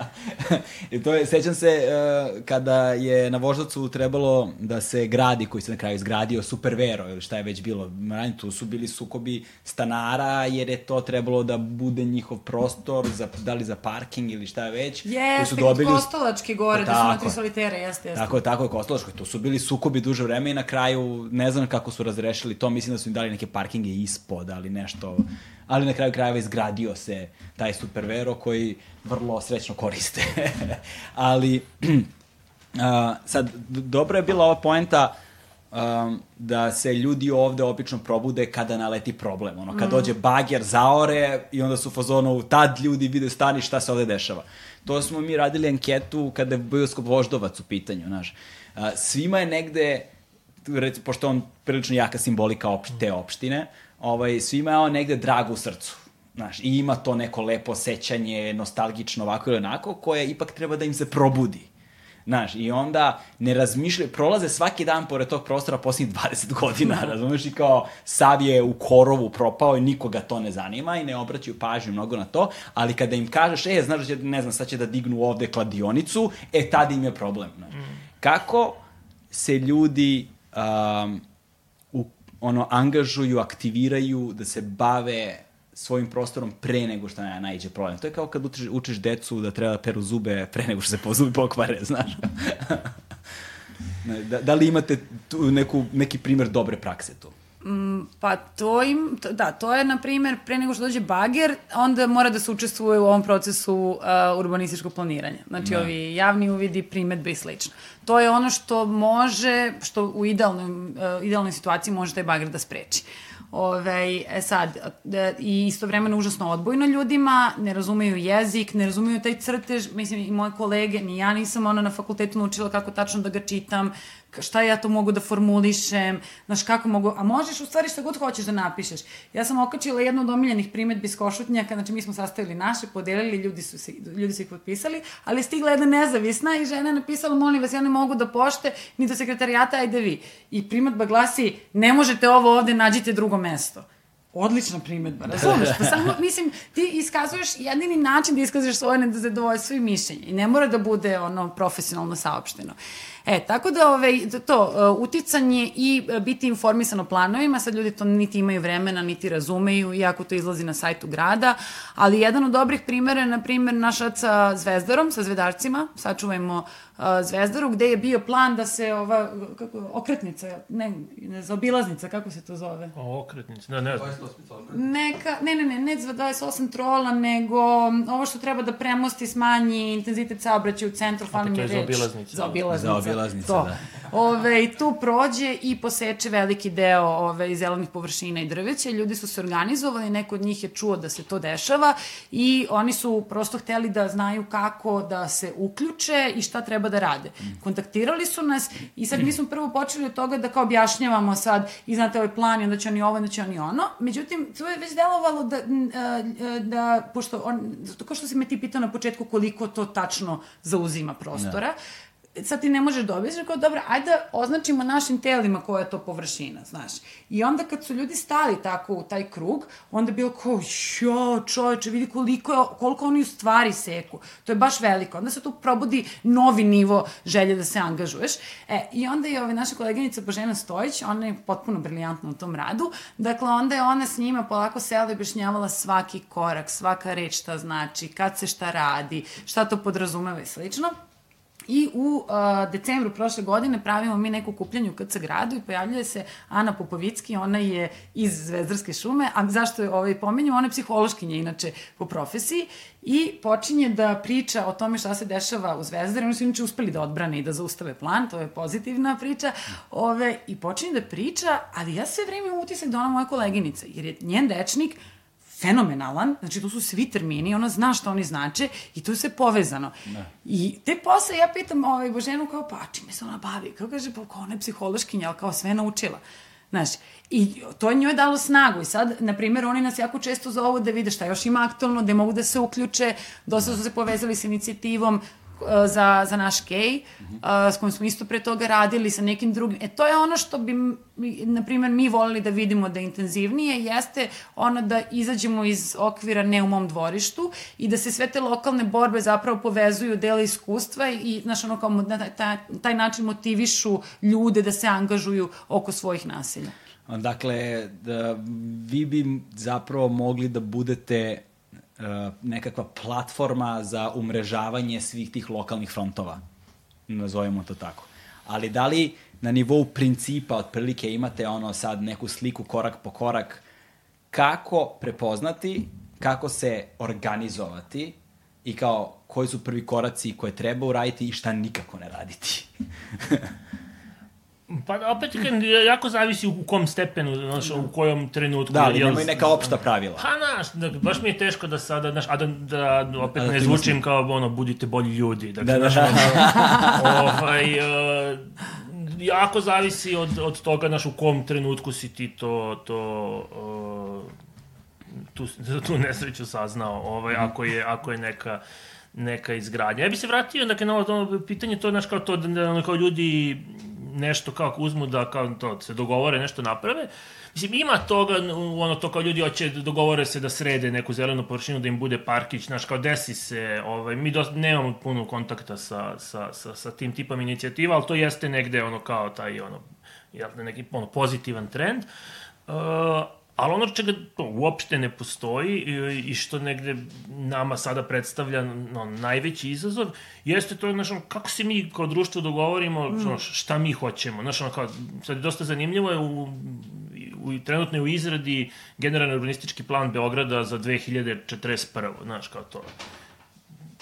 I to je, sećam se, uh, kada je na Voždovcu trebalo da se gradi, koji se na kraju izgradio, Supervero, ili šta je već bilo, ranije tu su bili sukobi stanara, jer je to trebalo da bude njihov prostor, za, da li za parking ili šta je već. Jeste, su dobili... Kostolački gore, da su na solitere, jeste, jeste. Tako, tako je, Kostolački, to su bili sukobi duže vreme i na kraju, ne znam kako su razrešili to, mislim da su im dali neke parking je ispod, ali nešto, ali na kraju krajeva izgradio se taj Supervero koji vrlo srećno koriste. ali, a, sad, dobro je bila ova poenta um, da se ljudi ovde obično probude kada naleti problem. Ono, kad mm. dođe bager, zaore i onda su u fazonu, tad ljudi vide stani šta se ovde dešava. To smo mi radili anketu kada je bioskop Voždovac u pitanju, znaš. Uh, svima je negde, recimo, pošto on prilično jaka simbolika opšte, te opštine, ovaj, svima je on negde drago u srcu. Znaš, i ima to neko lepo sećanje, nostalgično ovako ili onako, koje ipak treba da im se probudi. Znaš, i onda ne razmišljaju, prolaze svaki dan pored tog prostora posljednjih 20 godina, razumeš, i kao sav je u korovu propao i nikoga to ne zanima i ne obraćaju pažnju mnogo na to, ali kada im kažeš, e, znaš da će, ne znam, sad će da dignu ovde kladionicu, e, tada im je problem. Znaš. Mm. Kako se ljudi um, u, ono, angažuju, aktiviraju da se bave svojim prostorom pre nego što na, najđe problem. To je kao kad učiš, učiš decu da treba da peru zube pre nego što se po zubi pokvare, znaš. da, da li imate tu neku, neki primer dobre prakse tu? Mm, pa to im, da, to je, na primjer, pre nego što dođe bager, onda mora da se učestvuje u ovom procesu uh, urbanističkog planiranja. Znači, da. ovi javni uvidi, primetbe i slično. To je ono što može, što u idealnoj, uh, idealnoj situaciji može taj bager da spreči. Uh, Ove, e sad, i istovremeno užasno odbojno ljudima, ne razumeju jezik, ne razumeju taj crtež, mislim i moje kolege, ni ja nisam ona na fakultetu naučila kako tačno da ga čitam, šta ja to mogu da formulišem, znaš kako mogu, a možeš u stvari šta god hoćeš da napišeš. Ja sam okačila jednu od omiljenih primetbi s Košutnjaka, znači mi smo sastavili naše, podelili, ljudi su, se, ljudi su ih potpisali, ali je stigla jedna nezavisna i žena je napisala, molim vas, ja ne mogu da pošte, ni do sekretarijata, ajde vi. I primetba glasi, ne možete ovo ovde, nađite drugo mesto. Odlična primetba, razumeš? Pa samo, mislim, ti iskazuješ jedini način da iskazuješ svoje nezadovoljstvo i mišljenje. I ne mora da bude ono profesionalno saopšteno. E, tako da ove, ovaj, to, uh, uticanje i uh, biti informisan o planovima, sad ljudi to niti imaju vremena, niti razumeju, iako to izlazi na sajtu grada, ali jedan od dobrih primera je, na primer, naš sa Zvezdarom, sa Zvedarcima, sačuvajmo uh, Zvezdaru, gde je bio plan da se ova, kako, okretnica, ne, ne, za obilaznica, kako se to zove? O, okretnica, ne, ne znam. Neka, ne, ne, ne, ne 28 trola, nego ovo što treba da premosti, smanji intenzitet saobraćaja u centru, fali mi reč. Za obilaznicu. Za obilaznicu obilaznica, to. da. Ove, I tu prođe i poseče veliki deo ove, zelenih površina i drveća. Ljudi su se organizovali, neko od njih je čuo da se to dešava i oni su prosto hteli da znaju kako da se uključe i šta treba da rade. Kontaktirali su nas i sad mi smo prvo počeli od toga da kao objašnjavamo sad i znate ovaj plan i onda će oni ovo, onda će oni ono. Međutim, to je već delovalo da, da pošto on, kao što si me ti pitao na početku koliko to tačno zauzima prostora, da sad ti ne možeš da objasniš, kao dobro, ajde da označimo našim telima koja je to površina, znaš. I onda kad su ljudi stali tako u taj krug, onda je bilo kao, jo, čoveče, vidi koliko, je, koliko oni u stvari seku. To je baš veliko. Onda se tu probudi novi nivo želje da se angažuješ. E, I onda je ova naša koleginica Božena Stojić, ona je potpuno briljantna u tom radu, dakle onda je ona s njima polako sela i objašnjavala svaki korak, svaka reč šta znači, kad se šta radi, šta to podrazumeva i slično. I u uh, decembru prošle godine pravimo mi neku kupljanju u KC gradu i pojavljuje se Ana Popovicki, ona je iz Zvezdarske šume, a zašto je ovaj pomenjamo, ona je psihološkinja inače po profesiji i počinje da priča o tome šta se dešava u Zvezdari, oni su inače uspeli da odbrane i da zaustave plan, to je pozitivna priča, ove, i počinje da priča, ali ja sve vreme imam utisak da ona moja koleginica, jer je njen dečnik fenomenalan, znači to su svi termini, ona zna šta oni znače i to je sve povezano. Da. I te posle ja pitam ovaj, Boženu kao, pa čime se ona bavi? Kao kaže, pa kao ona je psihološkinja, ali kao sve naučila. Znaš, i to je njoj dalo snagu i sad, na primjer, oni nas jako često zovu da vide šta još ima aktualno, da mogu da se uključe, dosta su se povezali s inicijativom za, za naš kej, uh, s kojim smo isto pre toga radili sa nekim drugim. E, to je ono što bi, na primjer, mi volili da vidimo da je intenzivnije, jeste ono da izađemo iz okvira ne u mom dvorištu i da se sve te lokalne borbe zapravo povezuju, dele iskustva i, znaš, ono, kao na taj, taj način motivišu ljude da se angažuju oko svojih naselja. Dakle, da, vi bi zapravo mogli da budete E, nekakva platforma za umrežavanje svih tih lokalnih frontova, nazovemo to tako. ali da li na nivou principa otprilike imate ono sad neku sliku korak po korak kako prepoznati, kako se organizovati i kao koji su prvi koraci koje treba uraditi i šta nikako ne raditi. Pa opet, jako zavisi u kom stepenu, znaš, u kojom trenutku. Da, ali jel- nemaju neka opšta pravila. Pa, znaš, da, baš mi je teško da sada, znaš, a da, da opet A da ne zvučim mislim- kao, ono, budite bolji ljudi. Dakle, Da, da, znaš, da. ono, ovaj, uh, jako zavisi od, od toga, znaš, u kom trenutku si ti to, to uh, tu, tu nesreću saznao, ovaj, ako, je, ako je neka neka izgradnja. Ja bi se vratio dakle, na ovo pitanje, to je znaš, kao to da, da kao ljudi nešto kao uzmu da kao to se dogovore, nešto naprave. Mislim, ima toga, ono to kao ljudi hoće, dogovore se da srede neku zelenu površinu, da im bude parkić, znaš, kao desi se, ovaj, mi dosta, nemamo puno kontakta sa, sa, sa, sa tim tipom inicijativa, ali to jeste negde ono kao taj ono, jel, da, neki ono, pozitivan trend. Uh, ali ono čega to uopšte ne postoji i, što negde nama sada predstavlja no, najveći izazov, jeste to, znaš, ono, kako se mi kao društvo dogovorimo, mm. ono, šta mi hoćemo. Znaš, ono, kao, sad je dosta zanimljivo je u, u, trenutno je u izradi generalni urbanistički plan Beograda za 2041. Znaš, kao to.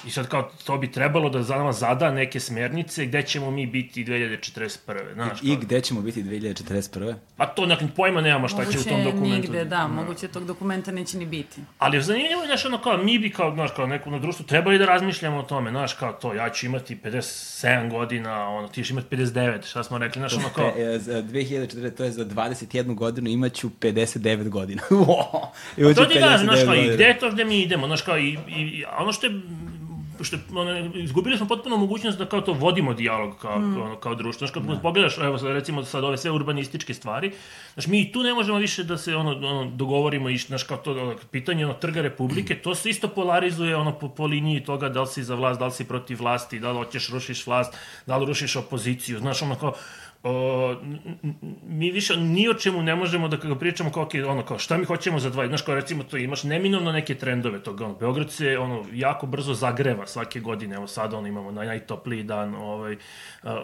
I sad kao, to bi trebalo da za nama zada neke smernice gde ćemo mi biti 2041. Znaš, I kao, gde ćemo biti 2041. Pa to, dakle, pojma nemamo šta će u tom Moguće dokumentu. nigde, da, moguće tog dokumenta neće ni biti. Ali zanimljivo je, znaš, ono kao, mi bi kao, znaš, kao neko na društvu trebali da razmišljamo o tome, znaš, kao to, ja ću imati 57 godina, ono, ti ćeš imati 59, šta smo rekli, znaš, ono kao, E, e, za 2040, to je za 21 godinu imaću 59 godina. I to ti kažem, znaš, kao, i gde je to gde mi idemo, znaš, kao, i, i, i ono što je što ono, izgubili smo potpuno mogućnost da kao to vodimo dijalog kao, mm. ono, kao društvo. Znaš, kad da. pogledaš, evo, recimo sad ove sve urbanističke stvari, znaš, mi tu ne možemo više da se ono, ono dogovorimo i, znaš, kao to ono, pitanje ono, trga Republike, to se isto polarizuje ono, po, po liniji toga da li si za vlast, da li si protiv vlasti, da li hoćeš rušiš vlast, da li rušiš opoziciju, znaš, ono kao, o, mi više ni o čemu ne možemo da kada pričamo kao, okay, ono, kao šta mi hoćemo za dva, znaš kao recimo to imaš neminovno neke trendove toga, ono, Beograd se ono, jako brzo zagreva svake godine, evo sad ono, imamo naj, najtopliji dan ovaj,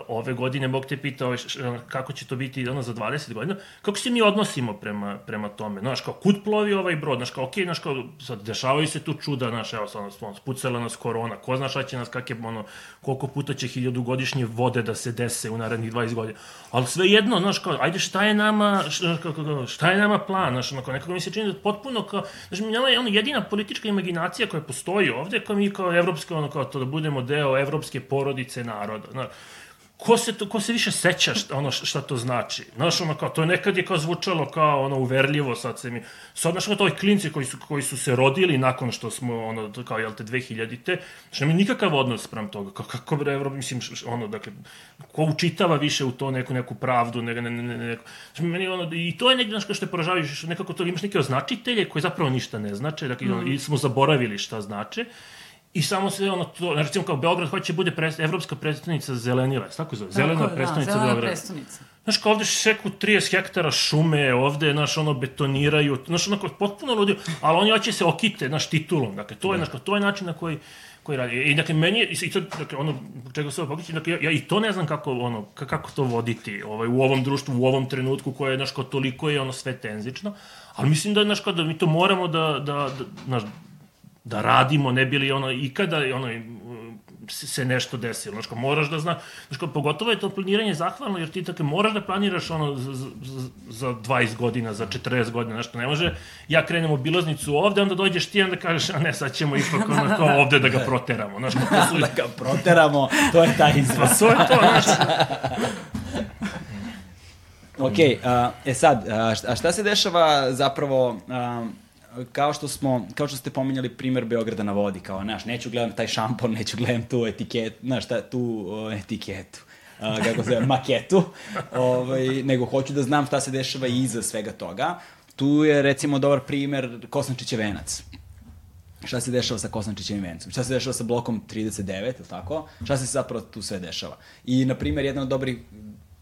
ove godine, Bog te pitao ovaj, š, kako će to biti ono, za 20 godina, kako se mi odnosimo prema, prema tome, znaš kao kud plovi ovaj brod, znaš kao, ok, znaš kao, sad dešavaju se tu čuda, znaš, evo sad, ono, spucala nas korona, ko zna šta će nas, kak je, ono, koliko puta će hiljadugodišnje vode da se dese u narednih 20 godina, ali sve jedno, znaš, kao, ajde šta je nama, šta, je nama plan, znaš, onako, nekako mi se čini da potpuno kao, znaš, nama je ono jedina politička imaginacija koja postoji ovde, kao mi kao evropska, ono, kao to da budemo deo evropske porodice naroda, znaš, ko se, to, ko se više seća šta, ono šta to znači. Znaš, ono kao, to je nekad je kao zvučalo kao ono uverljivo, sad se mi... Sad, znaš, kao to klinci koji su, koji su se rodili nakon što smo, ono, kao, jel te, 2000-te, znaš, nema nikakav odnos sprem toga. Kao, kako bre, Evro, mislim, ono, dakle, ko učitava više u to neku, neku pravdu, ne, ne, ne, ne, ne, znaš, meni, ono, i to je nekako, znaš, kao što je poražavajuće, nekako to imaš neke označitelje koji zapravo ništa ne znače, dakle, mm. i smo zaboravili šta znače. I samo se ono to, recimo kao Beograd hoće bude pres, evropska predstavnica zelenila, tako zove, zelena Tako, predstavnica da, zelena Beograda. predstavnica. Znaš, kao ovde šeku 30 hektara šume, ovde, znaš, ono, betoniraju, znaš, ono, kao potpuno ludio, ali oni hoće se okite, znaš, titulom, dakle, to je, znaš, kao, to je način na koji, koji radi. I, dakle, meni je, i to, dakle, ono, čega se ovo pokreće, dakle, ja, ja, i to ne znam kako, ono, kako to voditi, ovaj, u ovom društvu, u ovom trenutku, koje je, znaš, kao, toliko je, ono, sve tenzično, ali mislim da, znaš, kao, da mi to moramo da, da, da znaš, da radimo, ne bili ono ikada ono se nešto desilo. Znaš, kao, moraš da zna, znaš, kao, pogotovo je to planiranje zahvalno, jer ti tako moraš da planiraš ono za, za, za 20 godina, za 40 godina, znaš, ne može, ja krenem obilaznicu ovde, onda dođeš ti, onda kažeš, a ne, sad ćemo ipak ono, kao ovde da ga proteramo, znaš, kao, to su... da ga proteramo, to je izraz. Pa to je to, znaš, Ok, uh, e sad, a šta, a šta se dešava zapravo, uh, kao što smo, kao što ste pominjali primer Beograda na vodi, kao, znaš, neću gledam taj šampon, neću gledam tu etiketu, znaš, ta, tu uh, etiketu, uh, kako se zove, maketu, ovaj, nego hoću da znam šta se dešava iza svega toga. Tu je, recimo, dobar primer Kosančićev venac šta se dešava sa Kosančićevim vencom, šta se dešava sa blokom 39, ili tako? Šta se zapravo tu sve dešava? I, na primjer, jedan od dobrih,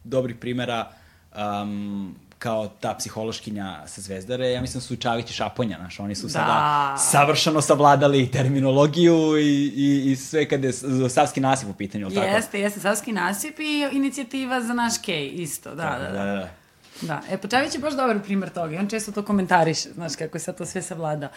dobrih primera um, kao ta psihološkinja sa Zvezdare, ja mislim da su Čavić i Šaponja, znaš, oni su Da. sada savršeno savladali terminologiju i, i, i sve kada je Savski nasip u pitanju, ili tako? Jeste, jeste, Savski nasip i inicijativa za naš kej, isto, da, da, da. da, da. Da, e, Počavić je baš dobar primer toga i on često to komentariše, znaš kako je sad to sve savladao.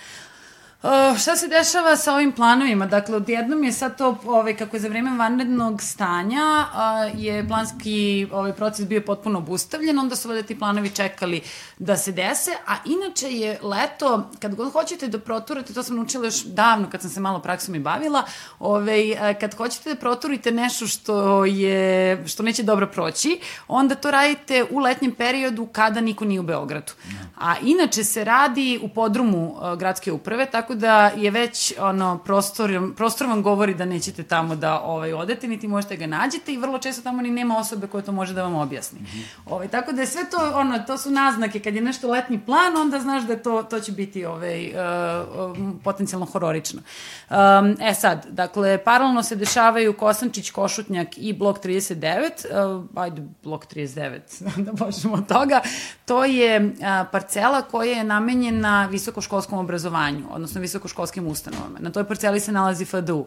Uh, šta se dešava sa ovim planovima? Dakle, odjednom je sad to, ovaj, kako je za vreme vanrednog stanja, uh, je planski ovaj, proces bio potpuno obustavljen, onda su valjda ti planovi čekali da se dese, a inače je leto, kad god hoćete da proturate, to sam naučila još davno kad sam se malo praksom i bavila, ovaj, eh, kad hoćete da proturite nešto što je, što neće dobro proći, onda to radite u letnjem periodu kada niko nije u Beogradu. A inače se radi u podrumu uh, gradske uprave, tako da je već ono, prostor, prostor vam govori da nećete tamo da ovaj, odete, niti možete ga nađete i vrlo često tamo ni nema osobe koja to može da vam objasni. ovaj, tako da je sve to, ono, to su naznake, kad je nešto letnji plan, onda znaš da to, to će biti ovaj, uh, potencijalno hororično. Um, e sad, dakle, paralelno se dešavaju Kosančić, Košutnjak i blok 39, uh, ajde, blok 39, da počnemo od toga, to je uh, parcela koja je namenjena visokoškolskom obrazovanju, odnosno visokoškolskim ustanovama. Na toj parceli se nalazi FDU.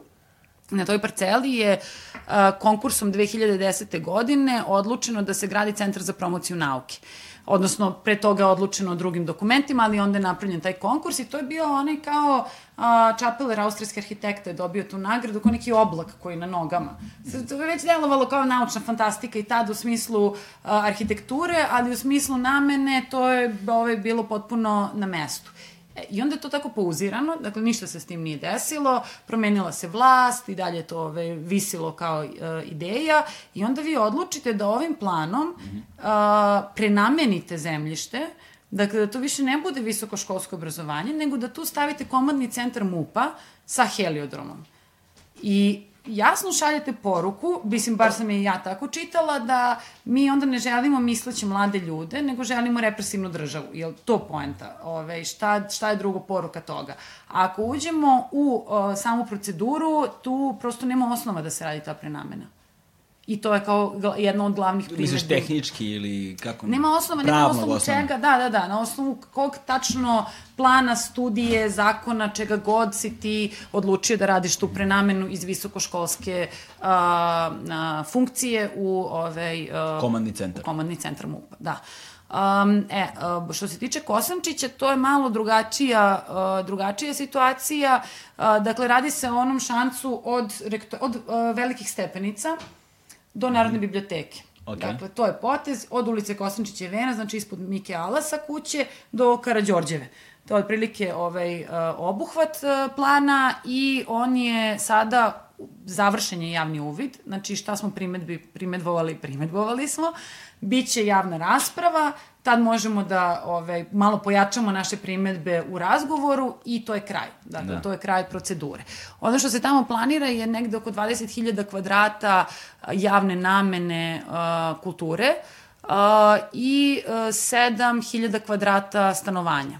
Na toj parceli je a, konkursom 2010. godine odlučeno da se gradi centar za promociju nauke. Odnosno, pre toga je odlučeno drugim dokumentima, ali onda je napravljen taj konkurs i to je bio onaj kao Čapeler, austrijski arhitekta je dobio tu nagradu, kao neki oblak koji je na nogama. To je već delovalo kao naučna fantastika i tad u smislu a, arhitekture, ali u smislu namene to je ovaj, bilo potpuno na mestu. E, I onda je to tako pauzirano, dakle ništa se s tim nije desilo, promenila se vlast i dalje je to ove, visilo kao e, ideja i onda vi odlučite da ovim planom a, prenamenite zemljište, dakle da to više ne bude visokoškolsko obrazovanje, nego da tu stavite komandni centar MUPA sa heliodromom. I jasno šaljete poruku, mislim, bar sam je i ja tako čitala, da mi onda ne želimo misleće mlade ljude, nego želimo represivnu državu. Je li to poenta? Ove, šta, šta je drugo poruka toga? A ako uđemo u o, samu proceduru, tu prosto nema osnova da se radi ta prenamena. I to je kao jedna od glavnih primedbi. Misliš tehnički ili kako? Nema osnova, nema osnovu osnova. čega, da, da, da, na osnovu kog tačno plana, studije, zakona, čega god si ti odlučio da radiš tu prenamenu iz visokoškolske a, a, funkcije u ovaj, a, Komandni centar. komandni centar MUP-a, da. Um, e, što se tiče Kosančića, to je malo drugačija, uh, drugačija situacija. Uh, dakle, radi se o onom šancu od, od uh, velikih stepenica do Narodne biblioteke. Ok. Dakle, to je potez od ulice Kosančića i Vena, znači ispod Mike Alasa kuće do Karadžorđeve. To je otprilike ovaj, uh, obuhvat uh, plana i on je sada završen je javni uvid, znači šta smo primetbi, primetbovali, primetbovali smo, biće javna rasprava, tad možemo da ovaj, malo pojačamo naše primetbe u razgovoru i to je kraj. Dakle, Da. to je kraj procedure. Ono što se tamo planira je negde oko 20.000 kvadrata javne namene a, kulture a, i a, 7.000 kvadrata stanovanja.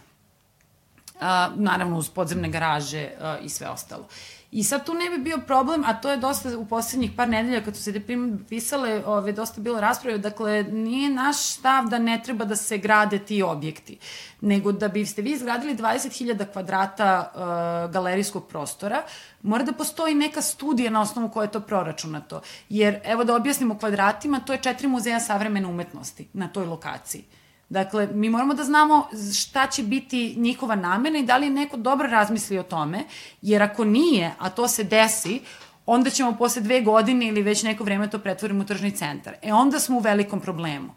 A, naravno uz podzemne garaže a, i sve ostalo. I sad tu ne bi bio problem, a to je dosta u poslednjih par nedelja kad su se te primedbe pisale, ove, dosta bilo rasprave, dakle nije naš stav da ne treba da se grade ti objekti, nego da biste vi izgradili 20.000 kvadrata uh, galerijskog prostora, mora da postoji neka studija na osnovu koje je to proračunato. Jer, evo da objasnimo kvadratima, to je četiri muzeja savremene umetnosti na toj lokaciji. Dakle, mi moramo da znamo šta će biti njihova namena i da li je neko dobro razmisli o tome, jer ako nije, a to se desi, onda ćemo posle dve godine ili već neko vreme to pretvorimo u tržni centar. E onda smo u velikom problemu.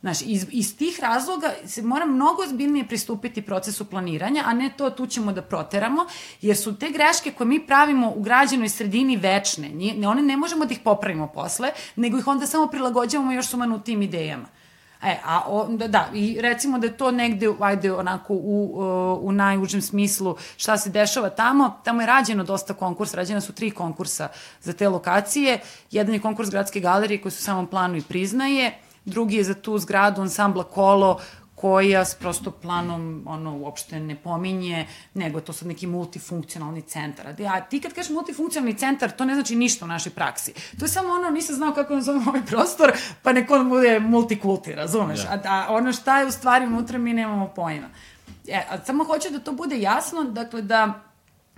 Znaš, iz, iz tih razloga se mora mnogo ozbiljnije pristupiti procesu planiranja, a ne to tu ćemo da proteramo, jer su te greške koje mi pravimo u građanoj sredini večne. Nije, one ne možemo da ih popravimo posle, nego ih onda samo prilagođavamo još sumanutim idejama. E, a onda, da, i recimo da je to negde, ajde, onako, u, u, u najužem smislu šta se dešava tamo, tamo je rađeno dosta konkursa, rađena su tri konkursa za te lokacije, jedan je konkurs Gradske galerije koji su samom planu i priznaje, drugi je za tu zgradu ansambla Kolo, koja s prosto planom ono uopšte ne pominje, nego to sad neki multifunkcionalni centar. A ti kad kažeš multifunkcionalni centar, to ne znači ništa u našoj praksi. To je samo ono, nisam znao kako nazovem ovaj prostor, pa neko on bude multikulti, razumeš? Da. A, a ono šta je u stvari unutra mi nemamo pojma. E, a samo hoću da to bude jasno, dakle da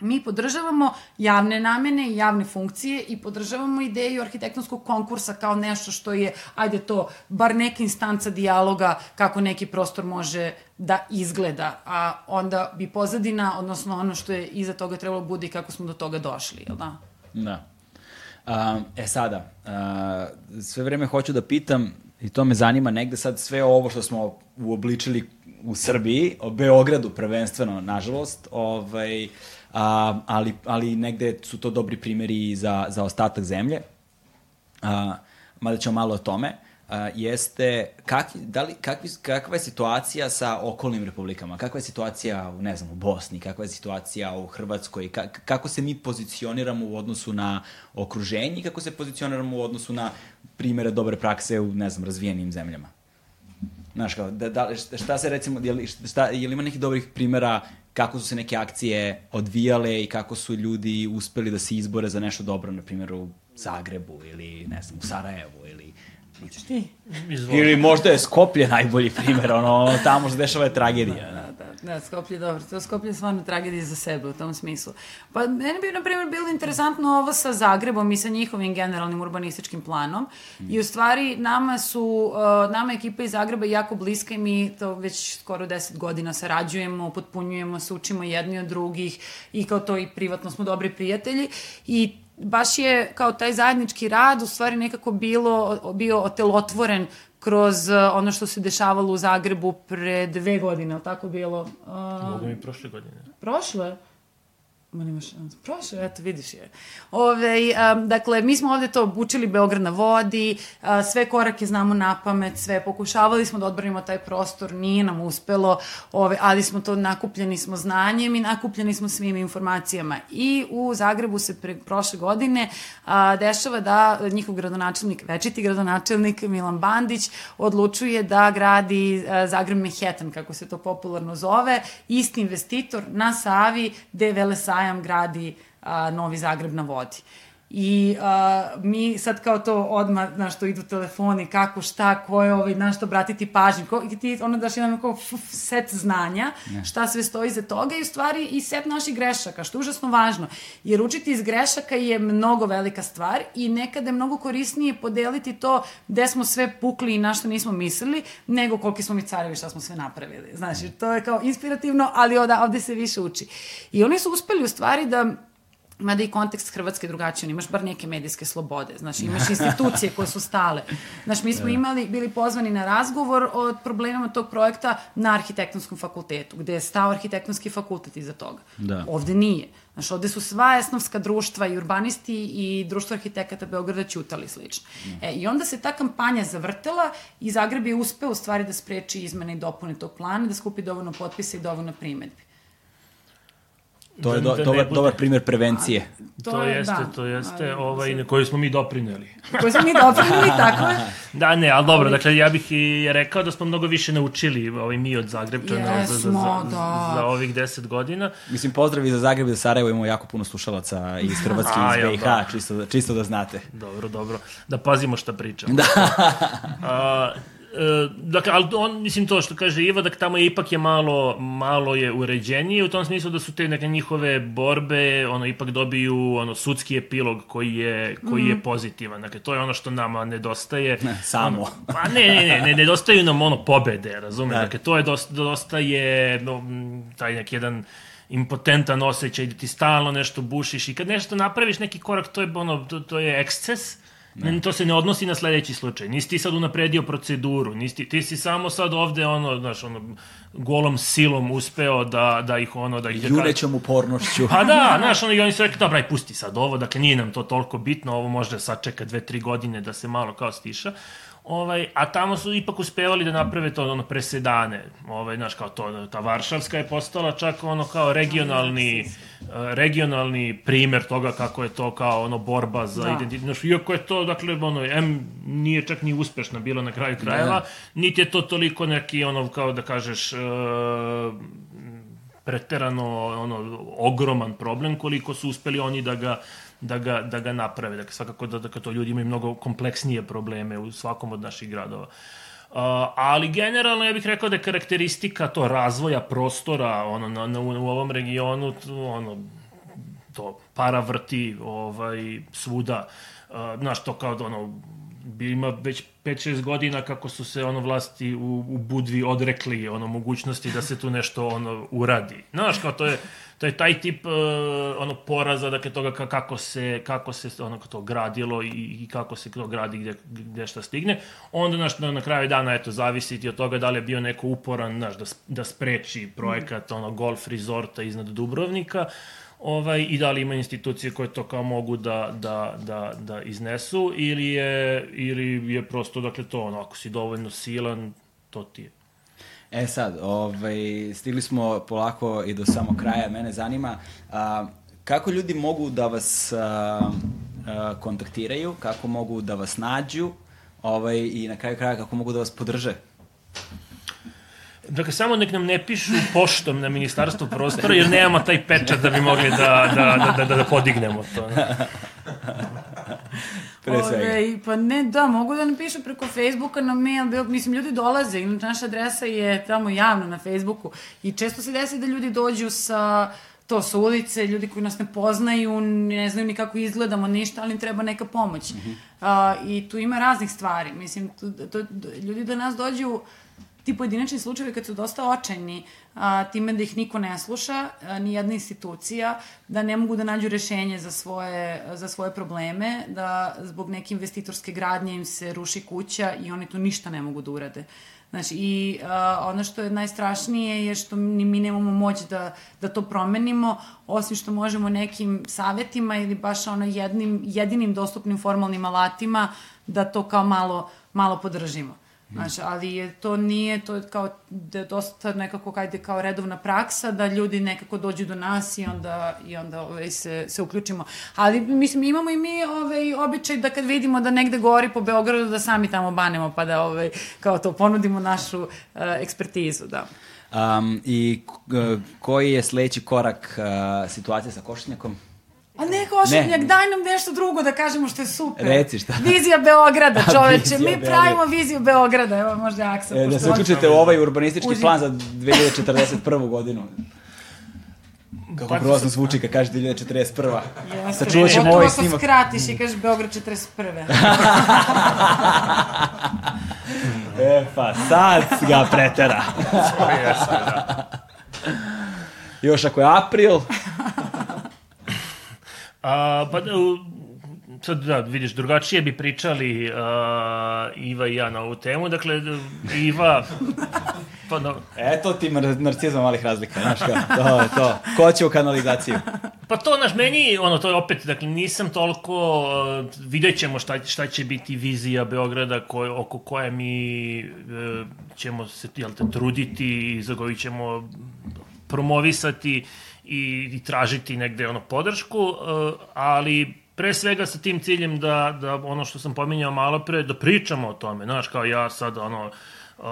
mi podržavamo javne namene i javne funkcije i podržavamo ideju arhitektonskog konkursa kao nešto što je, ajde to, bar neka instanca dijaloga kako neki prostor može da izgleda, a onda bi pozadina, odnosno ono što je iza toga trebalo bude i kako smo do toga došli, jel da? Da. A, e sada, a, sve vreme hoću da pitam, i to me zanima negde sad sve ovo što smo uobličili u Srbiji, o Beogradu prvenstveno, nažalost, ovaj, a, ali, ali negde su to dobri primjeri za, za ostatak zemlje. A, mada ćemo malo o tome. A, jeste, kakvi, da li, kakvi, kakva je situacija sa okolnim republikama? Kakva je situacija, u, ne znam, u Bosni? Kakva je situacija u Hrvatskoj? Ka, kako se mi pozicioniramo u odnosu na okruženje i kako se pozicioniramo u odnosu na primere dobre prakse u, ne znam, razvijenim zemljama? Znaš, kao, da, da, šta se recimo, je li, šta, je li ima nekih dobrih primera kako su se neke akcije odvijale i kako su ljudi uspeli da se izbore za nešto dobro, na primjer u Zagrebu ili, ne znam, u Sarajevu ili Hoćeš ti? Izvoli. Ili možda je Skoplje najbolji primjer, ono, tamo se dešava je tragedija. Da, da, da, Skoplje je dobro. To Skoplje je stvarno tragedija za sebe u tom smislu. Pa meni bi, na primjer, bilo interesantno ovo sa Zagrebom i sa njihovim generalnim urbanističkim planom. Mm. I u stvari nama su, uh, nama ekipa iz Zagreba jako bliska i mi to već skoro 10 godina sarađujemo, potpunjujemo se, učimo jedni od drugih i kao to i privatno smo dobri prijatelji. I baš je kao taj zajednički rad u stvari nekako bilo, bio otelotvoren kroz uh, ono što se dešavalo u Zagrebu pre dve godine, ali tako bilo? Uh, Mogu mi prošle godine. prošle? Ma nemaš šans. Prošle, eto, vidiš je. Ove, um, dakle, mi smo ovde to učili Beograd na vodi, uh, sve korake znamo na pamet, sve pokušavali smo da odbranimo taj prostor, nije nam uspelo, ove, ali smo to nakupljeni smo znanjem i nakupljeni smo svim informacijama. I u Zagrebu se pre, prošle godine a, dešava da njihov gradonačelnik, večiti gradonačelnik Milan Bandić odlučuje da gradi a, Zagreb Manhattan, kako se to popularno zove, isti investitor na Savi, gde Vele sajam gradi a, Novi Zagreb na vodi. I a, mi sad kao to odmah, znaš, to idu telefoni, kako, šta, ko je ovaj, na što obratiti pažnju, ko, i ti ono daš jedan kao set znanja, ne. šta sve stoji iza toga i u stvari i set naših grešaka, što je užasno važno. Jer učiti iz grešaka je mnogo velika stvar i nekada je mnogo korisnije podeliti to gde smo sve pukli i na što nismo mislili, nego koliki smo mi carevi šta smo sve napravili. Znači, to je kao inspirativno, ali ovde, ovde se više uči. I oni su uspeli u stvari da mada i kontekst Hrvatske drugačiji, imaš bar neke medijske slobode, znaš, imaš institucije koje su stale. Znaš, mi smo imali, bili pozvani na razgovor o problemama tog projekta na arhitektonskom fakultetu, gde je stao arhitektonski fakultet iza toga. Da. Ovde nije. Znaš, ovde su sva esnovska društva i urbanisti i društvo arhitekata Beograda ćutali slično. E, I onda se ta kampanja zavrtela i Zagreb je uspeo u stvari da spreči izmene i dopune tog plana, da skupi dovoljno potpisa i dovoljno primetbi. To je do, Da dobar, bude- dobar primjer prevencije. To, jeste, da, to jeste, ali, ovaj, se- koji smo mi doprineli. Koji smo mi doprinili, tako je. Da, ne, ali dobro, dakle, ja bih i rekao da smo mnogo više naučili ovaj, mi od Zagrebčana za, za, za, da. za ovih deset godina. Mislim, pozdrav i za Zagreb i za Sarajevo, imamo jako puno slušalaca iz Hrvatske i A, iz BiH, da? čisto, da- čisto da znate. Dobro, dobro. Da pazimo šta pričamo. Da. A, dakle, ali on, mislim to što kaže Iva, dakle, tamo je ipak je malo, malo je uređenije u tom smislu da su te neke njihove borbe, ono, ipak dobiju ono, sudski epilog koji je, koji je pozitivan. Dakle, to je ono što nama nedostaje. Ne, samo. Ono, pa ne, ne, ne, ne, nedostaju nam ono pobede, razumeš? Da. Dakle, to je dosta, dosta je no, taj neki jedan impotentan osjećaj da ti stalno nešto bušiš i kad nešto napraviš neki korak to je ono to, to je eksces Ne. To se ne odnosi na sledeći slučaj. Nisi ti sad unapredio proceduru, nisi ti, ti si samo sad ovde ono, znaš, ono, golom silom uspeo da, da ih ono, da ih... Junećom upornošću. Pa da, znaš, ono, i oni su rekli, dobra, aj pusti sad ovo, dakle nije nam to toliko bitno, ovo može sačeka dve, tri godine da se malo kao stiša. Ovaj, a tamo su ipak uspevali da naprave to ono presedane. Ovaj, znaš, kao to, ta Varšavska je postala čak ono kao regionalni, uh, regionalni primer toga kako je to kao ono borba za Da. identitet. Znaš, iako je to, dakle, ono, M nije čak ni uspešna bila na kraju krajeva, Da. niti je to toliko neki, ono, kao da kažeš, uh, preterano ono ogroman problem koliko su uspeli oni da ga da ga, da ga naprave. Dakle, svakako da, da to ljudi imaju mnogo kompleksnije probleme u svakom od naših gradova. Uh, ali generalno ja bih rekao da je karakteristika to razvoja prostora ono, na, na, u ovom regionu ono, to para vrti ovaj, svuda. Uh, znaš, to kao da ono, ima već 5-6 godina kako su se ono vlasti u, u Budvi odrekli ono mogućnosti da se tu nešto ono uradi. Znaš, kao to je to je taj tip uh, ono poraza dakle toga ka- kako se kako se ono to gradilo i, i kako se to gradi gde gde šta stigne. Onda znaš, na, na kraju dana eto zavisi ti od toga da li je bio neko uporan, znaš, da, da spreči projekat ono golf rezorta iznad Dubrovnika ovaj, i da li ima institucije koje to kao mogu da, da, da, da iznesu ili je, ili je prosto, dakle, to ono, ako si dovoljno silan, to ti je. E sad, ovaj, stigli smo polako i do samog kraja. Mene zanima a, kako ljudi mogu da vas a, a, kontaktiraju, kako mogu da vas nađu ovaj, i na kraju kraja kako mogu da vas podrže. Dakle, samo nek nam ne pišu poštom na ministarstvo prostora, jer nemamo taj pečat da bi mogli da, da, da, da, da podignemo to. Pre svega. Ove, pa ne, da, mogu da napišu preko Facebooka na mail, bilo, mislim, ljudi dolaze, inače naša adresa je tamo javna na Facebooku i često se desi da ljudi dođu sa to sa ulice, ljudi koji nas ne poznaju, ne znaju ni kako izgledamo, ništa, ali im treba neka pomoć. A, I tu ima raznih stvari. Mislim, tu, to, ljudi do nas dođu ti pojedinačni slučajevi kad su dosta očajni a, time da ih niko ne sluša, a, ni jedna institucija, da ne mogu da nađu rešenje za svoje, za svoje probleme, da zbog neke investitorske gradnje im se ruši kuća i oni tu ništa ne mogu da urade. Znači, i a, ono što je najstrašnije je što ni mi nemamo moć da, da to promenimo, osim što možemo nekim savetima ili baš ono jednim, jedinim dostupnim formalnim alatima da to kao malo, malo podržimo. Znaš, ali je, to nije, to je kao, da dosta nekako, kajde, kao redovna praksa, da ljudi nekako dođu do nas i onda, i onda ovaj, se, se uključimo. Ali, mislim, imamo i mi ovaj, običaj da kad vidimo da negde gori po Beogradu, da sami tamo banemo, pa da ovaj, kao to ponudimo našu uh, ekspertizu, da. Um, I k- koji je sledeći korak uh, situacije sa košnjakom? A ne, Košutnjak, Ne. daj nam nešto drugo da kažemo što je super. Reci šta. Vizija Beograda, čoveče. Vizija mi Beograda. pravimo viziju Beograda. Evo, možda Aksa. E, da se uključite u ovaj urbanistički Uži. plan za 2041. godinu. Kako Pa- grozno zvuči kad kaže 2041. Jeste. Sačuvat ćemo Pogotovo ovaj ako snimak. skratiš i kažeš Beograd 41. E, pa sad ga pretera. Da. Još ako je april, A, pa, da, u- sad da, vidiš, drugačije bi pričali uh, Iva i ja na ovu temu. Dakle, Iva... Pa, no, eto ti nar narcizam malih razlika, znaš kao, to je to. Ko će u kanalizaciju? Pa to, znaš, meni, ono, to je opet, dakle, nisam toliko, uh, vidjet ćemo šta, šta će biti vizija Beograda koj, oko koje mi uh, ćemo se, jel te, truditi i za koju ćemo promovisati i, i tražiti negde, ono, podršku, uh, ali pre svega sa tim ciljem da, da ono što sam pominjao malo pre, da pričamo o tome, znaš, kao ja sad, ono, Uh,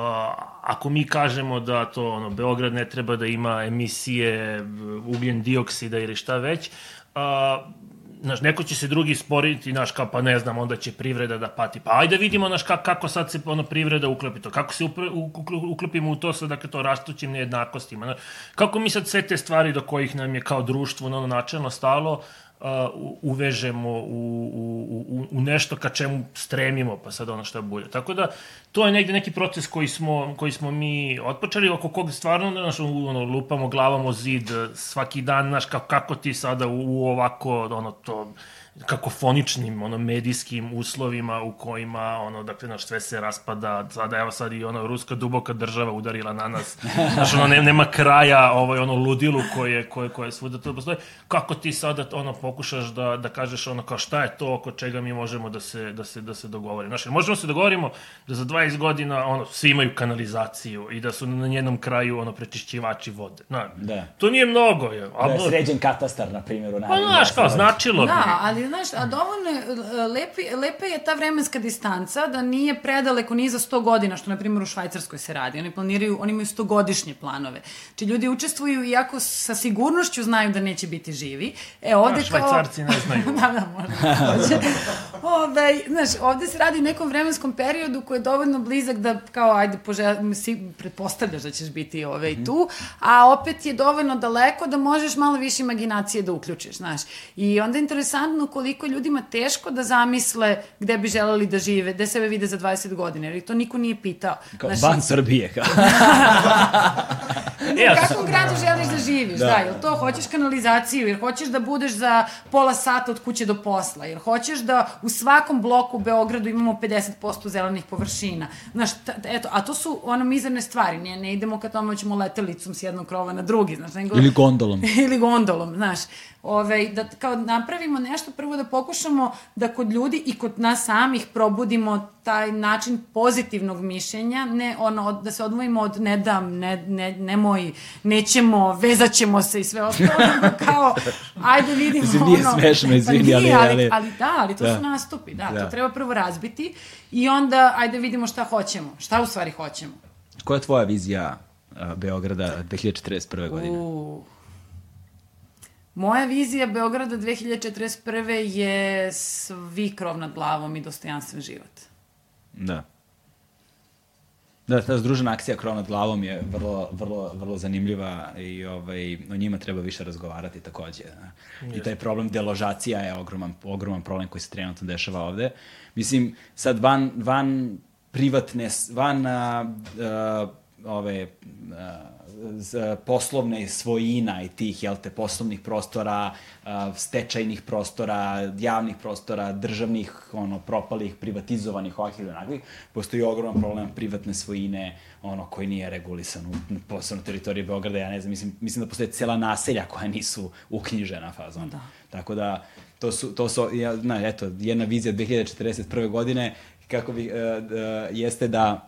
ako mi kažemo da to ono Beograd ne treba da ima emisije uh, ugljen dioksida ili šta već, znaš, neko će se drugi sporiti, znaš, kao, pa ne znam, onda će privreda da pati. Pa ajde vidimo, znaš, kako, kako sad se ono privreda uklopi to, kako se upre, uklopimo u to sa, dakle, to rastućim nejednakostima. Znaš, kako mi sad sve te stvari do kojih nam je kao društvo ono, načelno stalo, uh, uvežemo u, u, u, u nešto ka čemu stremimo, pa sad ono šta bude. Tako da, to je negde neki proces koji smo, koji smo mi otpočeli, oko kog stvarno znaš, u- ono, lupamo glavom o zid svaki dan, znaš, kako, kako ti sada u, ovako, ono, to, kakofoničnim ono medijskim uslovima u kojima ono dakle naš sve se raspada sada evo sad i ono ruska duboka država udarila na nas. Znaš ono ne, nema kraja ovaj ono ludilu koje koje koje svuda to postoji. Kako ti sada ono pokušaš da da kažeš ono kao šta je to oko čega mi možemo da se da se da se dogovorimo? Znači možemo se dogovorimo da za 20 godina ono svi imaju kanalizaciju i da su na njenom kraju ono prečišćivači vode na Da. to nije mnogo je Da je sređen katastar, na primjer, u pa znaš kao značilo bi Da, ali znaš, a dovoljno je, e, lepi, lepe je ta vremenska distanca da nije predaleko ni za 100 godina, što na primjer u Švajcarskoj se radi. Oni planiraju, oni imaju 100 godišnje planove. Či ljudi učestvuju iako sa sigurnošću znaju da neće biti živi. E, ovde A, Švajcarci ne znaju. da, da, možda. Ove, znaš, ovde se radi u nekom vremenskom periodu koji je dovoljno blizak da kao, ajde, požel, si, pretpostavljaš da ćeš biti ove, i tu, a opet je dovoljno daleko da možeš malo više imaginacije da uključiš, znaš. I onda je interesantno koliko ljudima teško da zamisle gde bi želeli da žive, gde sebe vide za 20 godina, jer to niko nije pitao. Kao Znaš, van Srbije. Kao. E, u kakvom gradu želiš da živiš, da. da, jel to hoćeš kanalizaciju, jer hoćeš da budeš za pola sata od kuće do posla, jer hoćeš da u svakom bloku u Beogradu imamo 50% zelenih površina. Znaš, ta, eto, a to su ono mizerne stvari, ne, ne idemo ka tome ćemo letelicom s jednog krova na drugi, znaš, nego... Ili gondolom. ili gondolom, znaš. Ove, da kao napravimo nešto, prvo da pokušamo da kod ljudi i kod nas samih probudimo taj način pozitivnog mišljenja, ne ono, da se odvojimo od ne dam, ne, ne, nemoj, nećemo, vezat ćemo se i sve ostalo, nego kao, ajde vidimo Mislim, nije ono... smešno, izvini, pa nije, ali- ali, ali- ali, da, ali to Da. su nastupi, da, Da. to treba prvo razbiti i onda ajde vidimo šta hoćemo, šta u stvari hoćemo. Koja je tvoja vizija Beograda 2041. godine? U. Moja vizija Beograda 2041. je svi krov nad glavom i dostojanstven život. Da. Da, ta združena akcija krov nad glavom je vrlo, vrlo, vrlo zanimljiva i ovaj, o njima treba više razgovarati takođe. da. I taj problem deložacija je ogroman, ogroman problem koji se trenutno dešava ovde. Mislim, sad van, van privatne, s- van a, a, ove a, z- poslovne svojina i tih, jel te, poslovnih prostora, a, stečajnih prostora, javnih prostora, državnih, ono, propalih, privatizovanih, ovakvih ili onakvih, postoji ogroman problem privatne svojine, ono, koji nije regulisan u, posebno teritoriji Beograda, ja ne znam, mislim, mislim da postoje cela naselja koja nisu uknjižena fazon. Da. Tako da, to su, to su ja, na, eto, jedna vizija 2041. godine, kako bi, uh, uh, jeste da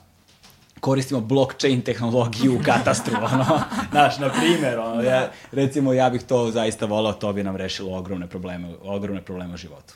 koristimo blockchain tehnologiju u katastru, ono, znaš, na primjer, ono, ja, recimo, ja bih to zaista volao, to bi nam rešilo ogromne probleme, ogromne probleme u životu.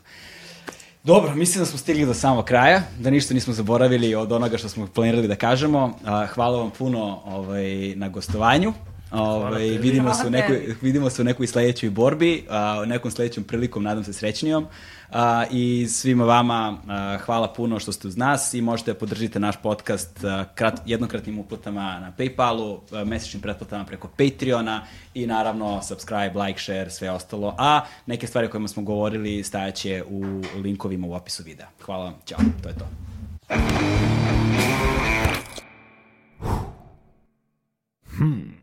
Dobro, mislim da smo stigli do samog kraja, da ništa nismo zaboravili od onoga što smo planirali da kažemo. Hvala vam puno ovaj, na gostovanju. Ovaj, vidimo, se u nekoj, vidimo se u nekoj sledećoj borbi, a, u nekom sledećem prilikom, nadam se srećnijom. A, I svima vama hvala puno što ste uz nas i možete da podržite naš podcast krat, jednokratnim uplatama na Paypalu, a, mesečnim pretplatama preko Patreona i naravno subscribe, like, share, sve ostalo. A neke stvari o kojima smo govorili stajaće u linkovima u opisu videa. Hvala vam, ćao, to je to. Hmm.